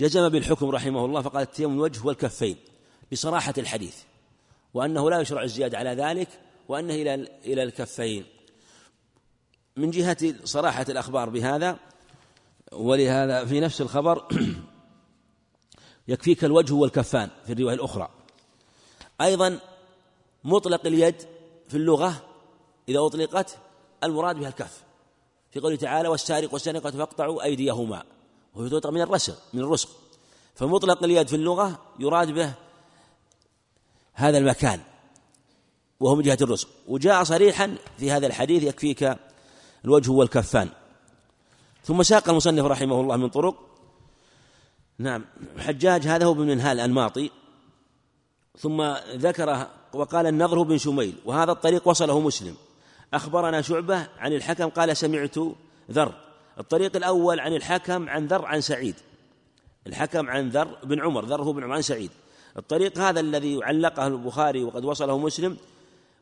جزم بالحكم رحمه الله فقال التيمم الوجه والكفين بصراحة الحديث وأنه لا يشرع الزيادة على ذلك وأنه إلى إلى الكفين. من جهة صراحة الأخبار بهذا ولهذا في نفس الخبر يكفيك الوجه والكفان في الرواية الأخرى. أيضا مطلق اليد في اللغة إذا أطلقت المراد بها الكف. في قوله تعالى والسارق والسارقة فاقطعوا أيديهما. وهو تطلق من الرسق من الرسق فمطلق اليد في اللغة يراد به هذا المكان وهو من جهة الرزق وجاء صريحا في هذا الحديث يكفيك الوجه والكفان. ثم ساق المصنف رحمه الله من طرق نعم حجاج هذا هو بن منهال الأنماطي ثم ذكر وقال النضر بن شميل وهذا الطريق وصله مسلم. أخبرنا شعبة عن الحكم قال سمعت ذر. الطريق الأول عن الحكم عن ذر عن سعيد. الحكم عن ذر بن عمر ذر هو بن عمر عن سعيد. الطريق هذا الذي علقه البخاري وقد وصله مسلم.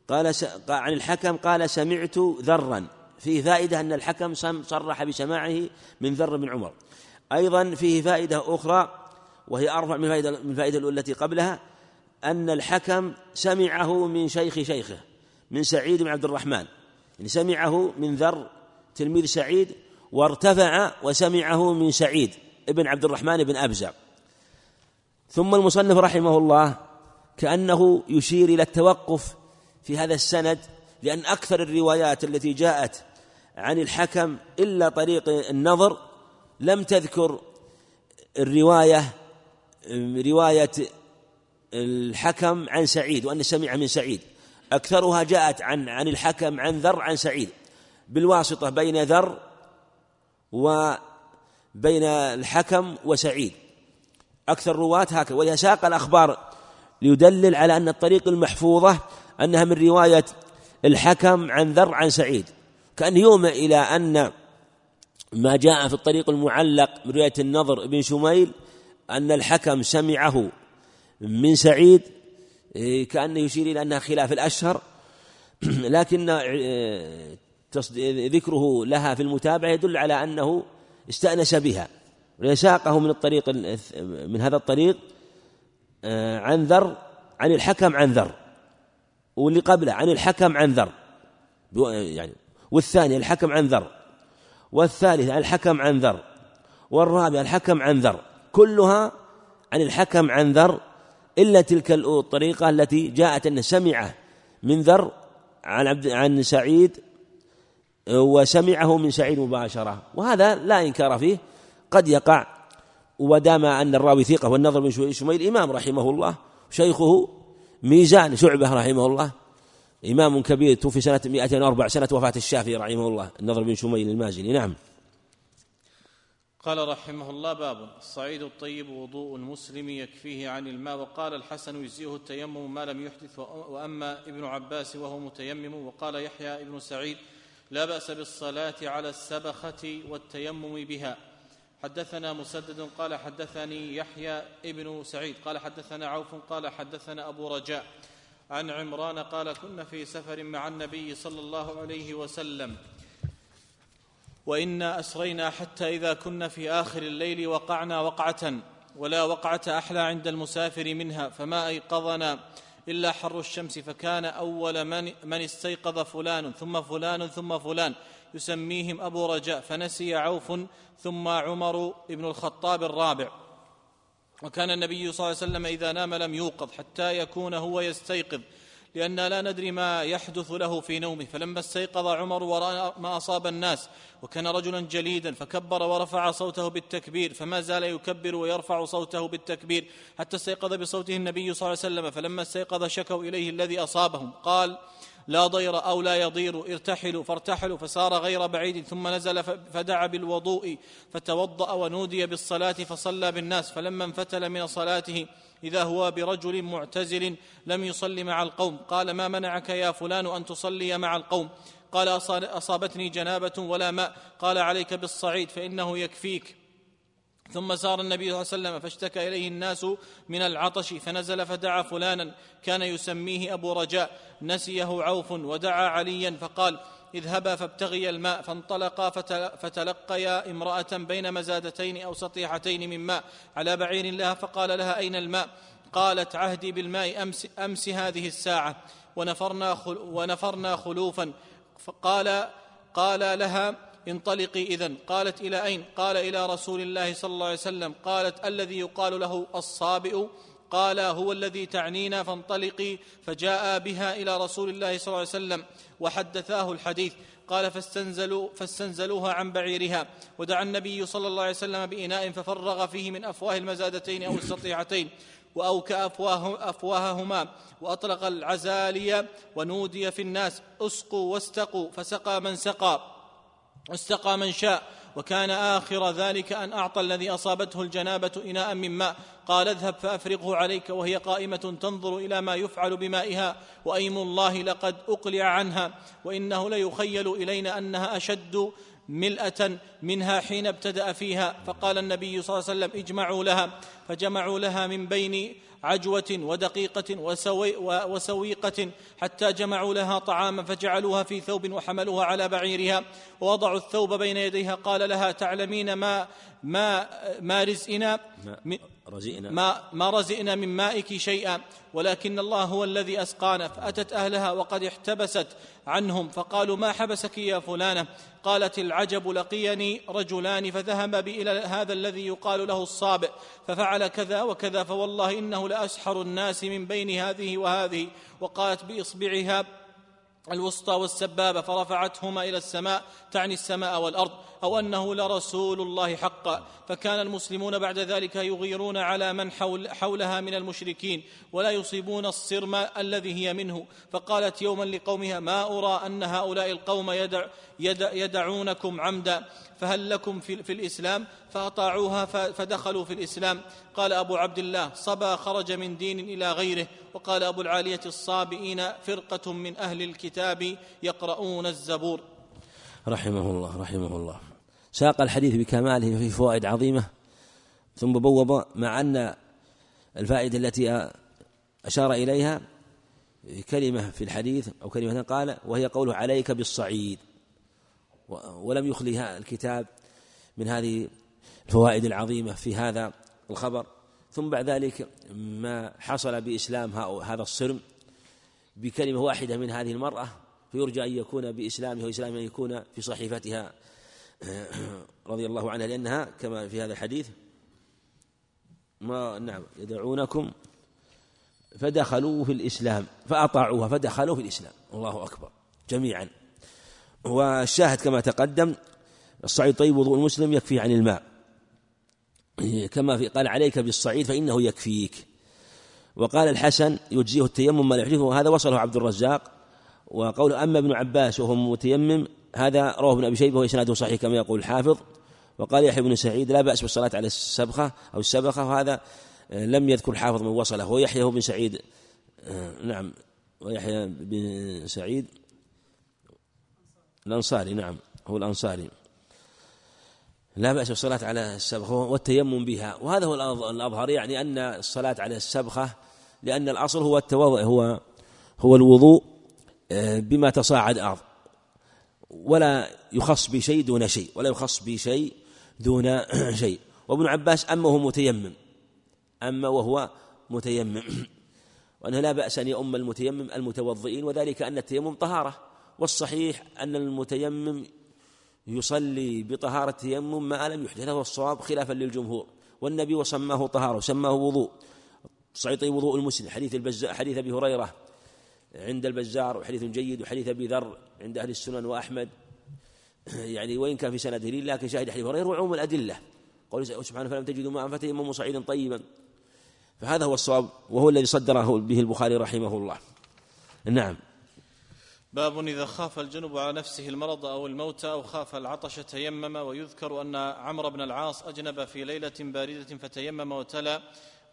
قال عن الحكم قال سمعت ذرا. فيه فائدة أن الحكم صرح بسماعه من ذر بن عمر. أيضا فيه فائدة أخرى وهي أرفع من الفائدة من الفائدة التي قبلها أن الحكم سمعه من شيخ شيخه من سعيد بن عبد الرحمن. يعني سمعه من ذر تلميذ سعيد وارتفع وسمعه من سعيد ابن عبد الرحمن بن أبزع. ثم المصنف رحمه الله كأنه يشير إلى التوقف في هذا السند لأن أكثر الروايات التي جاءت عن الحكم إلا طريق النظر لم تذكر الرواية رواية الحكم عن سعيد وأن سمع من سعيد. أكثرها جاءت عن عن الحكم عن ذر عن سعيد. بالواسطة بين ذر وبين الحكم وسعيد. أكثر الرواة هكذا. ولهذا ساق الأخبار ليدلل على أن الطريق المحفوظة أنها من رواية الحكم عن ذر عن سعيد. كأن يوم إلى أن ما جاء في الطريق المعلق من رواية النضر بن شميل أن الحكم سمعه من سعيد إيه، كأنه يشير إلى أنها خلاف الأشهر. لكن إيه، ذكره لها في المتابعة يدل على أنه استأنس بها. ساقه من الطريق من هذا الطريق آه، عن ذر عن الحكم عن ذر. واللي قبله عن الحكم عن ذر. يعني والثاني الحكم عن ذر. والثالث الحكم عن ذر والرابع الحكم عن ذر كلها عن الحكم عن ذر إلا تلك الطريقة التي جاءت أن سمع من ذر عن عبد عن سعيد وسمعه من سعيد مباشرة. وهذا لا إنكار فيه قد يقع ودام أن الراوي ثقة والنظر من شميل إمام رحمه الله شيخه ميزان شعبة رحمه الله. إمام كبير توفي سنة 204 سنة وفاة الشافعي رحمه الله النظر بن شميل المازني. نعم. قال رحمه الله باب. الصعيد الطيب وضوء المسلم يكفيه عن الماء. وقال الحسن يجزيه التيمم ما لم يحدث وأما ابن عباس وهو متيمم. وقال يحيى ابن سعيد لا بأس بالصلاة على السبخة والتيمم بها. حدثنا مسدد قال حدثني يحيى ابن سعيد قال حدثنا عوف قال حدثنا أبو رجاء. عن عمران قال كنا في سفر مع النبي صلى الله عليه وسلم. وإنا أسرينا حتى إذا كنا في آخر الليل وقعنا وقعة ولا وقعة أحلى عند المسافر منها فما أيقظنا إلا حر الشمس فكان أول من, من استيقظ فلان ثم فلان ثم فلان. يسميهم أبو رجاء فنسي عوف ثم عمر بن الخطاب الرابع. وكان النبي صلى الله عليه وسلم إذا نام لم يوقظ حتى يكون هو يستيقظ لأننا لا ندري ما يحدث له في نومه. فلما استيقظ عمر ورأى ما أصاب الناس وكان رجلا جليدا فكبر ورفع صوته بالتكبير فما زال يكبر ويرفع صوته بالتكبير حتى استيقظ بصوته النبي صلى الله عليه وسلم. فلما استيقظ شكوا إليه الذي أصابهم. قال لا ضير أو لا يضير ارتحلوا فارتحلوا فسار غير بعيد ثم نزل فدعا بالوضوء فتوضأ ونودي بالصلاة فصلى بالناس فلما انفتل من صلاته إذا هو برجل معتزل لم يصل مع القوم قال ما منعك يا فلان أن تصلي مع القوم؟ قال أصابتني جنابة ولا ماء قال عليك بالصعيد فإنه يكفيك. ثم سار النبي صلى الله عليه وسلم فاشتكى إليه الناس من العطش فنزل فدعا فلانا كان يسميه أبو رجاء. نسيه عوف ودعا عليا فقال اذهبا فابتغيا الماء. فانطلقا فتلقيا امرأة بين مزادتين أو سطيحتين من ماء. على بعير لها فقال لها أين الماء؟ قالت عهدي بالماء امس, أمس هذه الساعة. ونفرنا, ونفرنا خلوفا. فقال قال لها انطلقي إذن. قالت إلى أين؟ قال إلى رسول الله صلى الله عليه وسلم. قالت الذي يقال له الصابئ. قال هو الذي تعنينا فانطلقي فجاء بها إلى رسول الله صلى الله عليه وسلم وحدثاه الحديث. قال فاستنزلوا فاستنزلوها عن بعيرها. ودعا النبي صلى الله عليه وسلم بإناء ففرغ فيه من أفواه المزادتين أو السطيعتين. وأوكى أفواه أفواههما. وأطلق العزالي ونودي في الناس. اسقوا واستقوا. فسقى من سقى. واستقى من شاء وكان آخر ذلك أن أعطى الذي أصابته الجنابة إناء من ماء. قال اذهب فأفرغه عليك وهي قائمة تنظر إلى ما يفعل بمائها. وأيم الله لقد أقلع عنها وإنه ليخيل إلينا أنها أشد ملأة منها حين ابتدأ فيها. فقال النبي صلى الله عليه وسلم اجمعوا لها. فجمعوا لها من بين عجوة ودقيقة وسوي وسويقة حتى جمعوا لها طعاما فجعلوها في ثوب وحملوها على بعيرها ووضعوا الثوب بين يديها قال لها تعلمين ما ما ما رزئنا رزئنا ما, ما رزئنا من مائك شيئا ولكن الله هو الذي أسقانا فأتت أهلها وقد احتبست عنهم فقالوا ما حبسك يا فلانة؟ قالت العجب لقيني رجلان فذهب بي إلى هذا الذي يقال له الصابئ ففعل كذا وكذا فوالله إنه لأسحر الناس من بين هذه وهذه وقالت بإصبعها الوسطى والسبابة فرفعتهما إلى السماء تعني السماء والأرض. أو أنه لرسول الله حقا. فكان المسلمون بعد ذلك يغيرون على من حول حولها من المشركين ولا يصيبون الصرم الذي هي منه. فقالت يوما لقومها ما أرى أن هؤلاء القوم يدع يدع يدعونكم عمدا فهل لكم في, في الإسلام؟ فأطاعوها فدخلوا في الإسلام. قال أبو عبد الله صبا خرج من دين إلى غيره. وقال أبو العالية الصابئين فرقة من أهل الكتاب يقرؤون الزبور. رحمه الله رحمه الله ساق الحديث بكماله في فوائد عظيمة ثم بوب مع أن الفائدة التي أشار إليها كلمة في الحديث أو كلمة قال وهي قوله عليك بالصعيد. ولم يخلي الكتاب من هذه الفوائد العظيمة في هذا الخبر. ثم بعد ذلك ما حصل بإسلام هذا الصرم بكلمة واحدة من هذه المرأة فيرجى أن يكون بإسلامه وإسلام أن يكون في صحيفتها. رضي الله عنها لأنها كما في هذا الحديث ما نعم يدعونكم فدخلوا في الإسلام فأطاعوها فدخلوا في الإسلام. الله أكبر جميعا. والشاهد كما تقدم الصعيد طيب وضوء المسلم يكفي عن الماء. كما في قال عليك بالصعيد فإنه يكفيك. وقال الحسن يجزيه التيمم ما يحدثه وهذا وصله عبد الرزاق. وقول أما ابن عباس وهو متيمم هذا رواه ابن أبي شيبة وإسناده صحيح كما يقول الحافظ. وقال يحيى بن سعيد لا بأس بالصلاة على السبخة أو السبخة وهذا لم يذكر الحافظ من وصله. ويحيى بن سعيد نعم. ويحيى بن سعيد الأنصاري نعم هو الأنصاري. لا بأس بالصلاة على السبخة والتيمم بها. وهذا هو الأظهر يعني أن الصلاة على السبخة لأن الأصل هو التوضؤ هو هو الوضوء. آه، بما تصاعد أرض. ولا يخص بشيء دون شيء ولا يخص بشيء دون شيء. وابن عباس أما وهو متيمم. أما وهو متيمم. وأنه لا بأس أن يؤم المتيمم المتوضئين وذلك أن التيمم طهارة. والصحيح أن المتيمم يصلي بطهارة التيمم ما لم يحدث هذا الصواب خلافا للجمهور. والنبي وسماه طهارة وسماه وضوء. صعيد وضوء المسلم حديث البزار حديث أبي هريرة. عند البزار وحديث جيد وحديث أبي ذر عند أهل السنن وأحمد. يعني وإن كان في سنده لكن شاهد حديث هريرة وعموم الأدلة. قول سبحانه فلم تجدوا ماء فتيمموا صعيدا طيبا. فهذا هو الصواب وهو الذي صدره به البخاري رحمه الله. نعم. باب إذا خاف الجنب على نفسه المرض أو الموت أو خاف العطش تيمم ويذكر أن عمرو بن العاص أجنب في ليلة باردة فتيمم وتلا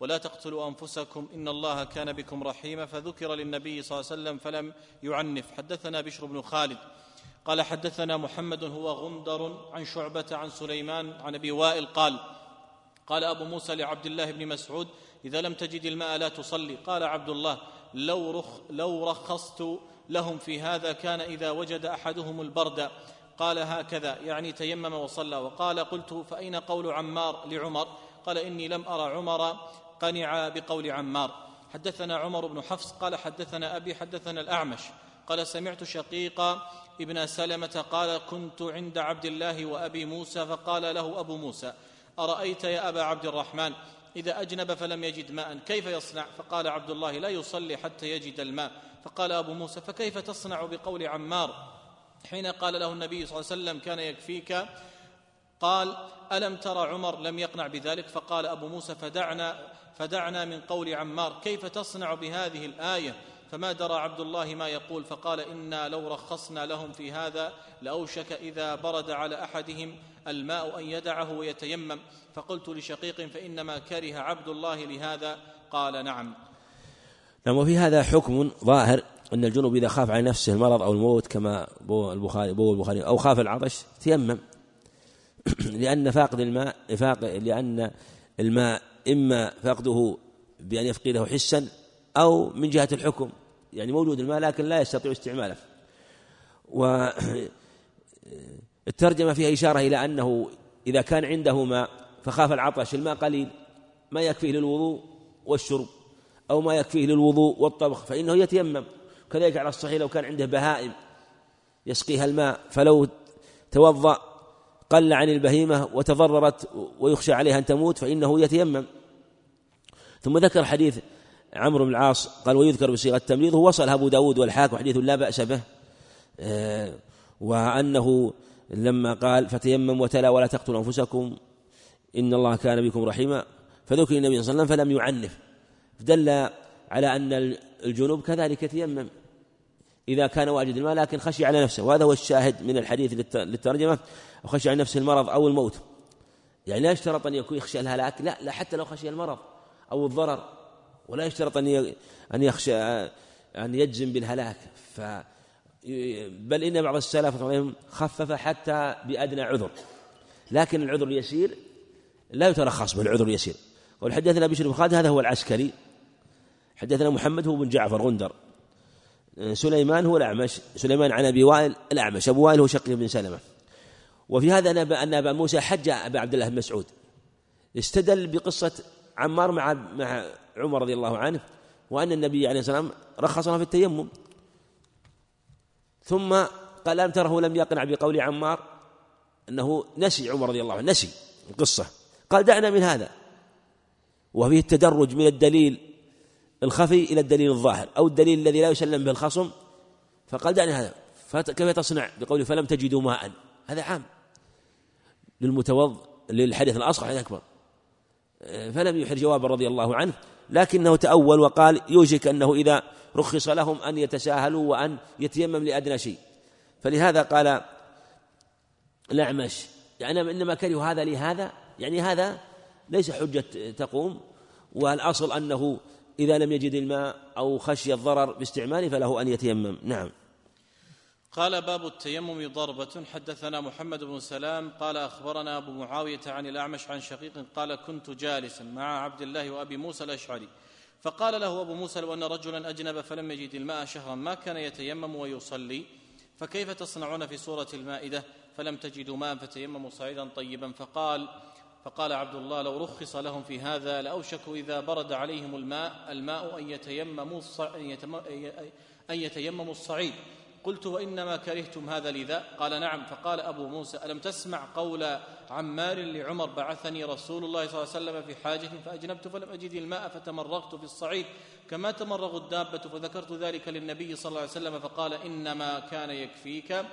ولا تقتلوا أنفسكم إن الله كان بكم رحيما فذكر للنبي صلى الله عليه وسلم فلم يعنف. حدثنا بشر بن خالد قال حدثنا محمد هو غندر عن شعبة عن سليمان عن أبي وائل قال قال أبو موسى لعبد الله بن مسعود إذا لم تجد الماء لا تصلي. قال عبد الله لو, رخ لو رخصت لهم في هذا كان إذا وجد أحدهم البرد. قال هكذا يعني تيمم وصلى. وقال قلت فأين قول عمار لعمر؟ قال إني لم أرى عمر قنع بقول عمار. حدثنا عمر بن حفص قال حدثنا أبي حدثنا الأعمش. قال سمعت شقيق ابن سلمة قال كنت عند عبد الله وأبي موسى فقال له أبو موسى أرأيت يا أبا عبد الرحمن؟ إذا أجنب فلم يجد ماء كيف يصنع؟ فقال عبد الله لا يصلي حتى يجد الماء. فقال أبو موسى فكيف تصنع بقول عمار؟ حين قال له النبي صلى الله عليه وسلم كان يكفيك؟ قال ألم ترى عمر لم يقنع بذلك؟ فقال أبو موسى فدعنا فدعنا من قول عمار كيف تصنع بهذه الآية؟ فما درى عبد الله ما يقول فقال إنا لو رخصنا لهم في هذا لأوشك إذا برد على أحدهم الماء أن يدعه ويتيمم. فقلت لشقيق فإنما كره عبد الله لهذا؟ قال نعم. نعم وفي هذا حكم ظاهر أن الجنوب إذا خاف على نفسه المرض أو الموت كما بو البخاري بو البخاري أو خاف العطش تيمم. لأن فاقد الماء فاق لأن الماء إما فقده بأن يفقده حسا أو من جهة الحكم يعني موجود الماء لكن لا يستطيع استعماله. والترجمة فيها إشارة إلى أنه إذا كان عنده ماء فخاف العطش الماء قليل ما يكفيه للوضوء والشرب أو ما يكفيه للوضوء والطبخ فإنه يتيمم. كذلك على الصحيح لو كان عنده بهائم يسقيها الماء فلو توضأ قل عن البهيمة وتضررت ويخشى عليها أن تموت فإنه يتيمم. ثم ذكر حديث عمرو بن العاص قال ويذكر بصيغة التمريض. وصل أبو داود والحاكم حديث لا بأس به. آه، وأنه لما قال فتيمم وتلا ولا تقتلوا أنفسكم إن الله كان بكم رحيما. فذكر النبي صلى الله عليه وسلم فلم يعنف. دل على أن الجنوب كذلك يتيمم إذا كان واجد الماء لكن خشي على نفسه. وهذا هو الشاهد من الحديث للترجمة. خشي على نفسه المرض أو الموت. يعني لا يشترط أن يكون يخشى الهلاك لا لا حتى لو خشي المرض أو الضرر. ولا يشترط أن أن يخشى أن يجزم بالهلاك. ف بل إن بعض السلف خفف حتى بأدنى عذر. لكن العذر اليسير لا يترخص بالعذر اليسير. والحدثنا بشر بن خالد هذا هو العسكري. حدثنا محمد هو بن جعفر غندر. سليمان هو الأعمش. سليمان عن أبي وائل الأعمش. أبو وائل هو شقيق بن سلمة. وفي هذا أن أبا موسى حج أبا عبد الله بن مسعود. استدل بقصة عمار مع مع عمر رضي الله عنه وأن النبي عليه الصلاة والسلام رخص في التيمم. ثم قال لم تره لم يقنع بقول عمار أنه نسي عمر رضي الله عنه؟ نسي. القصة قال دعنا من هذا. وفيه التدرج من الدليل الخفي إلى الدليل الظاهر أو الدليل الذي لا يسلم به الخصم. فقال دعني هذا. كيف تصنع؟ بقوله فلم تجدوا ماء. هذا عام. للمتوض للحديث الأصغر حديث أكبر. فلم يحر جوابا رضي الله عنه لكنه تأول وقال يوشك أنه إذا رخص لهم أن يتساهلوا وأن يتيمم لأدنى شيء. فلهذا قال الأعمش يعني إنما كره هذا لهذا يعني هذا ليس حجة تقوم والأصل أنه إذا لم يجد الماء أو خشي الضرر باستعماله فله أن يتيمم. نعم. قال باب التيمم ضربة. حدثنا محمد بن سلام قال أخبرنا أبو معاوية عن الأعمش عن شقيق قال كنت جالسا مع عبد الله وأبي موسى الأشعري. فقال له أبو موسى لو أن رجلا أجنب فلم يجد الماء شهرا ما كان يتيمم ويصلي. فكيف تصنعون في سورة المائدة؟ فلم تجدوا ماء فتيمموا صعيدا طيبا. فقال فقال عبد الله لو رخص لهم في هذا لأوشكوا إذا برد عليهم الماء الماء أن يتيمموا أن يتيمموا الصعيد. قلت وإنما كرهتم هذا لذا؟ قال نعم. فقال أبو موسى ألم تسمع قول عمار لعمر بعثني رسول الله صلى الله عليه وسلم في حاجة فأجنبت فلم أجد الماء فتمرغت في الصعيد. كما تمرغ الدابة فذكرت ذلك للنبي صلى الله عليه وسلم فقال إنما كان يكفيك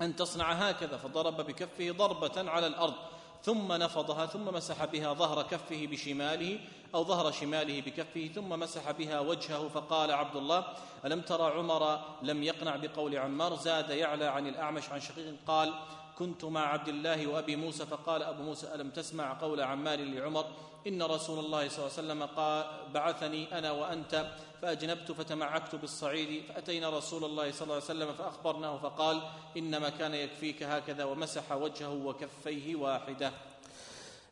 أن تصنع هكذا. فضرب بكفه ضربة على الأرض. ثم نفضها ثم مسح بها ظهر كفه بشماله أو ظهر شماله بكفه ثم مسح بها وجهه فقال عبد الله ألم ترى عمر لم يقنع بقول عمار؟ زاد يعلى عن الأعمش عن شقيق قال كنت مع عبد الله وأبي موسى فقال أبو موسى ألم تسمع قول عمار لعمر؟ إن رسول الله صلى الله عليه وسلم قال بعثني أنا وأنت فأجنبت فتمعكت بالصعيد فأتينا رسول الله صلى الله عليه وسلم فأخبرناه فقال إنما كان يكفيك هكذا ومسح وجهه وكفيه واحدة.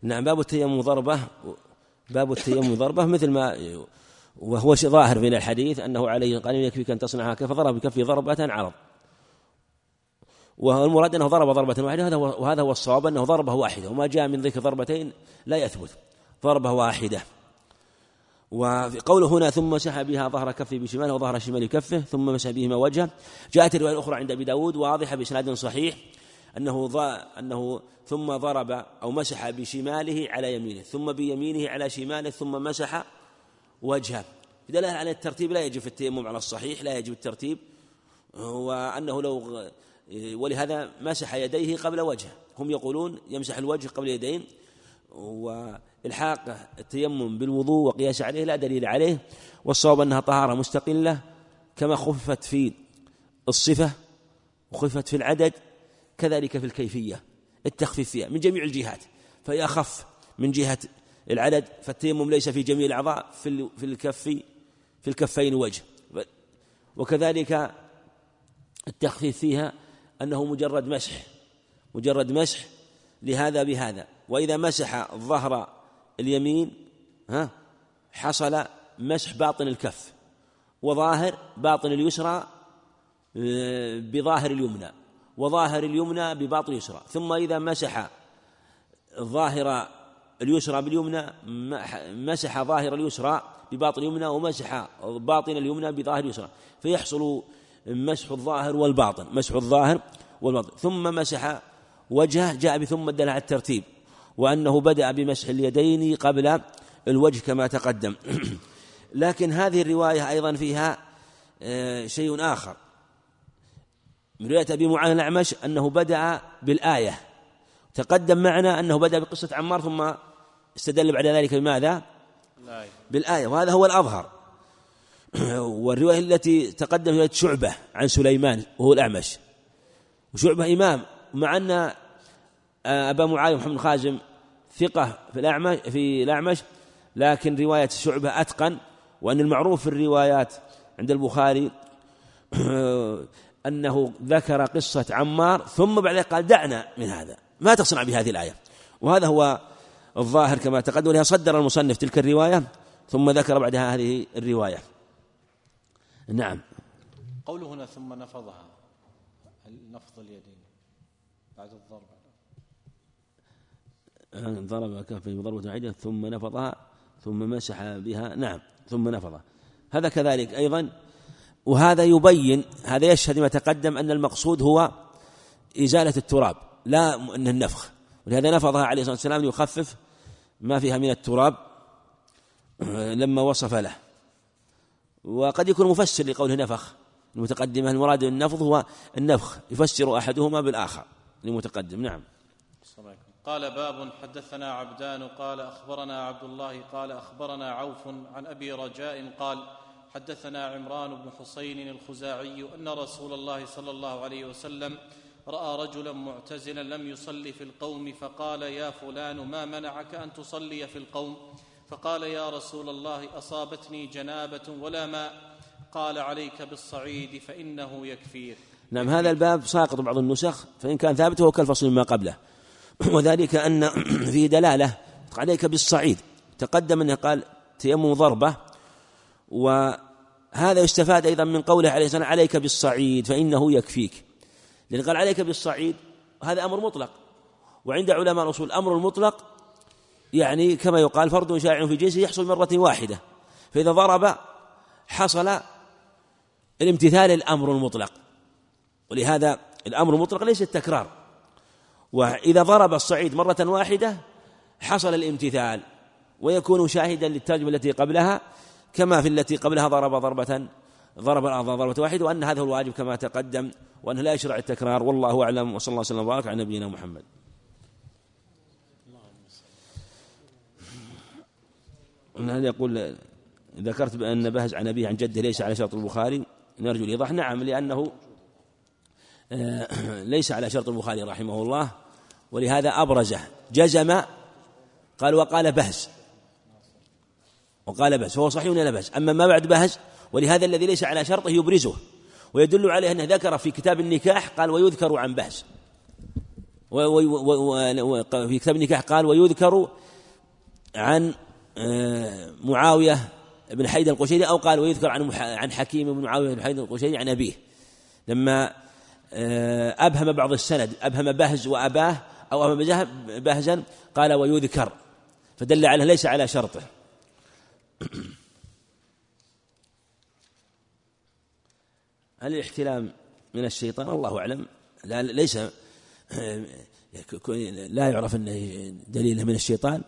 نعم باب التيمم ضربة باب التيمم ضربة مثل ما وهو ظاهر من الحديث أنه عليه قال يكفيك أن تصنع هكذا فضرب بكفه ضربة عرض. والمراد أنه ضرب ضربة واحدة هذا وهذا هو الصواب أنه ضربة واحدة وما جاء من ذكر ضربتين لا يثبت. ضربة واحدة. وقوله هنا ثم مسح بها ظهر كفه بشماله وظهر شمال كفه ثم مسح بهما وجهه. جاءت الرواية الأخرى عند أبي داود واضحة بإسناد صحيح أنه أنه ثم ضرب أو مسح بشماله على يمينه ثم بيمينه على شماله ثم مسح وجهه. دلالة على الترتيب لا يجب في التيمم على الصحيح لا يجب الترتيب. وأنه لو ولهذا مسح يديه قبل وجهه. هم يقولون يمسح الوجه قبل يدين والحاق التيمم بالوضوء وقياس عليه لا دليل عليه والصواب أنها طهارة مستقلة كما خفت في الصفة وخفت في العدد كذلك في الكيفية التخفيف فيها من جميع الجهات فهي أخف من جهة العدد فالتيمم ليس في جميع الأعضاء في في الكف في الكفين وجه. وكذلك التخفيف فيها أنه مجرد مسح مجرد مسح لهذا بهذا. وإذا مسح الظهر اليمين ها حصل مسح باطن الكف وظاهر باطن اليسرى آه، بظاهر اليمنى وظاهر اليمنى بباطن اليسرى. ثم إذا مسح ظاهر اليسرى باليمنى مسح ظاهر اليسرى بباطن اليمنى ومسح باطن اليمنى بظاهر اليسرى. فيحصل مسح الظاهر والباطن مسح الظاهر والباطن. ثم مسح وجهه جاء بثم الدل على الترتيب. وأنه بدأ بمسح اليدين قبل الوجه كما تقدم. لكن هذه الرواية أيضا فيها آه، شيء آخر. من رواية أبي معاذ الأعمش أنه بدأ بالآية. تقدم معنا أنه بدأ بقصة عمار ثم استدل بعد ذلك بماذا؟ بالآية. وهذا هو الأظهر. والرواية التي تقدم رواية شعبة عن سليمان وهو الأعمش. وشعبة إمام مع أن آه، أبا معاذ محمد خازم ثقة في الأعمش في الأعمش لكن رواية شعبة أتقن وأن المعروف في الروايات عند البخاري أنه ذكر قصة عمار ثم بعد ذلك قال دعنا من هذا. ما تصنع بهذه الآية. وهذا هو الظاهر كما تقدم لها صدر المصنف تلك الرواية ثم ذكر بعدها هذه الرواية. نعم. قوله هنا ثم نفضها نفض اليدين بعد الضرب. ضرب كفه بضربة واحدة ثم نفضها ثم مسح بها نعم ثم نفضها. هذا كذلك أيضا. وهذا يبين هذا يشهد ما تقدم أن المقصود هو إزالة التراب لا أن النفخ. ولهذا نفضها عليه الصلاة والسلام ليخفف ما فيها من التراب لما وصف له. وقد يكون مفسر لقوله نفخ المتقدمة المراد النفض هو النفخ يفسر أحدهما بالآخر للمتقدم. نعم. قال باب حدثنا عبدان قال أخبرنا عبد الله قال أخبرنا عوف عن أبي رجاء قال حدثنا عمران بن حسين الخزاعي أن رسول الله صلى الله عليه وسلم رأى رجلا معتزلا لم يصلي في القوم فقال يا فلان ما منعك أن تصلي في القوم؟ فقال يا رسول الله أصابتني جنابة ولا ماء قال عليك بالصعيد فإنه يكفيك. نعم هذا الباب ساقط بعض النسخ فإن كان ثابت هو كالفصل ما قبله. وذلك أن فيه دلالة عليك بالصعيد. تقدم أنه قال تيمم ضربة وهذا يستفاد أيضا من قوله عليه الصلاة عليك بالصعيد فإنه يكفيك. لأن قال عليك بالصعيد هذا أمر مطلق. وعند علماء الأصول الأمر المطلق يعني كما يقال فرض شائع في جنسه يحصل مرة واحدة. فإذا ضرب حصل الامتثال الأمر المطلق. ولهذا الأمر المطلق ليس التكرار. وإذا ضرب الصعيد مرة واحدة حصل الامتثال ويكون شاهدا للترجمة التي قبلها كما في التي قبلها ضرب ضربة ضرب الأرض ضربة واحدة وأن هذا هو الواجب كما تقدم وأنه لا يشرع التكرار. والله أعلم وصلى الله وسلم وبارك على نبينا محمد. هذا يقول ذكرت بأن بهز عن أبيه عن جده ليس على شرط البخاري نرجو الإيضاح. نعم لأنه ليس على شرط البخاري رحمه الله ولهذا أبرزه جزم قال وقال بهز. وقال بهز فهو صحيح ولا بهز؟ أما ما بعد بهز ولهذا الذي ليس على شرطه يبرزه. ويدل عليه أنه ذكر في كتاب النكاح قال ويذكر عن بهز. في كتاب النكاح قال ويذكر عن آه، معاوية بن حيد القشيري أو قال ويذكر عن عن حكيم بن معاوية بن حيد القشيري عن أبيه. لما آه، أبهم بعض السند أبهم بهز وأباه أو أبهم بهزا قال ويذكر فدل على ليس على شرطه. هل الاحتلام من الشيطان؟ الله أعلم. لا ليس. لا يعرف أنه دليل من الشيطان.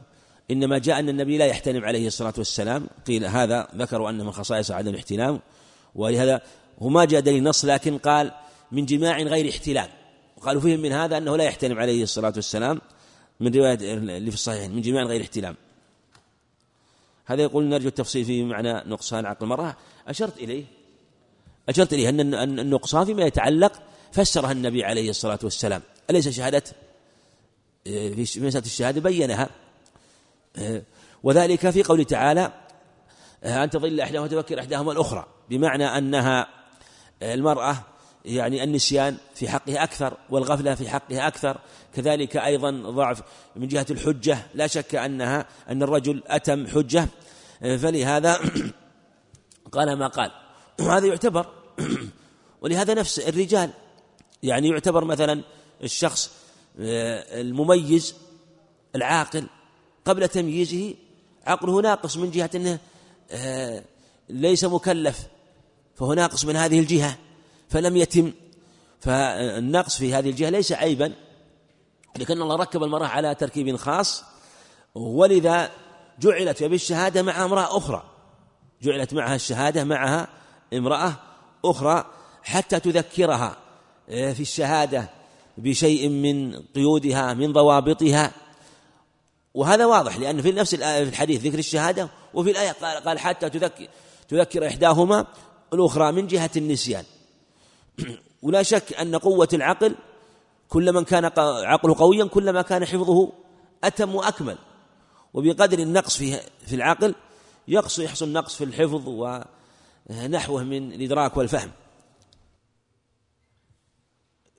إنما جاء أن النبي لا يحتلم عليه الصلاة والسلام. قيل هذا ذكروا أن من خصائص عدم الاحتلام. ولهذا هو ما جاء دليل نص لكن قال من جماع غير احتلام وقالوا فيهم من هذا أنه لا يحتلم عليه الصلاة والسلام من رواية اللي في الصحيح من جماع غير احتلام هذا يقول نرجو التفصيل في معنى نقصان عقل المرأة. أشرت إليه. أشرت إليه أن النقصان فيما يتعلق فسرها النبي عليه الصلاة والسلام. أليس شهادة؟ في مسألة الشهادة بينها. وذلك في قوله تعالى أن تضل إحداهما وتذكر إحداهما الأخرى. بمعنى أنها المرأة يعني النسيان في حقها أكثر والغفلة في حقها أكثر. كذلك أيضا ضعف من جهة الحجة. لا شك أنها أن الرجل أتم حجة. فلهذا قال ما قال. وهذا يعتبر ولهذا نفس الرجال. يعني يعتبر مثلا الشخص آه، المميز العاقل. قبل تمييزه عقله ناقص من جهة أنه آه، ليس مكلف. فهو ناقص من هذه الجهة. فلم يتم. فالنقص في هذه الجهة ليس عيبا لكن الله ركب المرأة على تركيب خاص ولذا جعلت بالشهادة مع امرأة أخرى. جعلت معها الشهادة معها امرأة أخرى حتى تذكرها آه، في الشهادة بشيء من قيودها من ضوابطها. وهذا واضح لأن في نفس في الحديث ذكر الشهادة وفي الآية قال حتى تذكر تذكر إحداهما الأخرى من جهة النسيان. ولا شك أن قوة العقل كلما كان عقله قويا كلما كان حفظه أتم وأكمل. وبقدر النقص في في العقل يقص يحصل نقص في الحفظ ونحوه من الإدراك والفهم.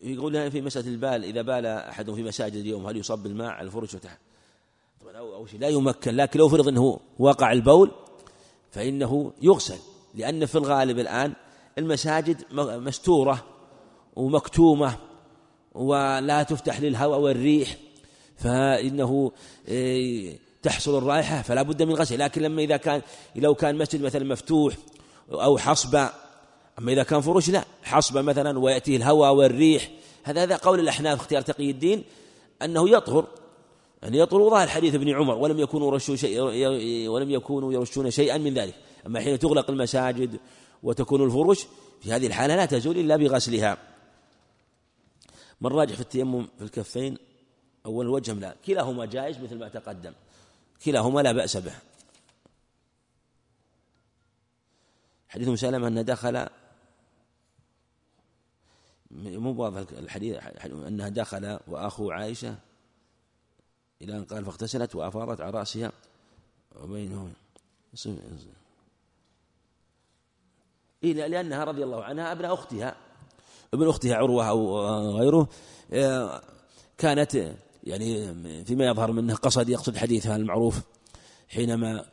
يقول في مسألة البال إذا بال أحد في مساجد اليوم هل يصب الماء على الفرش وتحت طبعا أو, أو شيء لا يمكن لكن لو فرض أنه وقع البول فإنه يغسل. لأن في الغالب الآن المساجد مستورة ومكتومة ولا تفتح للهواء والريح فإنه إيه، تحصل الرائحة فلا بد من غسل. لكن لما إذا كان لو كان مسجد مثلا مفتوح أو حصبة أما إذا كان فرش لا حصبة مثلا ويأتيه الهواء والريح هذا هذا قول الأحناف اختيار تقي الدين أنه يطهر يعني يطهر. ظاهر حديث ابن عمر ولم يكونوا يرشون شيء ولم يكونوا يرشون شيئا من ذلك. أما حين تغلق المساجد وتكون الفرش في هذه الحالة لا تزول إلا بغسلها. من راجح في التيمم في الكفين؟ أول الوجه لا. كلاهما جائز مثل ما تقدم. كلاهما لا بأس به. حديث مسلم أن دخل مو واضح الحديث أنها دخل وأخو عائشة إلى أن قال فاغتسلت وأفاضت على رأسها وبينهم. إيه لأنها رضي الله عنها ابن أختها. ابن أختها عروة أو غيره آه، كانت يعني فيما يظهر منه قصد يقصد حديثها المعروف حينما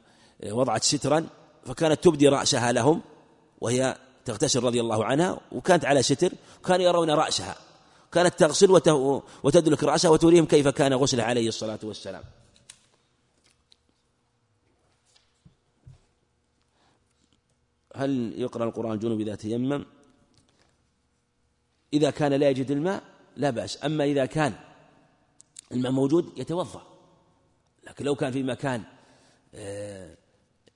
وضعت سترا فكانت تبدي رأسها لهم وهي تغتسل رضي الله عنها وكانت على ستر كانوا يرون رأسها. كانت تغسل وتدلك رأسها وتريهم كيف كان غسله عليه الصلاة والسلام. هل يقرأ القرآن جنوب إذا تيمم؟ إذا كان لا يجد الماء لا بأس. أما إذا كان الماء موجود يتوضأ. لكن لو كان في مكان آه،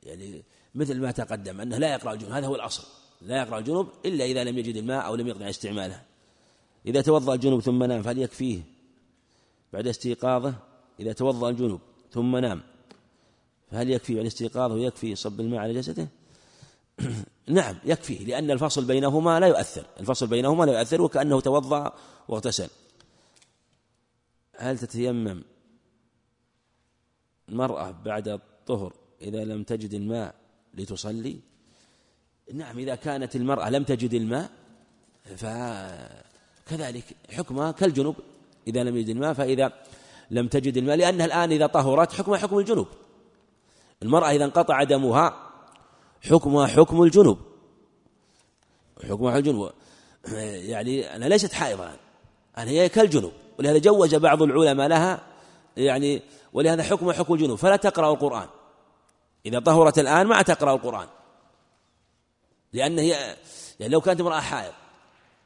يعني مثل ما تقدم أنه لا يقرأ الجنوب هذا هو الأصل. لا يقرأ الجنوب إلا إذا لم يجد الماء أو لم يقدر استعماله. إذا توضأ الجنوب ثم نام فهل يكفيه؟ بعد استيقاظه إذا توضأ الجنوب ثم نام فهل يكفي بعد استيقاظه؟ يكفي صب الماء على جسده؟ نعم يكفي لأن الفصل بينهما لا يؤثر. الفصل بينهما لا يؤثر وكأنه توضأ واغتسل. هل تتيمم المرأة بعد الطهر إذا لم تجد الماء لتصلي؟ نعم إذا كانت المرأة لم تجد الماء فكذلك حكمها كالجنوب. إذا لم يجد الماء فإذا لم تجد الماء لأنها الآن إذا طهرت حكمها حكم الجنوب. المرأة إذا انقطع دمها حكمها حكم الجنوب. حكمها الجنوب. يعني أنا ليست حائضة أنا هي كالجنوب. ولهذا جوز بعض العلماء لها يعني ولهذا حكم حكم الجنوب. فلا تقرأ القرآن. إذا طهرت الآن ما تقرأ القرآن. لأن هي يعني لو كانت امرأة حائض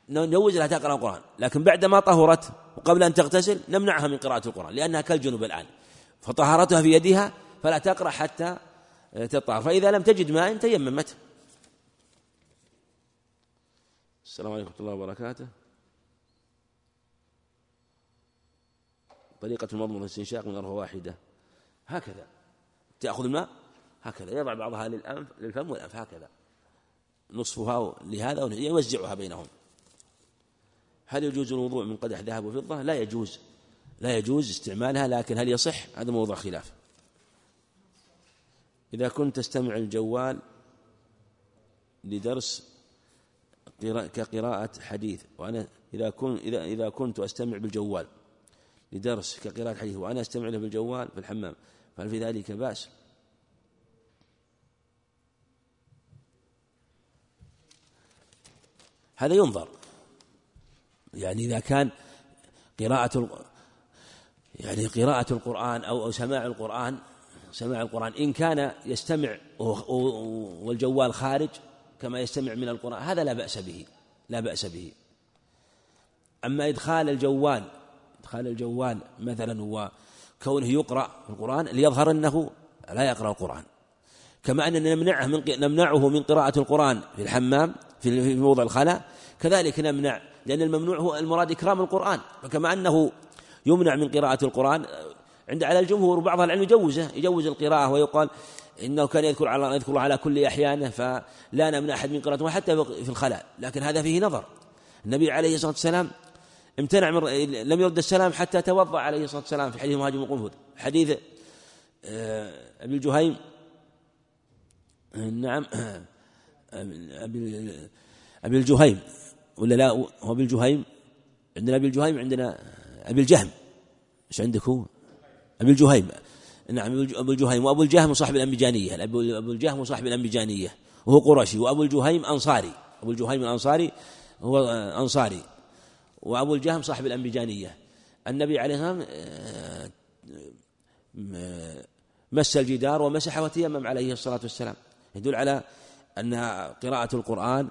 نجوز لها تقرأ القرآن. لكن بعدما طهرت وقبل أن تغتسل نمنعها من قراءة القرآن لأنها كالجنوب الآن. فطهارتها في يدها فلا تقرأ حتى تطهر فإذا لم تجد ماء تيممت السلام عليكم ورحمة الله وبركاته. طريقة المضمضة والاستنشاق من غرفة واحدة. هكذا. تأخذ الماء؟ هكذا. يضع بعضها للأنف للفم والأنف. هكذا. نصفها لهذا ويوزعها بينهم. هل يجوز الوضوء من قدح ذهب وفضة؟ لا يجوز. لا يجوز استعمالها لكن هل يصح؟ هذا موضوع خلاف. إذا كنت تستمع الجوال لدرس كقراءة حديث وأنا إذا كن إذا إذا كنت أستمع بالجوال لدرس كقراءة حديث وأنا أستمع له بالجوال في الحمام فهل في ذلك بأس؟ هذا ينظر يعني إذا كان قراءة يعني قراءة القرآن أو أو سماع القرآن سماع القرآن. إن كان يستمع والجوال خارج كما يستمع من القرآن هذا لا بأس به لا بأس به. أما إدخال الجوال إدخال الجوال مثلا وكونه يقرأ القرآن ليظهر أنه لا يقرأ القرآن. كما أننا نمنعه من نمنعه من قراءة القرآن في الحمام في موضع الخلاء كذلك نمنع لأن الممنوع هو المراد إكرام القرآن. فكما أنه يمنع من قراءة القرآن عند على الجمهور وبعض العلم يجوزه يجوز القراءة ويقال إنه كان يذكر على يذكر على كل أحيانه فلا نمنع أحد من قراءته حتى في الخلاء لكن هذا فيه نظر. النبي عليه الصلاة والسلام امتنع من لم يرد السلام حتى توضأ عليه الصلاة والسلام في حديث مهاجم القنفذ حديث آه، أبي الجهيم نعم أبي أبي الجهيم ولا لا هو أبي الجهيم؟ عندنا أبي الجهيم عندنا أبي الجهم إيش عندك هو؟ أبي الجهيم. نعم أبو الجهيم وأبو الجهم صاحب الأنبجانية أبو الجهم صاحب الأنبجانية وهو قرشي وأبو الجهيم أنصاري. أبو الجهيم الأنصاري هو أنصاري. وأبو الجهم صاحب الأنبجانية النبي عليه والسلام آه، مس الجدار ومسح وتيمم عليه الصلاة والسلام. يدل على أن قراءة القرآن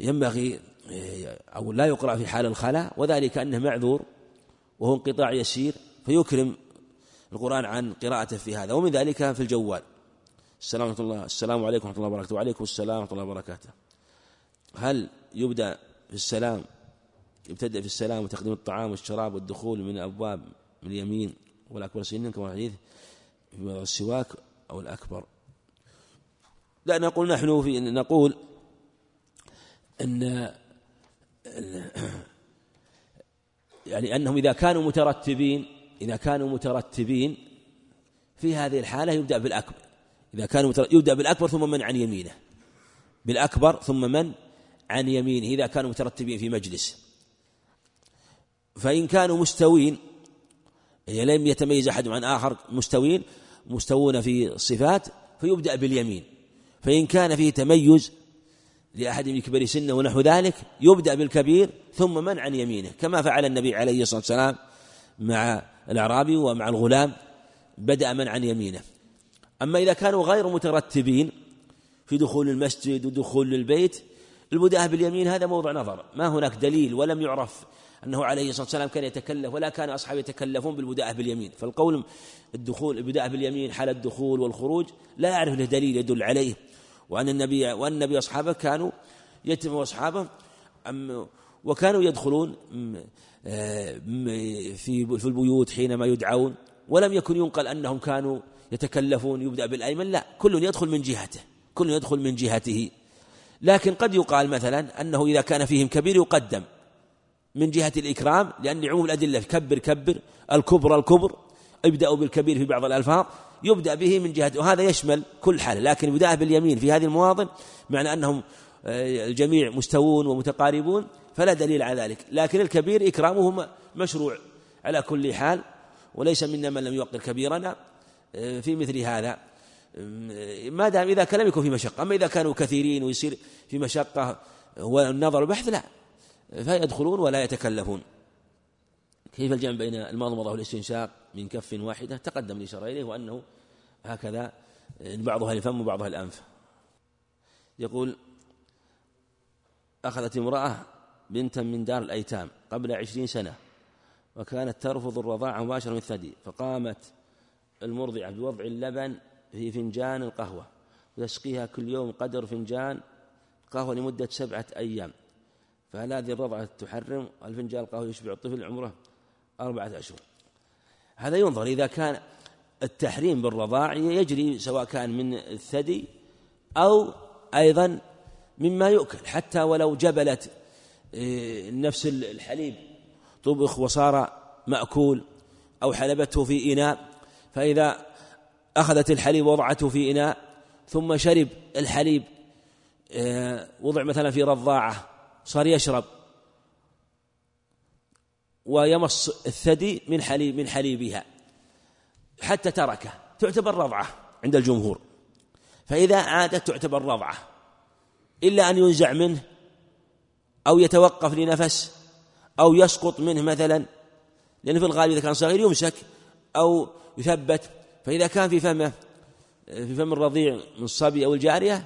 ينبغي آه، أو لا يقرأ في حال الخلاء وذلك أنه معذور وهو انقطاع يسير فيكرم القرآن عن قراءته في هذا ومن ذلك في الجوال. السلام ورحمة الله السلام عليكم ورحمة الله وبركاته. وعليكم السلام ورحمة الله وبركاته. هل يبدأ في السلام يبتدأ في السلام وتقديم الطعام والشراب والدخول من الأبواب من اليمين والأكبر سنا كما الحديث في السواك أو الأكبر؟ لا نقول نحن في نقول أن يعني أنهم إذا كانوا مترتبين إذا كانوا مترتبين في هذه الحالة يبدأ بالأكبر. إذا كانوا يبدأ بالأكبر ثم من عن يمينه. بالأكبر ثم من عن يمينه إذا كانوا مترتبين في مجلس. فإن كانوا مستوين يعني لم يتميز أحد عن آخر مستوين مستوون في الصفات فيبدأ باليمين. فإن كان فيه تميز لأحد من كبر سنه ونحو ذلك يبدأ بالكبير ثم من عن يمينه كما فعل النبي عليه الصلاة والسلام مع الأعرابي ومع الغلام بدأ من عن يمينه. أما إذا كانوا غير مترتبين في دخول المسجد ودخول البيت البداءة باليمين هذا موضع نظر. ما هناك دليل ولم يعرف أنه عليه الصلاة والسلام كان يتكلف ولا كان أصحابه يتكلفون بالبداءة باليمين. فالقول الدخول البداءة باليمين حال الدخول والخروج لا يعرف له دليل يدل عليه. وأن النبي وأن النبي وأصحابه كانوا يتم أصحابه وكانوا يدخلون في في البيوت حينما يدعون ولم يكن ينقل أنهم كانوا يتكلفون يبدأ بالأيمن لا كل يدخل من جهته كل يدخل من جهته. لكن قد يقال مثلا أنه إذا كان فيهم كبير يقدم من جهة الإكرام لأن عموم الأدلة كبر كبر الكبر الكبر ابدأوا بالكبير في بعض الألفاظ يبدأ به من جهة وهذا يشمل كل حالة. لكن بدأ باليمين في هذه المواطن معنى أنهم آه، الجميع مستوون ومتقاربون فلا دليل على ذلك. لكن الكبير إكرامه مشروع على كل حال وليس منا من لم يوقر كبيرنا آه، في مثل هذا. آه، ما دام إذا كان لم يكن في مشقة أما إذا كانوا كثيرين ويصير في مشقة والنظر والبحث لا. فيدخلون ولا يتكلفون. كيف الجمع بين المضمضة والاستنشاق من كف واحدة؟ تقدم الإشارة إليه وأنه هكذا بعضها الفم وبعضها الأنف. يقول أخذت امرأة بنتا من دار الأيتام قبل عشرين سنة وكانت ترفض الرضاعة مباشرة من الثدي فقامت المرضعة بوضع اللبن في فنجان القهوة وتسقيها كل يوم قدر فنجان قهوة لمدة سبعة أيام. فهل هذه الرضعة تحرم؟ الفنجان القهوة يشبع الطفل عمره أربعة أشهر. هذا ينظر إذا كان التحريم بالرضاع يجري سواء كان من الثدي أو أيضا مما يؤكل حتى ولو جبلت نفس الحليب. طبخ وصار مأكول أو حلبته في إناء فإذا أخذت الحليب وضعته في إناء ثم شرب الحليب إيه، وضع مثلا في رضاعة صار يشرب ويمص الثدي من حليب من حليبها حتى تركه. تعتبر رضعة عند الجمهور. فإذا عادت تعتبر رضعة إلا أن ينزع منه أو يتوقف لنفس أو يسقط منه مثلا لأن في الغالب إذا كان صغير يمسك أو يثبت. فإذا كان في فمه في فم الرضيع من الصبي أو الجارية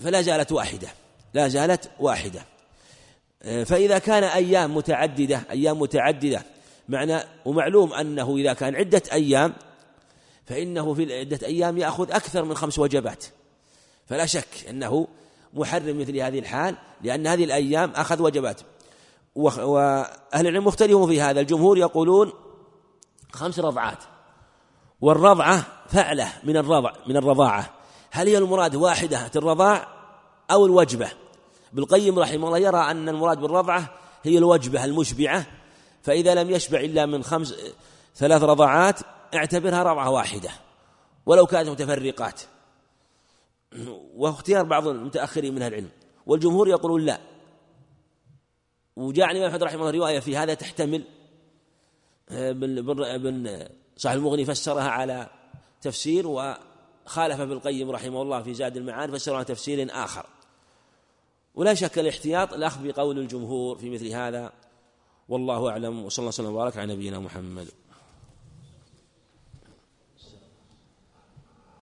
فلا زالت واحدة لا زالت واحدة. فإذا كان أيام متعددة أيام متعددة معنى ومعلوم أنه إذا كان عدة أيام فإنه في عدة أيام يأخذ أكثر من خمس وجبات. فلا شك أنه محرم مثل هذه الحال لأن هذه الأيام أخذ وجبات. وأهل العلم مختلفون في هذا. الجمهور يقولون خمس رضعات. والرضعة فعلة من الرضع من الرضاعة. هل هي المراد واحدة الرضاع أو الوجبة؟ بالقيم رحمه الله يرى أن المراد بالرضعة هي الوجبة المشبعة. فإذا لم يشبع إلا من خمس ثلاث رضعات اعتبرها رضعة واحدة. ولو كانت متفرقات. واختيار بعض المتأخرين من العلم والجمهور يقولون لا. وجاء عن الإمام أحمد رحمه الله رواية في هذا تحتمل ابن صاحب المغني فسرها على تفسير وخالف ابن القيم رحمه الله في زاد المعاد فسرها تفسير آخر. ولا شك الاحتياط الأخذ بقول الجمهور في مثل هذا والله أعلم وصلى الله وسلم وبارك على نبينا محمد.